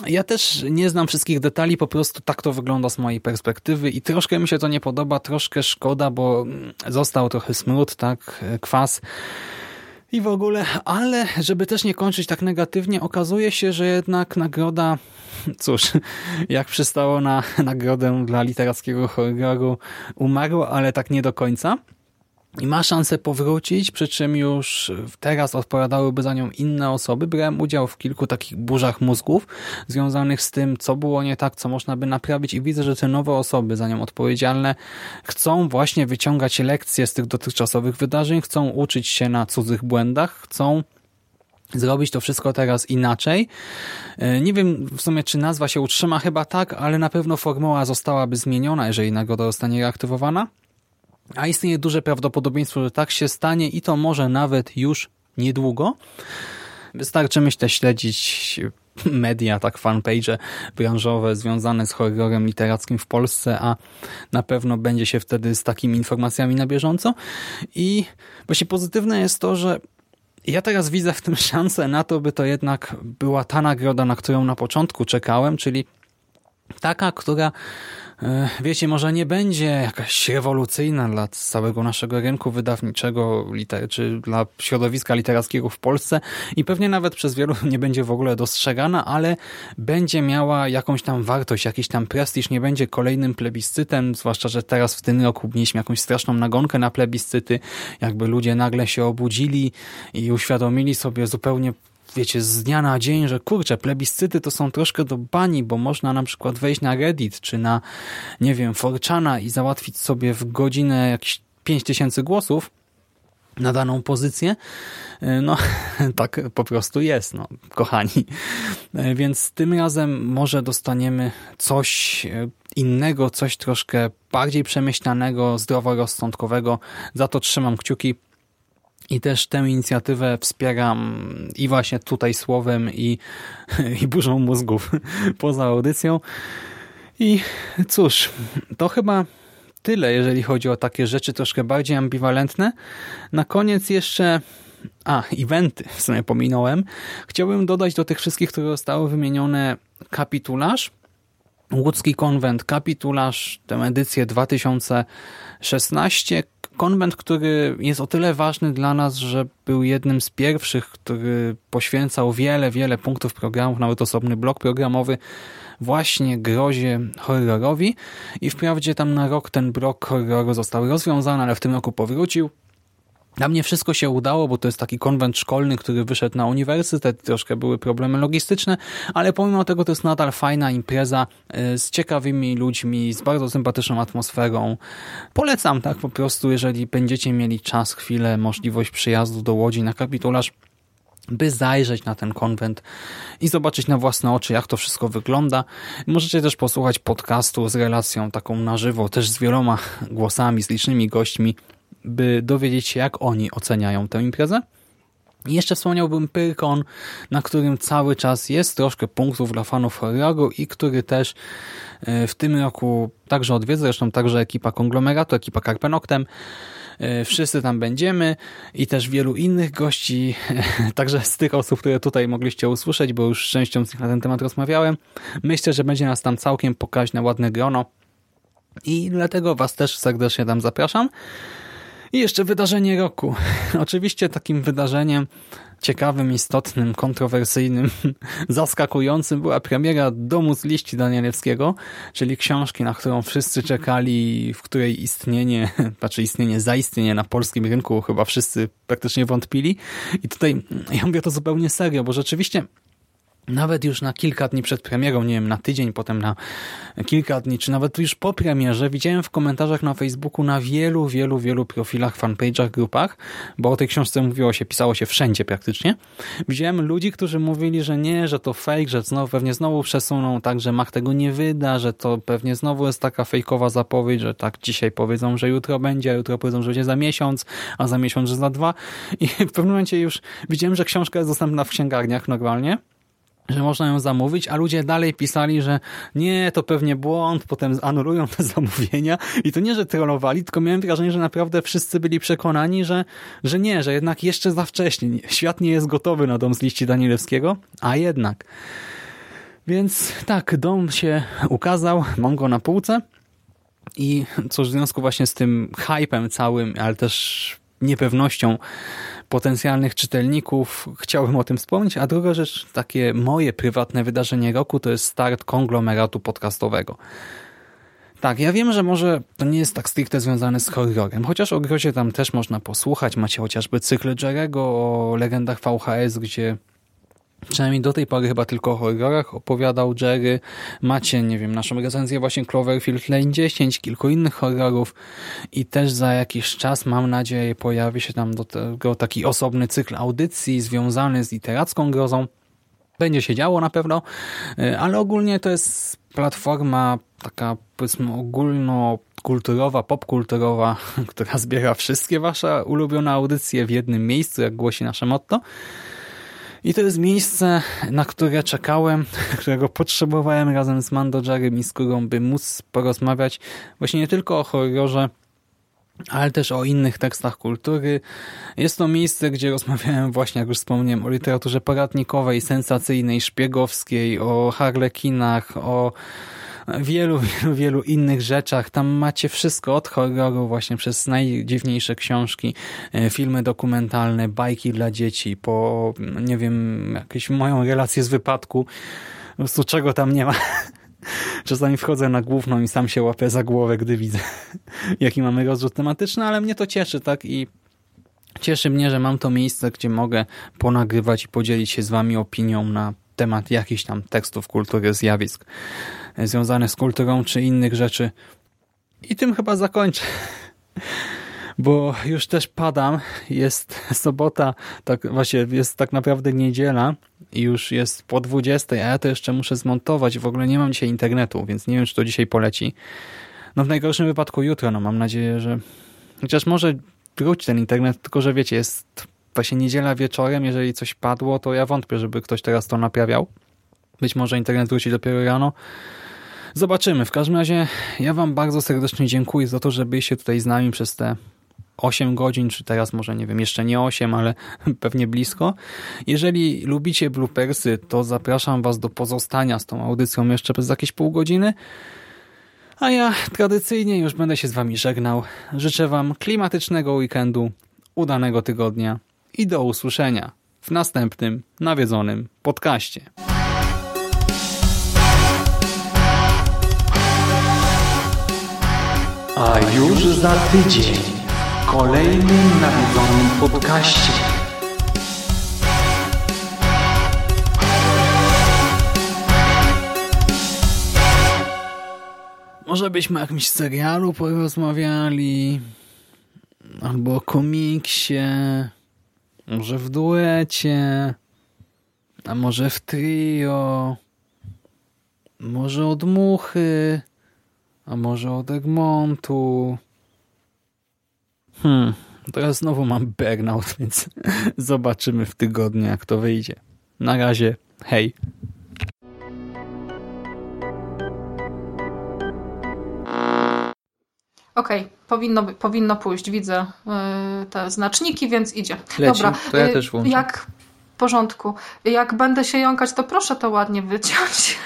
Ja też nie znam wszystkich detali, po prostu tak to wygląda z mojej perspektywy i troszkę mi się to nie podoba, troszkę szkoda, bo mm, został trochę smród, tak, e, kwas i w ogóle, ale żeby też nie kończyć tak negatywnie, okazuje się, że jednak nagroda, cóż, jak przystało na nagrodę dla literackiego horroru, umarła, ale tak nie do końca i ma szansę powrócić, przy czym już teraz odpowiadałyby za nią inne osoby. Brałem udział w kilku takich burzach mózgów związanych z tym, co było nie tak, co można by naprawić i widzę, że te nowe osoby za nią odpowiedzialne chcą właśnie wyciągać lekcje z tych dotychczasowych wydarzeń, chcą uczyć się na cudzych błędach, chcą zrobić to wszystko teraz inaczej. E, nie wiem w sumie, czy nazwa się utrzyma, chyba tak, ale na pewno formuła zostałaby zmieniona, jeżeli nagroda zostanie reaktywowana. A istnieje duże prawdopodobieństwo, że tak się stanie i to może nawet już niedługo. Wystarczy, myślę, śledzić media, tak fanpage branżowe związane z horrorem literackim w Polsce, a na pewno będzie się wtedy z takimi informacjami na bieżąco. I właśnie pozytywne jest to, że ja teraz widzę w tym szansę na to, by to jednak była ta nagroda, na którą na początku czekałem, czyli taka, która wiecie, może nie będzie jakaś rewolucyjna dla całego naszego rynku wydawniczego czy dla środowiska literackiego w Polsce i pewnie nawet przez wielu nie będzie w ogóle dostrzegana, ale będzie miała jakąś tam wartość, jakiś tam prestiż, nie będzie kolejnym plebiscytem, zwłaszcza, że teraz w tym roku mieliśmy jakąś straszną nagonkę na plebiscyty, jakby ludzie nagle się obudzili i uświadomili sobie zupełnie wiecie, z dnia na dzień, że kurczę, plebiscyty to są troszkę do bani, bo można na przykład wejść na Reddit, czy na, nie wiem, Forczana i załatwić sobie w godzinę jakieś 5000 głosów, na daną pozycję. No, tak po prostu jest, no, kochani. Więc tym razem może dostaniemy coś innego, coś troszkę bardziej przemyślanego, zdroworozsądkowego. Za to trzymam kciuki i też tę inicjatywę wspieram i właśnie tutaj słowem i, i burzą mózgów poza audycją. I cóż, to chyba tyle, jeżeli chodzi o takie rzeczy troszkę bardziej ambiwalentne. Na koniec jeszcze a, eventy w sumie pominąłem. Chciałbym dodać do tych wszystkich, które zostały wymienione kapitularz. Łódzki Konwent, kapitularz, tę edycję 2016. Konwent, który jest o tyle ważny dla nas, że był jednym z pierwszych, który poświęcał wiele, wiele punktów programów, nawet osobny blok programowy właśnie grozie horrorowi i wprawdzie tam na rok ten blok horroru został rozwiązany, ale w tym roku powrócił. Dla mnie wszystko się udało, bo to jest taki konwent szkolny, który wyszedł na uniwersytet, troszkę były problemy logistyczne, ale pomimo tego to jest nadal fajna impreza y, z ciekawymi ludźmi, z bardzo sympatyczną atmosferą. Polecam tak po prostu, jeżeli będziecie mieli czas, chwilę, możliwość przyjazdu do Łodzi na kapitularz, by zajrzeć na ten konwent i zobaczyć na własne oczy, jak to wszystko wygląda. Możecie też posłuchać podcastu z relacją taką na żywo, też z wieloma głosami, z licznymi gośćmi, by dowiedzieć się, jak oni oceniają tę imprezę. I jeszcze wspomniałbym Pyrkon, na którym cały czas jest troszkę punktów dla fanów horroru i który też e, w tym roku także odwiedza, zresztą także ekipa Konglomeratu, ekipa Carpenoctem. E, wszyscy tam będziemy i też wielu innych gości, także z tych osób, które tutaj mogliście usłyszeć, bo już z częścią z nich na ten temat rozmawiałem. Myślę, że będzie nas tam całkiem pokaźne, ładne grono i dlatego Was też serdecznie tam zapraszam. I jeszcze wydarzenie roku. Oczywiście takim wydarzeniem ciekawym, istotnym, kontrowersyjnym, zaskakującym była premiera Domu z liści Danielewskiego, czyli książki, na którą wszyscy czekali, w której istnienie, znaczy istnienie, zaistnienie na polskim rynku chyba wszyscy praktycznie wątpili. I tutaj ja mówię to zupełnie serio, bo rzeczywiście nawet już na kilka dni przed premierą, nie wiem, na tydzień, potem na kilka dni, czy nawet już po premierze, widziałem w komentarzach na Facebooku na wielu, wielu, wielu profilach, fanpage'ach, grupach, bo o tej książce mówiło się, pisało się wszędzie praktycznie. Widziałem ludzi, którzy mówili, że nie, że to fake, że znowu, pewnie znowu przesuną tak, że Mach tego nie wyda, że to pewnie znowu jest taka fejkowa zapowiedź, że tak dzisiaj powiedzą, że jutro będzie, a jutro powiedzą, że będzie za miesiąc, a za miesiąc, że za dwa. I w pewnym momencie już widziałem, że książka jest dostępna w księgarniach normalnie, że można ją zamówić, a ludzie dalej pisali, że nie, to pewnie błąd, potem anulują te zamówienia i to nie, że trollowali, tylko miałem wrażenie, że naprawdę wszyscy byli przekonani, że, że nie, że jednak jeszcze za wcześnie. Świat nie jest gotowy na dom z liści Danielewskiego, a jednak. Więc tak, dom się ukazał, mam go na półce i cóż, w związku właśnie z tym hypem całym, ale też niepewnością potencjalnych czytelników chciałbym o tym wspomnieć, a druga rzecz, takie moje prywatne wydarzenie roku to jest start konglomeratu podcastowego. Tak, ja wiem, że może to nie jest tak stricte związane z horrorem, chociaż o grozie tam też można posłuchać. Macie chociażby cykl Jerego o legendach VHS, gdzie Przynajmniej do tej pory chyba tylko o horrorach opowiadał Jerry. Macie, nie wiem, naszą recenzję właśnie Cloverfield Lane 10, kilku innych horrorów i też za jakiś czas, mam nadzieję, pojawi się tam do tego taki osobny cykl audycji związany z literacką grozą. Będzie się działo na pewno, e, ale ogólnie to jest platforma taka powiedzmy ogólnokulturowa, popkulturowa, która zbiera wszystkie wasze ulubione audycje w jednym miejscu, jak głosi nasze motto. I to jest miejsce, na które czekałem, którego potrzebowałem razem z Mando Jarem i Skórą, by móc porozmawiać właśnie nie tylko o horrorze, ale też o innych tekstach kultury. Jest to miejsce, gdzie rozmawiałem właśnie, jak już wspomniałem, o literaturze poradnikowej, sensacyjnej, szpiegowskiej, o harlekinach, o wielu, wielu, wielu innych rzeczach. Tam macie wszystko od horroru właśnie przez najdziwniejsze książki, e, filmy dokumentalne, bajki dla dzieci, po nie wiem, jakąś moją relację z wypadku. Po prostu czego tam nie ma. Czasami wchodzę na główną i sam się łapię za głowę, gdy widzę, jaki mamy rozrzut tematyczny, ale mnie to cieszy, tak? I cieszy mnie, że mam to miejsce, gdzie mogę ponagrywać i podzielić się z wami opinią na temat jakichś tam tekstów kultury, zjawisk związanych z kulturą czy innych rzeczy. I tym chyba zakończę. bo już też padam. Jest sobota, tak właśnie jest tak naprawdę niedziela i już jest po 20, a ja to jeszcze muszę zmontować. W ogóle nie mam dzisiaj internetu, więc nie wiem, czy to dzisiaj poleci. No w najgorszym wypadku jutro, no mam nadzieję, że chociaż może wróci ten internet, tylko że wiecie, jest właśnie niedziela wieczorem, jeżeli coś padło, to ja wątpię, żeby ktoś teraz to naprawiał. Być może internet wróci dopiero rano. Zobaczymy. W każdym razie ja wam bardzo serdecznie dziękuję za to, że byliście tutaj z nami przez te 8 godzin, czy teraz może nie wiem, jeszcze nie 8, ale pewnie blisko. Jeżeli lubicie bloopersy, to zapraszam was do pozostania z tą audycją jeszcze przez jakieś pół godziny. A ja tradycyjnie już będę się z wami żegnał. Życzę wam klimatycznego weekendu, udanego tygodnia i do usłyszenia w następnym nawiedzonym podcaście. A już za tydzień w kolejnym nawiedzonym podcaście. Może byśmy o jakimś serialu porozmawiali, albo o komiksie, może w duecie, a może w trio, może od muchy. A może od Egmontu? Hmm, teraz znowu mam burnout, więc zobaczymy w tygodniu, jak to wyjdzie. Na razie, hej. Okej, okay, powinno, powinno pójść. Widzę yy, te znaczniki, więc idzie. Leci, Dobra, to ja yy, też włączę. Jak w porządku. Jak będę się jąkać, to proszę to ładnie wyciąć.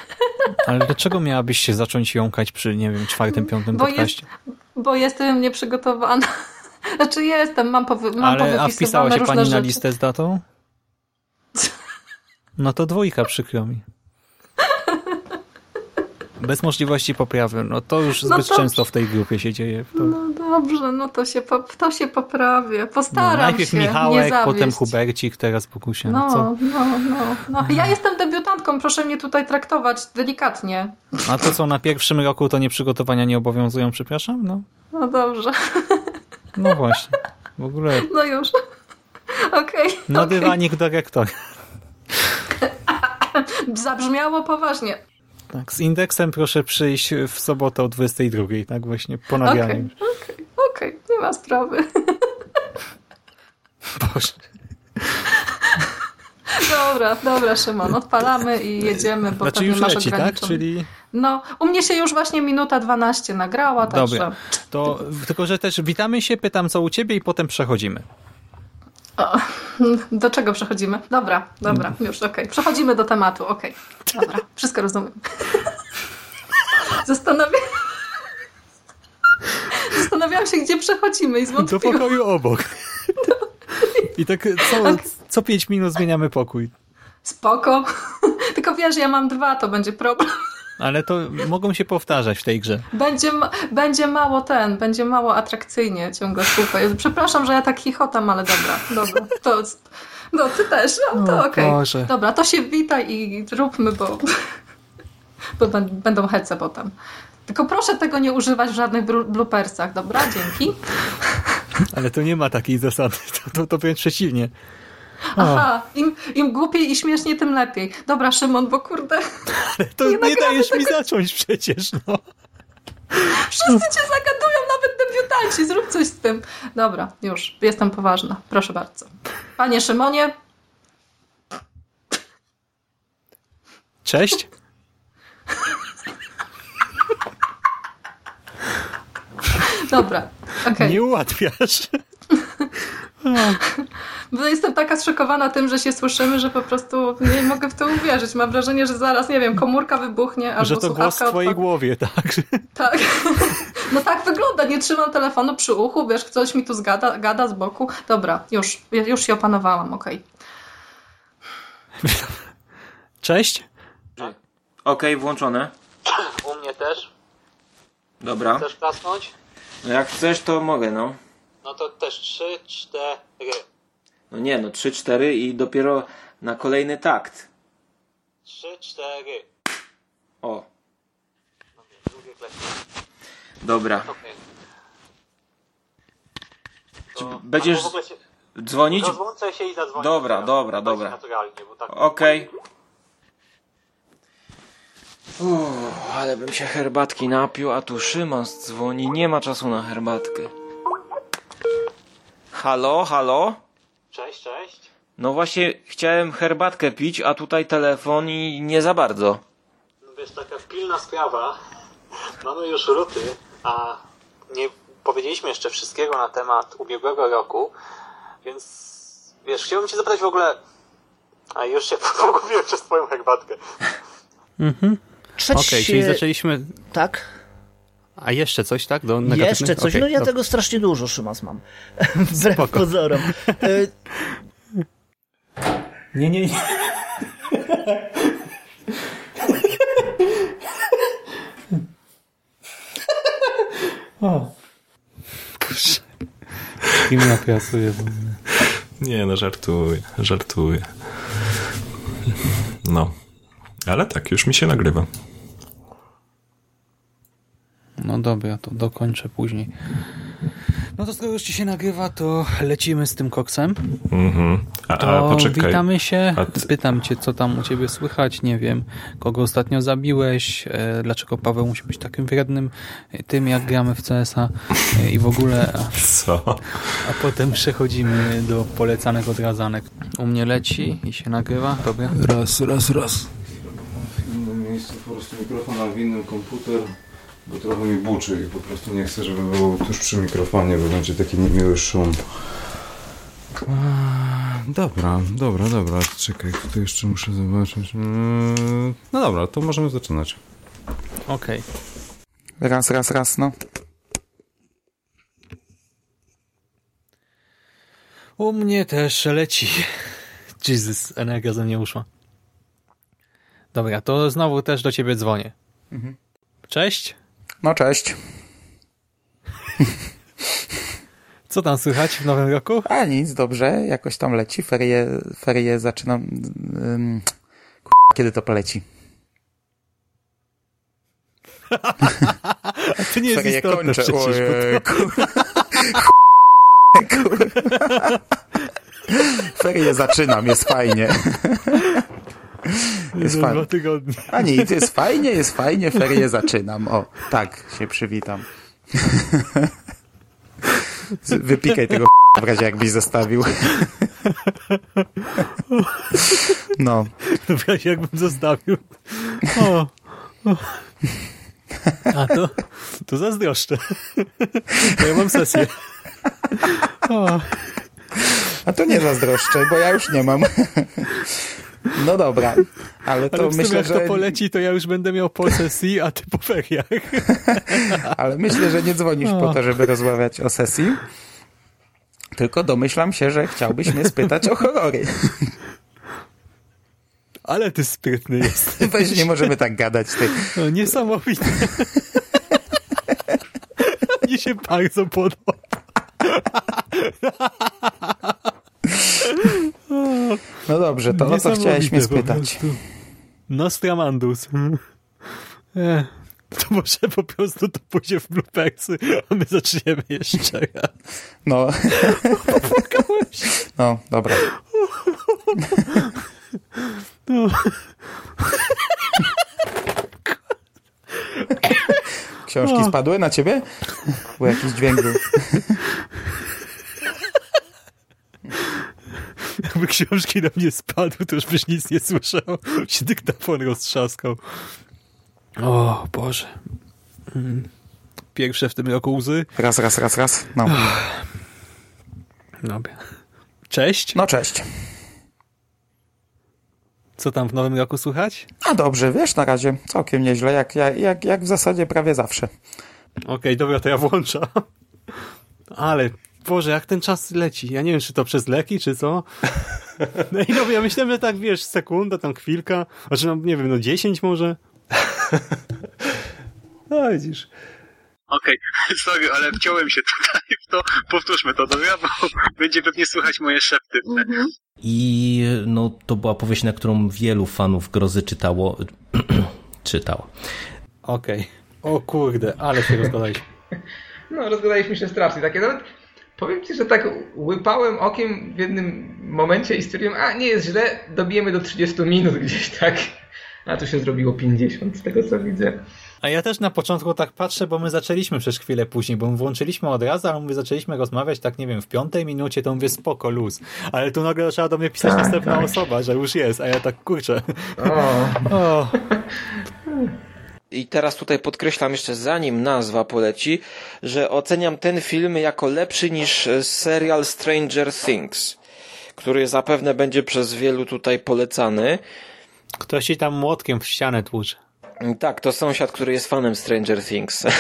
Ale dlaczego miałabyś się zacząć jąkać przy, nie wiem, czwartym, piątym bo podcaście? Jest, bo jestem nieprzygotowana. Znaczy jestem, mam, powy, mam Ale, a wpisała się pani rzeczy. na listę z datą? No to dwójka, przykro mi. Bez możliwości poprawy. No to już no zbyt no to... często w tej grupie się dzieje. To... No dobrze, no to się, to się poprawię. Postaram no, najpierw się. Michałek, potem Hubercik, teraz Pokusia. No, no, no, no, no. Ja jestem debiutantką, proszę mnie tutaj traktować delikatnie. A to co, na pierwszym roku to nie przygotowania nie obowiązują, przepraszam? No, no dobrze. No właśnie. W ogóle... No już. Okej. Okay, no okay. dywanik do rektora. Zabrzmiało poważnie. Tak, z indeksem proszę przyjść w sobotę o 22, tak właśnie, po nagraniu. Okej, okay, okej, okay, okay, nie ma sprawy. Boże. Dobra, dobra Szymon, odpalamy i jedziemy, bo znaczy już leci, tak? Czyli... No, u mnie się już właśnie minuta 12 nagrała, także... Dobra, to tylko, że też witamy się, pytam co u ciebie i potem przechodzimy. O, do czego przechodzimy? Dobra, dobra, już okej. Okay. Przechodzimy do tematu, okej. Okay. Dobra, wszystko rozumiem. Zastanawiam... Zastanawiałam się, gdzie przechodzimy i zwątpiłam. Do pokoju obok. I tak co, co pięć minut zmieniamy pokój. Spoko. Tylko wiesz, ja mam dwa, to będzie problem. Ale to mogą się powtarzać w tej grze. Będzie, będzie mało ten, będzie mało atrakcyjnie ciągle słuchaj. Przepraszam, że ja tak chichotam, ale dobra, dobra. To, no ty też, no to okej. Okay. Dobra, to się witaj i róbmy, bo, bo będą hece potem. Tylko proszę tego nie używać w żadnych bloopersach, dobra? Dzięki. Ale to nie ma takiej zasady, to, to, to wręcz przeciwnie. Aha, im, im głupiej i śmiesznie, tym lepiej. Dobra, Szymon, bo kurde... Ale to nie, nie dajesz tego... mi zacząć przecież, no. Wszyscy cię zagadują, nawet debiutanci. Zrób coś z tym. Dobra, już. Jestem poważna. Proszę bardzo. Panie Szymonie. Cześć. Dobra, okay. Nie ułatwiasz. Bo jestem taka zszokowana tym, że się słyszymy, że po prostu nie mogę w to uwierzyć. Mam wrażenie, że zaraz, nie wiem, komórka wybuchnie albo Że to głos w twojej głowie, tak? Tak. No tak wygląda. Nie trzymam telefonu przy uchu, wiesz, ktoś mi tu zgada, gada z boku. Dobra, już, już się opanowałam, okej. Okay. Cześć. Okej, okay, włączone. U mnie też. Dobra. Chcesz klasnąć? No jak chcesz, to mogę, no. No to też 3, 4. No nie, no 3, 4 i dopiero na kolejny takt. 3, 4. O. Dobra. To... Będziesz się... dzwonić? Rozłączę się i zadzwonię. Dobra, dobra, dobra. Naturalnie, bo tak... Okej. Okay. ale bym się herbatki napił, a tu Szymon dzwoni, nie ma czasu na herbatkę. Halo, halo? Cześć, cześć. No właśnie chciałem herbatkę pić, a tutaj telefon i nie za bardzo. No wiesz, taka pilna sprawa. Mamy już ruty, a nie powiedzieliśmy jeszcze wszystkiego na temat ubiegłego roku, więc wiesz, chciałbym cię zapytać w ogóle... A już się pogubiłem przez twoją herbatkę. Mhm. Okej, okay, czyli zaczęliśmy... Tak? A jeszcze coś, tak? Do jeszcze coś. Okay, no ja tego strasznie dużo, Szymas, mam. Wbrew Spoko. pozorom. nie, nie, nie. o. Kurczę. Kim ja piasuję? Nie, no żartuję, żartuję. No. Ale tak, już mi się nagrywa. No dobra, to dokończę później. No to skoro już ci się nagrywa, to lecimy z tym koksem. Mhm. A, to a poczekaj. witamy się. Ty... Pytam cię, co tam u ciebie słychać. Nie wiem, kogo ostatnio zabiłeś, e, dlaczego Paweł musi być takim wrednym tym, jak gramy w CSa e, i w ogóle. A, co? A potem przechodzimy do polecanych odrazanek. U mnie leci i się nagrywa. Dobra? Raz, raz, raz. W innym miejscu po prostu mikrofon, a w innym komputer bo trochę mi buczy i po prostu nie chcę, żeby był tuż przy mikrofonie, bo będzie taki miły szum. Dobra, dobra, dobra, czekaj, tutaj jeszcze muszę zobaczyć. Mm, no dobra, to możemy zaczynać. Okej. Okay. Raz, raz, raz, no. U mnie też leci. Jezus, energia ze mnie uszła. Dobra, to znowu też do ciebie dzwonię. Mhm. Cześć. No cześć. Co tam słychać w nowym roku? A nic, dobrze, jakoś tam leci. Ferie, ferie zaczynam. Um, kiedy to poleci? A to nie jest ferie istotne kończę. przecież. ferie zaczynam, jest fajnie. Jest fajnie. Dwa tygodnie. A nie, to jest fajnie, jest fajnie, ferie zaczynam. O, tak się przywitam. Wypikaj tego w razie jakbyś zostawił. No. W razie jakbym zostawił. O. o. A to, to zazdroszczę. Bo ja mam sesję. O. A to nie zazdroszczę, bo ja już nie mam. No dobra, ale to ale myślę, jak że... to poleci, to ja już będę miał po sesji, a ty po feriach. ale myślę, że nie dzwonisz o. po to, żeby rozmawiać o sesji, tylko domyślam się, że chciałbyś mnie spytać o horrory. Ale ty sprytny jesteś. Weź, nie możemy tak gadać. Ty. No, niesamowite. Mnie się bardzo podoba. No dobrze, to o co chciałeś mnie spytać? Nostramandus. E, to może po prostu to pójdzie w bloopersy, a my zaczniemy jeszcze raz. No. No, dobra. No. Książki spadły na ciebie? Bo jakiś dźwięk był. Jakby książki na mnie spadły, to już byś nic nie słyszał. Się dyktafon roztrzaskał. O Boże. Mm. Pierwsze w tym roku łzy. Raz, raz, raz, raz. No. Dobra. Cześć. No cześć. Co tam w nowym roku słychać? A dobrze, wiesz, na razie całkiem nieźle, jak, jak, jak w zasadzie prawie zawsze. Okej, okay, dobra, to ja włączam. Ale Boże, jak ten czas leci. Ja nie wiem, czy to przez leki, czy co. No i no, ja myślałem, że tak, wiesz, sekunda, tam chwilka, znaczy, no, nie wiem, no dziesięć może. No, widzisz. Okej, okay. sorry, ale wciąłem się tutaj w to. Powtórzmy to, dobra? Bo będzie pewnie słychać moje szepty. Mhm. I no, to była powieść, na którą wielu fanów grozy czytało. czytało. Okej. Okay. O kurde, ale się rozgadaliśmy. No, rozgadaliśmy się strasznie. Takie nawet powiem ci, że tak łypałem okiem w jednym momencie i stwierdziłem, a nie jest źle, dobijemy do 30 minut gdzieś tak. A tu się zrobiło 50 z tego co widzę. A ja też na początku tak patrzę, bo my zaczęliśmy przez chwilę później, bo my włączyliśmy od razu, ale my zaczęliśmy rozmawiać tak, nie wiem, w piątej minucie, to mówię spoko, luz. Ale tu nagle zaczęła do mnie pisać tak, następna tak. osoba, że już jest, a ja tak kurczę. O. o. I teraz tutaj podkreślam jeszcze zanim nazwa poleci, że oceniam ten film jako lepszy niż serial Stranger Things, który zapewne będzie przez wielu tutaj polecany. Ktoś ci tam młotkiem w ścianę tłucze. Tak, to sąsiad, który jest fanem Stranger Things. eee,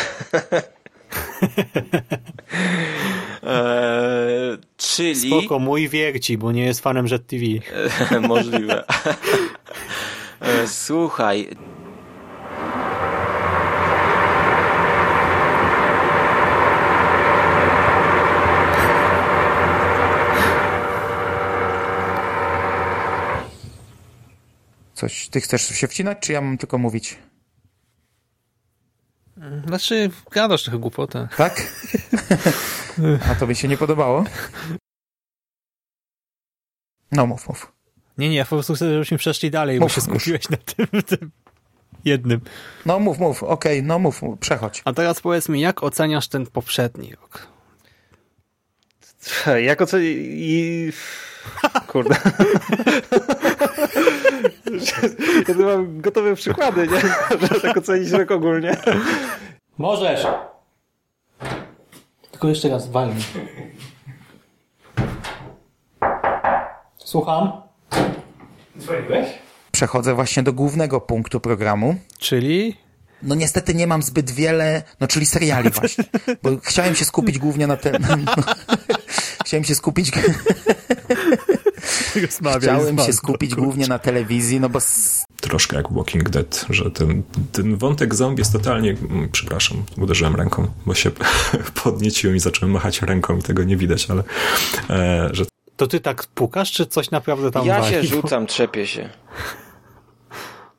czyli... Spoko, mój wierci, bo nie jest fanem Jet TV. Możliwe. eee, słuchaj, Coś, ty chcesz się wcinać, czy ja mam tylko mówić? Znaczy, gadasz trochę głupotę. Tak? A to by się nie podobało? No, mów, mów. Nie, nie, ja po prostu chcę, żebyśmy przeszli dalej, mów, bo się skupiłeś na tym, tym jednym. No mów, mów, okej, okay, no mów, mów, przechodź. A teraz powiedz mi, jak oceniasz ten poprzedni rok? Jak oceniasz... Kurde. ja tu mam gotowe przykłady, nie? Żeby tak ocenić rok ogólnie. Możesz. Tylko jeszcze raz walnij. Słucham? Dzwoniłeś? Przechodzę właśnie do głównego punktu programu. Czyli? No niestety nie mam zbyt wiele, no czyli seriali właśnie, bo chciałem się skupić głównie na tym. No, chciałem się skupić... Chciałem się skupić głównie na telewizji, no bo... Troszkę jak Walking Dead, że ten, ten wątek zombie jest totalnie... Mm, przepraszam, uderzyłem ręką, bo się podnieciłem i zacząłem machać ręką i tego nie widać, ale... E, że... To ty tak pukasz, czy coś naprawdę tam Ja wali? się rzucam, trzepię się.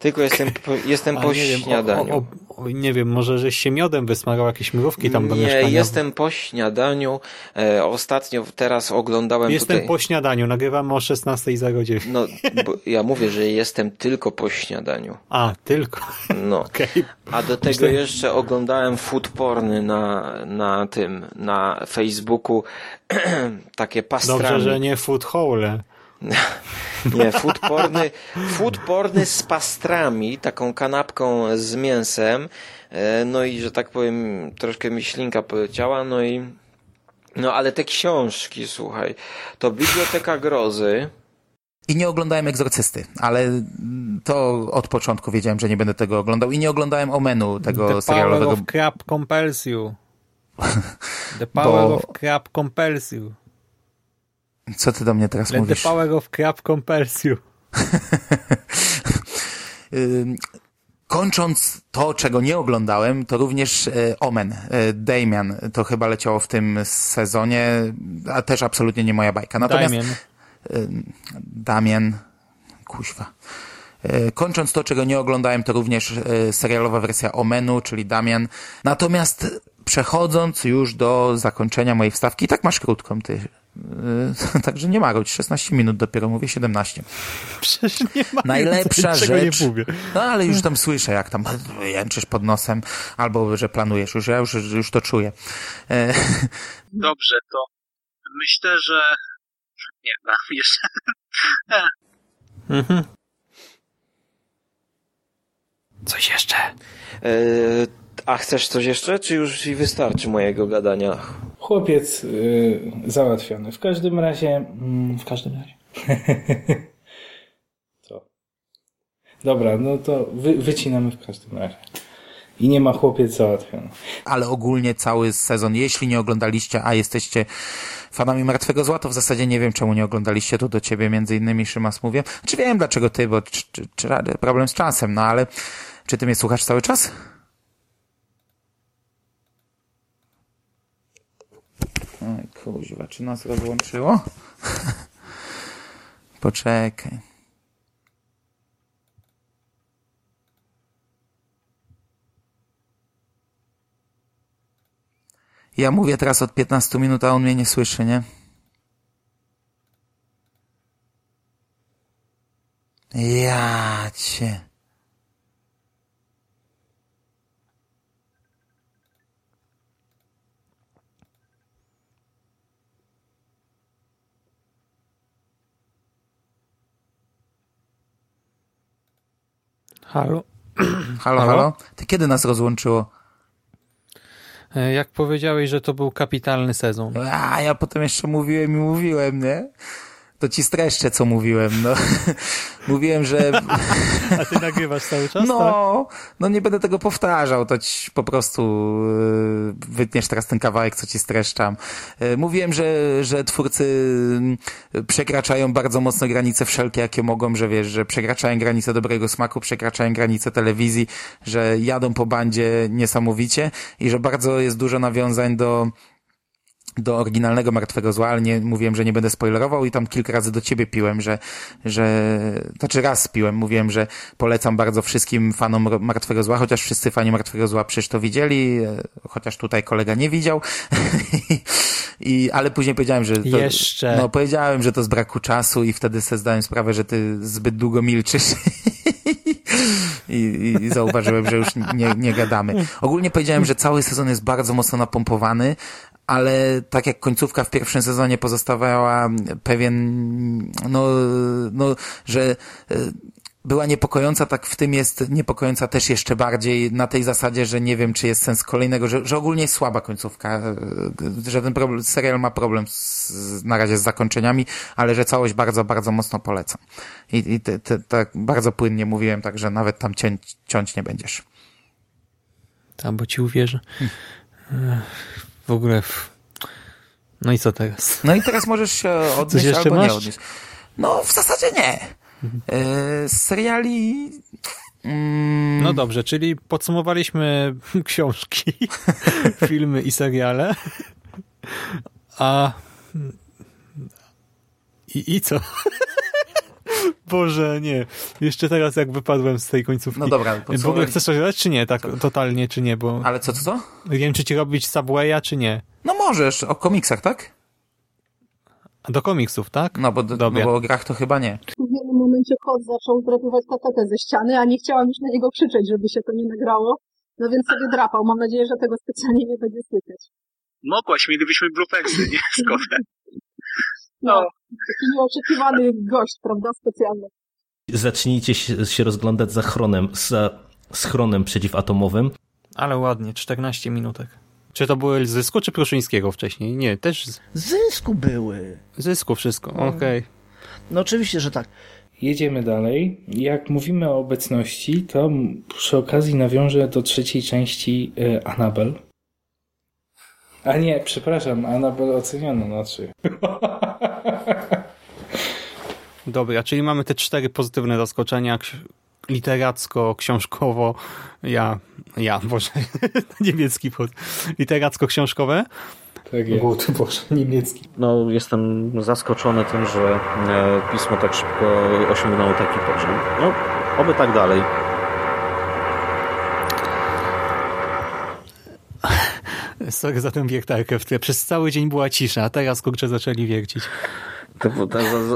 Tylko jestem po, jestem po śniadaniu. O, o, nie wiem, może żeś się miodem wysmarował jakieś mrówki tam do nie, mieszkania. Nie, jestem po śniadaniu. E, ostatnio teraz oglądałem Jestem tutaj... po śniadaniu, nagrywamy o 16.09. No, ja mówię, że jestem tylko po śniadaniu. A, tylko. No. Okay. A do tego Myślę... jeszcze oglądałem food porny na, na tym, na Facebooku. Takie pastrami. Dobrze, że nie food hole. Nie, food porny, food porny z pastrami, taką kanapką z mięsem, e, no i, że tak powiem, troszkę mi ślinka poleciała, no i no ale te książki, słuchaj, to Biblioteka Grozy, i nie oglądałem Egzorcysty, ale to od początku wiedziałem, że nie będę tego oglądał i nie oglądałem Omenu, tego The serialowego. Power of Crap Compels you. The Power Bo... of Crap Compels you. Co ty do mnie teraz Let mówisz? the power of crap compels. Kończąc to, czego nie oglądałem, to również e, Omen, e, Damian. To chyba leciało w tym sezonie, a też absolutnie nie moja bajka. Natomiast Damien. Damian, kuźwa. E, kończąc to, czego nie oglądałem, to również serialowa wersja Omenu, czyli Damian. Natomiast przechodząc już do zakończenia mojej wstawki, tak masz krótką, ty także nie marudź, 16 minut dopiero, mówię 17. Przecież nie ma Najlepsza rzecz, no ale już tam słyszę, jak tam jęczysz pod nosem, albo że planujesz, już ja już, już to czuję. E, Dobrze, to myślę, że nie wiem, jeszcze. mhm. Coś jeszcze? E, a chcesz coś jeszcze, czy już ci wystarczy mojego gadania? Chłopiec yy, załatwiony. W każdym razie. Yy, w każdym razie. Co? Dobra, no to wy, wycinamy w każdym razie. I nie ma chłopiec załatwiony. Ale ogólnie cały sezon, jeśli nie oglądaliście, a jesteście fanami Martwego Zła, to w zasadzie nie wiem, czemu nie oglądaliście, to do ciebie między innymi Szymas mówię. Czy wiem dlaczego ty, bo czy, czy, czy problem z czasem, no ale czy ty mnie słuchasz cały czas? Oj, kuźwa, czy nas rozłączyło? Poczekaj. Ja mówię teraz od 15 minut, a on mnie nie słyszy, nie? Ja cię. Halo? Halo, halo? Ty kiedy nas rozłączyło? E, jak powiedziałeś, że to był kapitalny sezon. A ja potem jeszcze mówiłem i mówiłem, nie? To ci streszczę, co mówiłem, no. mówiłem, że... A ty nagrywasz cały czas, No, tak? no nie będę tego powtarzał, to ci po prostu yy, wytniesz teraz ten kawałek, co ci streszczam. Yy, mówiłem, że, że twórcy yy, przekraczają bardzo mocno granice wszelkie, jakie mogą, że wiesz, że przekraczają granice dobrego smaku, przekraczają granice telewizji, że jadą po bandzie niesamowicie i że bardzo jest dużo nawiązań do do oryginalnego Martwego Zła, ale nie, mówiłem, że nie będę spoilerował i tam kilka razy do ciebie piłem, że, że, znaczy raz piłem, mówiłem, że polecam bardzo wszystkim fanom Martwego Zła, chociaż wszyscy fani Martwego Zła przecież to widzieli, e, chociaż tutaj kolega nie widział, I, ale później powiedziałem, że to, Jeszcze. no powiedziałem, że to z braku czasu i wtedy sobie zdałem sprawę, że ty zbyt długo milczysz. I, I, zauważyłem, że już nie, nie gadamy. Ogólnie powiedziałem, że cały sezon jest bardzo mocno napompowany, ale tak jak końcówka w pierwszym sezonie pozostawiała pewien, no, no, że e, była niepokojąca, tak w tym jest niepokojąca też jeszcze bardziej na tej zasadzie, że nie wiem, czy jest sens kolejnego, że, że ogólnie jest słaba końcówka, e, że ten problem, serial ma problem z, na razie z zakończeniami, ale że całość bardzo, bardzo mocno polecam. I, i te, te, tak bardzo płynnie mówiłem, także nawet tam ciąć, ciąć nie będziesz. Tam, bo ci uwierzę. Hmm w ogóle... No i co teraz? No i teraz możesz się odnieść Coś albo masz? nie odnieść. No w zasadzie nie. Z seriali... Mm... No dobrze, czyli podsumowaliśmy książki, filmy i seriale. A... I, i co? Boże, nie. Jeszcze teraz jak wypadłem z tej końcówki. No dobra. W ogóle chcesz coś dodać, czy nie? Tak co? totalnie, czy nie? Bo... Ale co, co, co? Nie wiem, czy ci robić Subwaya, czy nie. No możesz, o komiksach, tak? A do komiksów, tak? No bo, no bo o grach to chyba nie. W jednym momencie kot zaczął drapywać tapetę ze ściany, a nie chciałam już na niego krzyczeć, żeby się to nie nagrało. No więc sobie drapał. Mam nadzieję, że tego specjalnie nie będzie słychać. Mogłaś, mielibyśmy bloopersy, nie? Kotem. No, taki nieoczekiwany gość, prawda, specjalny. Zacznijcie się, rozglądać za chronem, za schronem przeciwatomowym. Ale ładnie, 14 minutek. Czy to były Zysku, czy Pruszyńskiego wcześniej? Nie, też... Z... Zysku były. Zysku wszystko, no. okej. Okay. No oczywiście, że tak. Jedziemy dalej. Jak mówimy o obecności, to przy okazji nawiążę do trzeciej części y, Anabel. A nie, przepraszam, Anabel oceniono na 3. Dobra, czyli mamy te cztery pozytywne zaskoczenia literacko, książkowo, ja, ja, Boże, niemiecki pod, literacko-książkowe. Tak jest. Boże, niemiecki. No, jestem zaskoczony tym, że e, pismo tak szybko osiągnęło taki poziom. No, oby tak dalej. Sorry za tę wiertarkę, w tle przez cały dzień była cisza, a teraz kurczę zaczęli wiercić.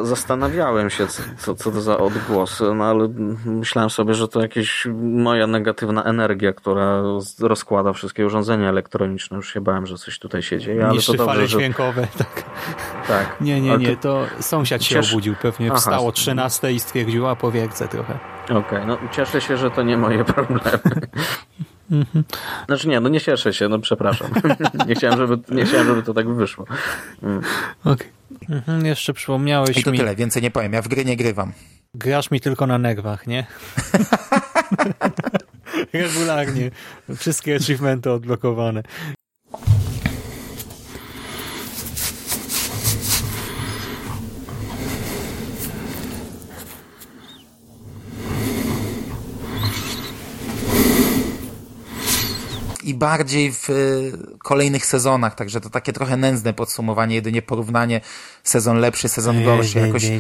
Zastanawiałem się, co, co to za odgłosy, no ale myślałem sobie, że to jakaś moja negatywna energia, która rozkłada wszystkie urządzenia elektroniczne. Już się bałem, że coś tutaj się dzieje, ale to dobrze, fale że... dźwiękowe, tak. Tak. Nie, nie, nie, to sąsiad się Ciesz... obudził, pewnie Aha. wstało 13 i stwierdził, a powiercę trochę. Okej, okay, no cieszę się, że to nie moje problemy. Znaczy nie, no nie cieszę się, no przepraszam. nie, chciałem, żeby, nie chciałem, żeby to tak wyszło. Mm. Okej. Okay. Mhm, jeszcze przypomniałeś I to mi... tyle, więcej nie powiem. Ja w gry nie grywam. Grasz mi tylko na nerwach, nie? Regularnie. Wszystkie achievementy odblokowane. I bardziej w kolejnych sezonach, także to takie trochę nędzne podsumowanie, jedynie porównanie sezon lepszy, sezon gorszy. Jakoś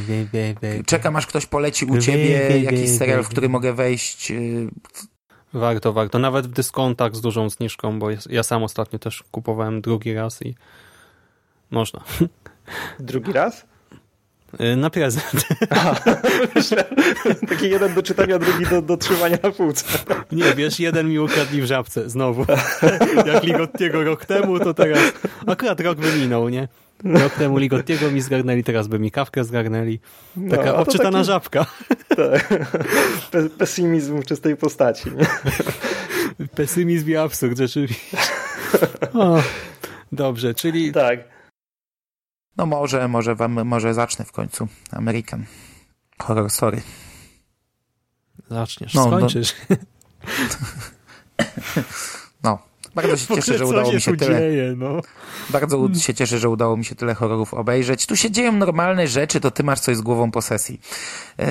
czekam aż ktoś poleci u ciebie jakiś serial, w który mogę wejść. Warto, warto. Nawet w dyskontach z dużą zniżką, bo ja sam ostatnio też kupowałem drugi raz i można. Drugi raz? Y, na prezent. A, taki jeden do czytania, drugi do, do trzymania na półce. Nie, wiesz, jeden mi ukradli w żabce, znowu. Jak Ligottiego rok temu, to teraz akurat rok by minął, nie? Rok temu Ligottiego mi zgarnęli, teraz by mi kawkę zgarnęli. Taka no, obczytana taki, żabka. Tak. Pesymizm w czystej postaci. Nie? Pesymizm i absurd, rzeczywiście. O, dobrze, czyli... Tak. No może, może, wam, może zacznę w końcu. American Horror Story. Zaczniesz, no, skończysz. No, no. Bardzo się cieszę, że udało mi się tyle. Dzieje, no. Bardzo się cieszę, że udało mi się tyle horrorów obejrzeć. Tu się dzieją normalne rzeczy, to ty masz coś z głową po sesji. Yy...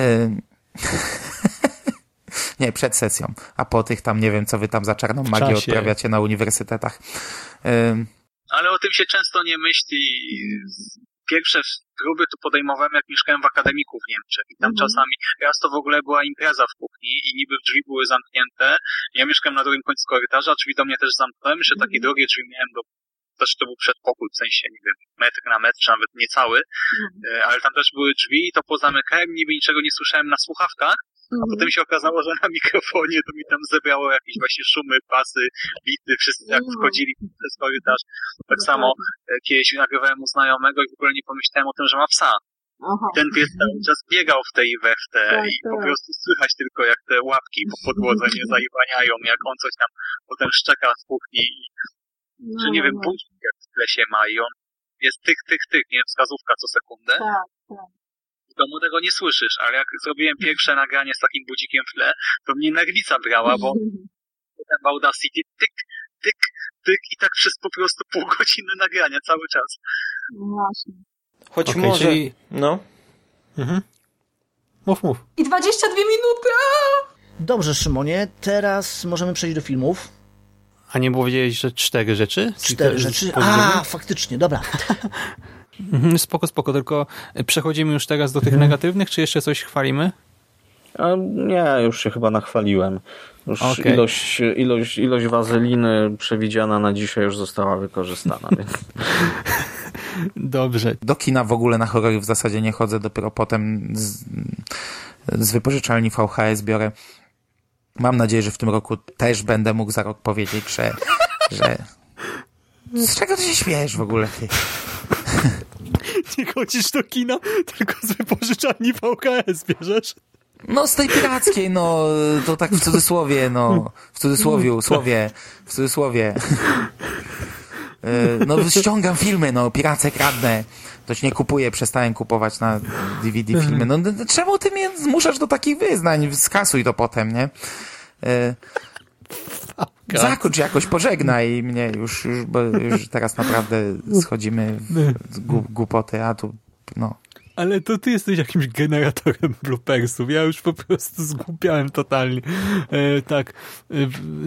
nie, przed sesją. A po tych tam nie wiem, co wy tam za czarną magię odprawiacie na uniwersytetach. Yy... Ale o tym się często nie myśli pierwsze próby to podejmowałem, jak mieszkałem w akademiku w Niemczech. I tam mm. czasami, raz to w ogóle była impreza w kuchni i niby drzwi były zamknięte. Ja mieszkałem na drugim końcu korytarza, drzwi do mnie też zamknąłem. Jeszcze takie mm. drogie drzwi miałem do też to był przedpokój, w sensie, nie wiem, metr na metr, czy nawet niecały, mm. ale tam też były drzwi i to pozamykałem, niby niczego nie słyszałem na słuchawkach, a mhm. potem się okazało, że na mikrofonie to mi tam zebrało jakieś właśnie szumy, pasy, bity, wszyscy jak mhm. wchodzili przez korytarz. Tak no samo tak. E, kiedyś nagrywałem u znajomego i w ogóle nie pomyślałem o tym, że ma psa. Aha. Ten pies cały czas biegał w tej we w te tak, i tak. po prostu słychać tylko jak te łapki po podłodze nie zaiwaniają, jak on coś tam potem szczeka z kuchni. No, że nie wiem, no. budzik jak w lesie ma i on jest tych, tych, tych, nie wiem, wskazówka co sekundę. Tak, tak w domu tego nie słyszysz, ale jak zrobiłem pierwsze nagranie z takim budzikiem w tle, to mnie nerwica brała, bo w Audacity tyk, tyk, tyk i tak przez po prostu pół godziny nagrania cały czas. No właśnie. Choć okay, może... Czyli... No. Mhm. Mów, mów. I 22 minuty! Dobrze, Szymonie, teraz możemy przejść do filmów. A nie było wiedzieć, że cztery rzeczy? Cztery rzeczy? A, faktycznie, dobra. Mhm, spoko, spoko, tylko przechodzimy już teraz do tych mhm. negatywnych, czy jeszcze coś chwalimy? A nie, już się chyba nachwaliłem. Już okay. ilość, ilość, ilość wazeliny przewidziana na dzisiaj już została wykorzystana. Więc... Dobrze. Do kina w ogóle na horrory w zasadzie nie chodzę, dopiero potem z, z wypożyczalni VHS biorę. Mam nadzieję, że w tym roku też będę mógł za rok powiedzieć, że, że z czego ty się śmiejesz w ogóle? Ty? Nie chodzisz do kina, tylko z wypożyczalni VKS bierzesz? No z tej pirackiej, no to tak w cudzysłowie, no w cudzysłowie, słowie, w cudzysłowie. E, no ściągam filmy, no piracę kradnę. To się nie kupuję, przestałem kupować na DVD filmy. No czemu ty mnie zmuszasz do takich wyznań? Skasuj to potem, nie? E, Zakończ jakoś, pożegnaj mnie już, już, bo już teraz naprawdę schodzimy w głupoty, a tu no. Ale to ty jesteś jakimś generatorem bloopersów. Ja już po prostu zgłupiałem totalnie. E, tak, e,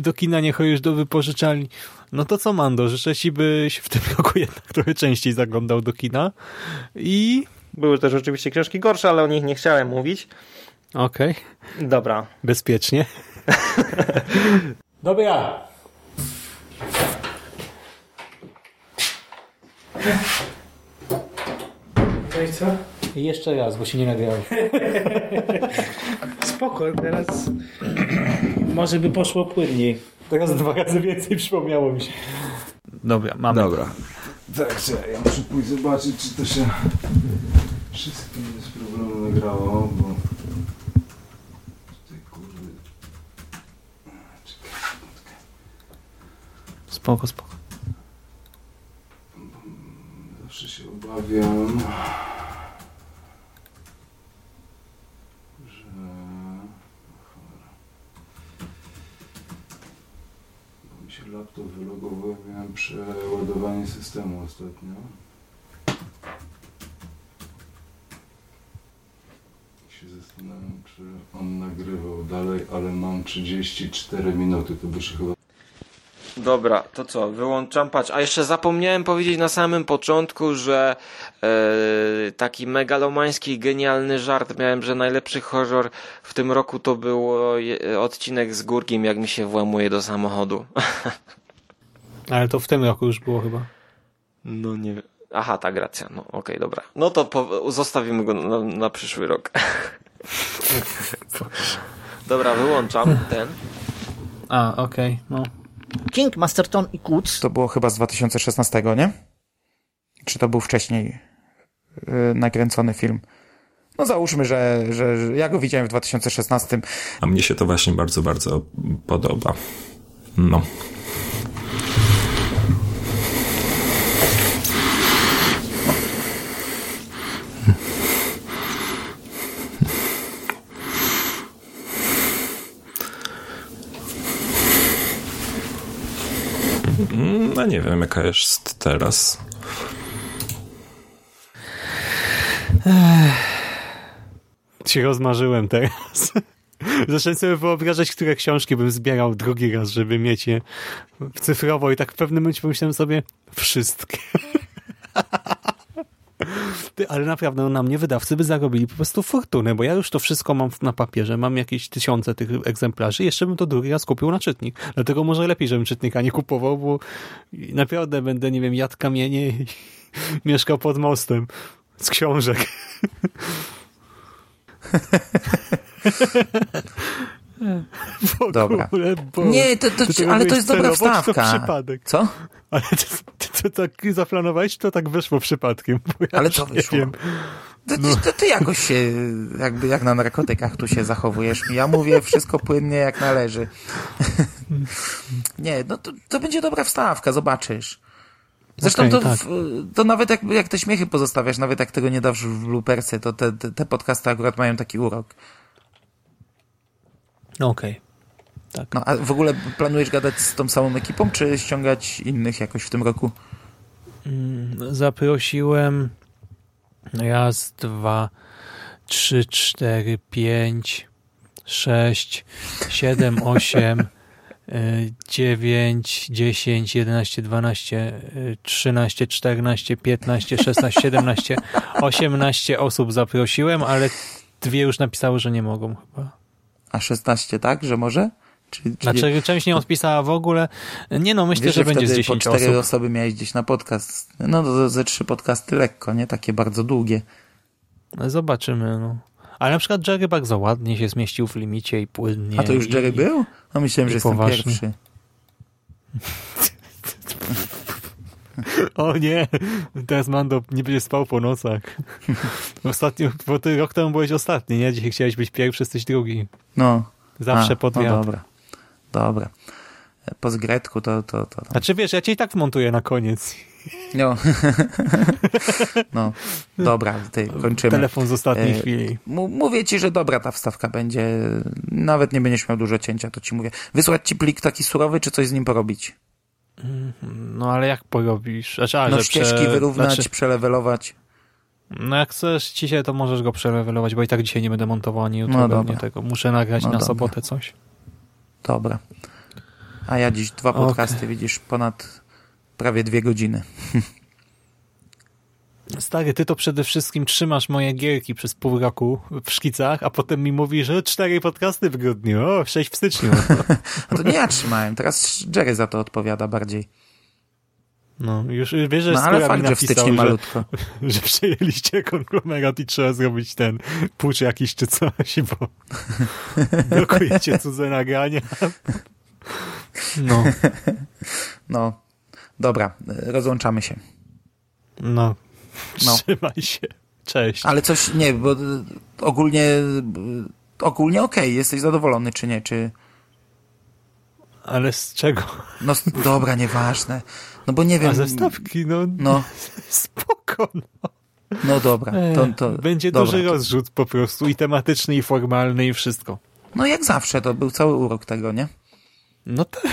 do kina nie chodzisz do wypożyczalni. No to co, Mando? Życzę ci, byś w tym roku jednak trochę częściej zaglądał do kina. I... Były też oczywiście książki gorsze, ale o nich nie chciałem mówić. Okej. Okay. Dobra. Bezpiecznie. Dobra. No i co? I jeszcze raz, bo się nie nagrało. Spoko, teraz może by poszło płynniej. Teraz dwa razy więcej przypomniało mi się. Dobra, mamy. Dobra. Tak, ja muszę pójść zobaczyć, czy to się wszystko bez problemu nagrało, bo Spoko, spoko. Zawsze się obawiam, że... Bo mi się laptop wylogował, miałem przeładowanie systemu ostatnio. się zastanawiam, czy on nagrywał dalej, ale mam 34 minuty, to by się chyba Dobra, to co, wyłączam, patrz, a jeszcze zapomniałem powiedzieć na samym początku, że e, taki megalomański, genialny żart miałem, że najlepszy horror w tym roku to był odcinek z Górkim, jak mi się włamuje do samochodu. Ale to w tym roku już było chyba. No nie wiem. Aha, tak, racja. No okej, okay, dobra. No to po, zostawimy go na, na przyszły rok. dobra, wyłączam ten. A, okej, okay, no. King, Masterton i Kutz. To było chyba z 2016, nie? Czy to był wcześniej yy, nakręcony film? No załóżmy, że, że, że ja go widziałem w 2016. A mnie się to właśnie bardzo, bardzo podoba. No. No nie wiem, jaka jest teraz. Ci rozmarzyłem teraz. Zacząłem sobie wyobrażać, które książki bym zbierał drugi raz, żeby mieć je cyfrowo i tak w pewnym momencie pomyślałem sobie wszystkie. Ty, ale naprawdę no, na mnie wydawcy by zarobili po prostu fortunę, bo ja już to wszystko mam na papierze, mam jakieś tysiące tych egzemplarzy jeszcze bym to drugi raz kupił na czytnik. Dlatego może lepiej, żebym czytnika nie kupował, bo naprawdę będę, nie wiem, jadł kamienie i mieszkał pod mostem z książek. W Dobra. Bo nie, to, to, to ale to jest dobra wstawka. To przypadek. Co? Ale to, to, to, tak zaplanowałeś, to tak wyszło przypadkiem. Ja ale to wyszło. Wiem. To, no. to, ty jakoś się, jakby jak na narkotykach tu się zachowujesz. Ja mówię wszystko płynnie jak należy. nie, no to, to będzie dobra wstawka, zobaczysz. Zresztą okay, to, tak. to nawet jak, jak te śmiechy pozostawiasz, nawet jak tego nie dasz w bloopersy, to te, te, te podcasty akurat mają taki urok. Okej. Okay. Tak. No, a w ogóle planujesz gadać z tą samą ekipą, czy ściągać innych jakoś w tym roku? Mm, zaprosiłem raz, dwa, trzy, cztery, pięć, sześć, siedem, osiem, dziewięć, dziesięć, jedenaście, dwanaście, trzynaście, czternaście, piętnaście, szesnaście, siedemnaście, osiemnaście osób zaprosiłem, ale dwie już napisały, że nie mogą chyba. A 16 tak, że może? Czy, czy znaczy, część nie odpisała w ogóle. Nie no, myślę, Wiesz, że, że będzie z 10 po 4 osób. osoby miałeś gdzieś na podcast. No, to ze trzy podcasty lekko, nie? Takie bardzo długie. Zobaczymy, no. Ale na przykład Jerry bardzo ładnie się zmieścił w limicie i płynnie. A to już Jerry i, był? No myślałem, że jestem poważnie. pierwszy. O nie, teraz Mando nie będzie spał po nocach. Ostatnio, bo ty rok temu byłeś ostatni, nie? Dzisiaj chciałeś być pierwszy, jesteś drugi. No. Zawsze A, pod no dobra. Dobra. Po zgretku to, to, to. A czy wiesz, ja cię i tak wmontuję na koniec. No. no. Dobra, tutaj kończymy. Telefon z ostatniej e, chwili. Mówię ci, że dobra ta wstawka będzie. Nawet nie będziesz miał dużo cięcia, to ci mówię. Wysłać ci plik taki surowy, czy coś z nim porobić? No ale jak porobisz? Znaczy, no ścieżki prze... wyrównać, znaczy... przelewelować. No jak chcesz dzisiaj, to możesz go przelewelować, bo i tak dzisiaj nie będę montował ani jutro no dobra. tego. Muszę nagrać no na dobra. sobotę coś. Dobra. A ja dziś dwa podcasty, okay. widzisz, ponad prawie dwie godziny. Stary, ty to przede wszystkim trzymasz moje gierki przez pół roku w szkicach, a potem mi mówisz, że cztery podcasty w grudniu, o, sześć w styczniu. no to nie ja trzymałem, teraz Jerry za to odpowiada bardziej. No, już wiesz, że no, ale fakt, napisał, że w styczniu malutko. Że, że przejęliście konglomerat i trzeba zrobić ten pucz jakiś czy coś, bo blokujecie cudze nagrania. No. No. Dobra, rozłączamy się. No, no. Trzymaj się. Cześć. Ale coś, nie, bo ogólnie ogólnie okej, okay. jesteś zadowolony, czy nie, czy... Ale z czego? No dobra, nieważne. No bo nie wiem... A ze stawki, no... No. Spoko, no. No dobra. To, to, Będzie dobra, duży rozrzut po prostu i tematyczny, i formalny, i wszystko. No jak zawsze, to był cały urok tego, nie? No tak.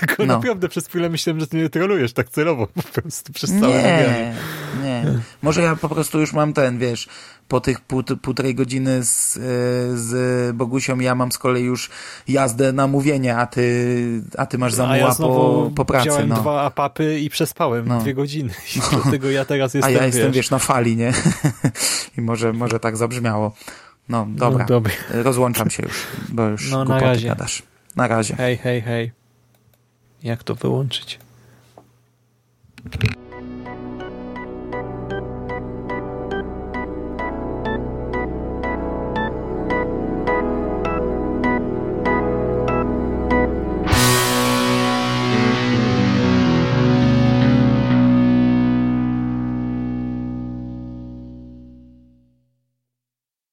Tylko no. naprawdę przez chwilę myślałem, że ty nie trolujesz tak celowo po prostu przez całe Nie, nie. Może ja po prostu już mam ten, wiesz, po tych pół, półtorej godziny z, e, z Bogusią ja mam z kolei już jazdę na mówienie, a ty, a ty masz zamuła ja po, po pracy. Wziąłem no. dwa apapy i przespałem no. dwie godziny. No. Dlatego ja teraz jestem, A ja jestem, wiesz, wiesz na fali, nie? I może, może tak zabrzmiało. No, dobra. No, Rozłączam się już, bo już no, na razie. gadasz. Na razie. Hej, hej, hej jak to wyłączyć.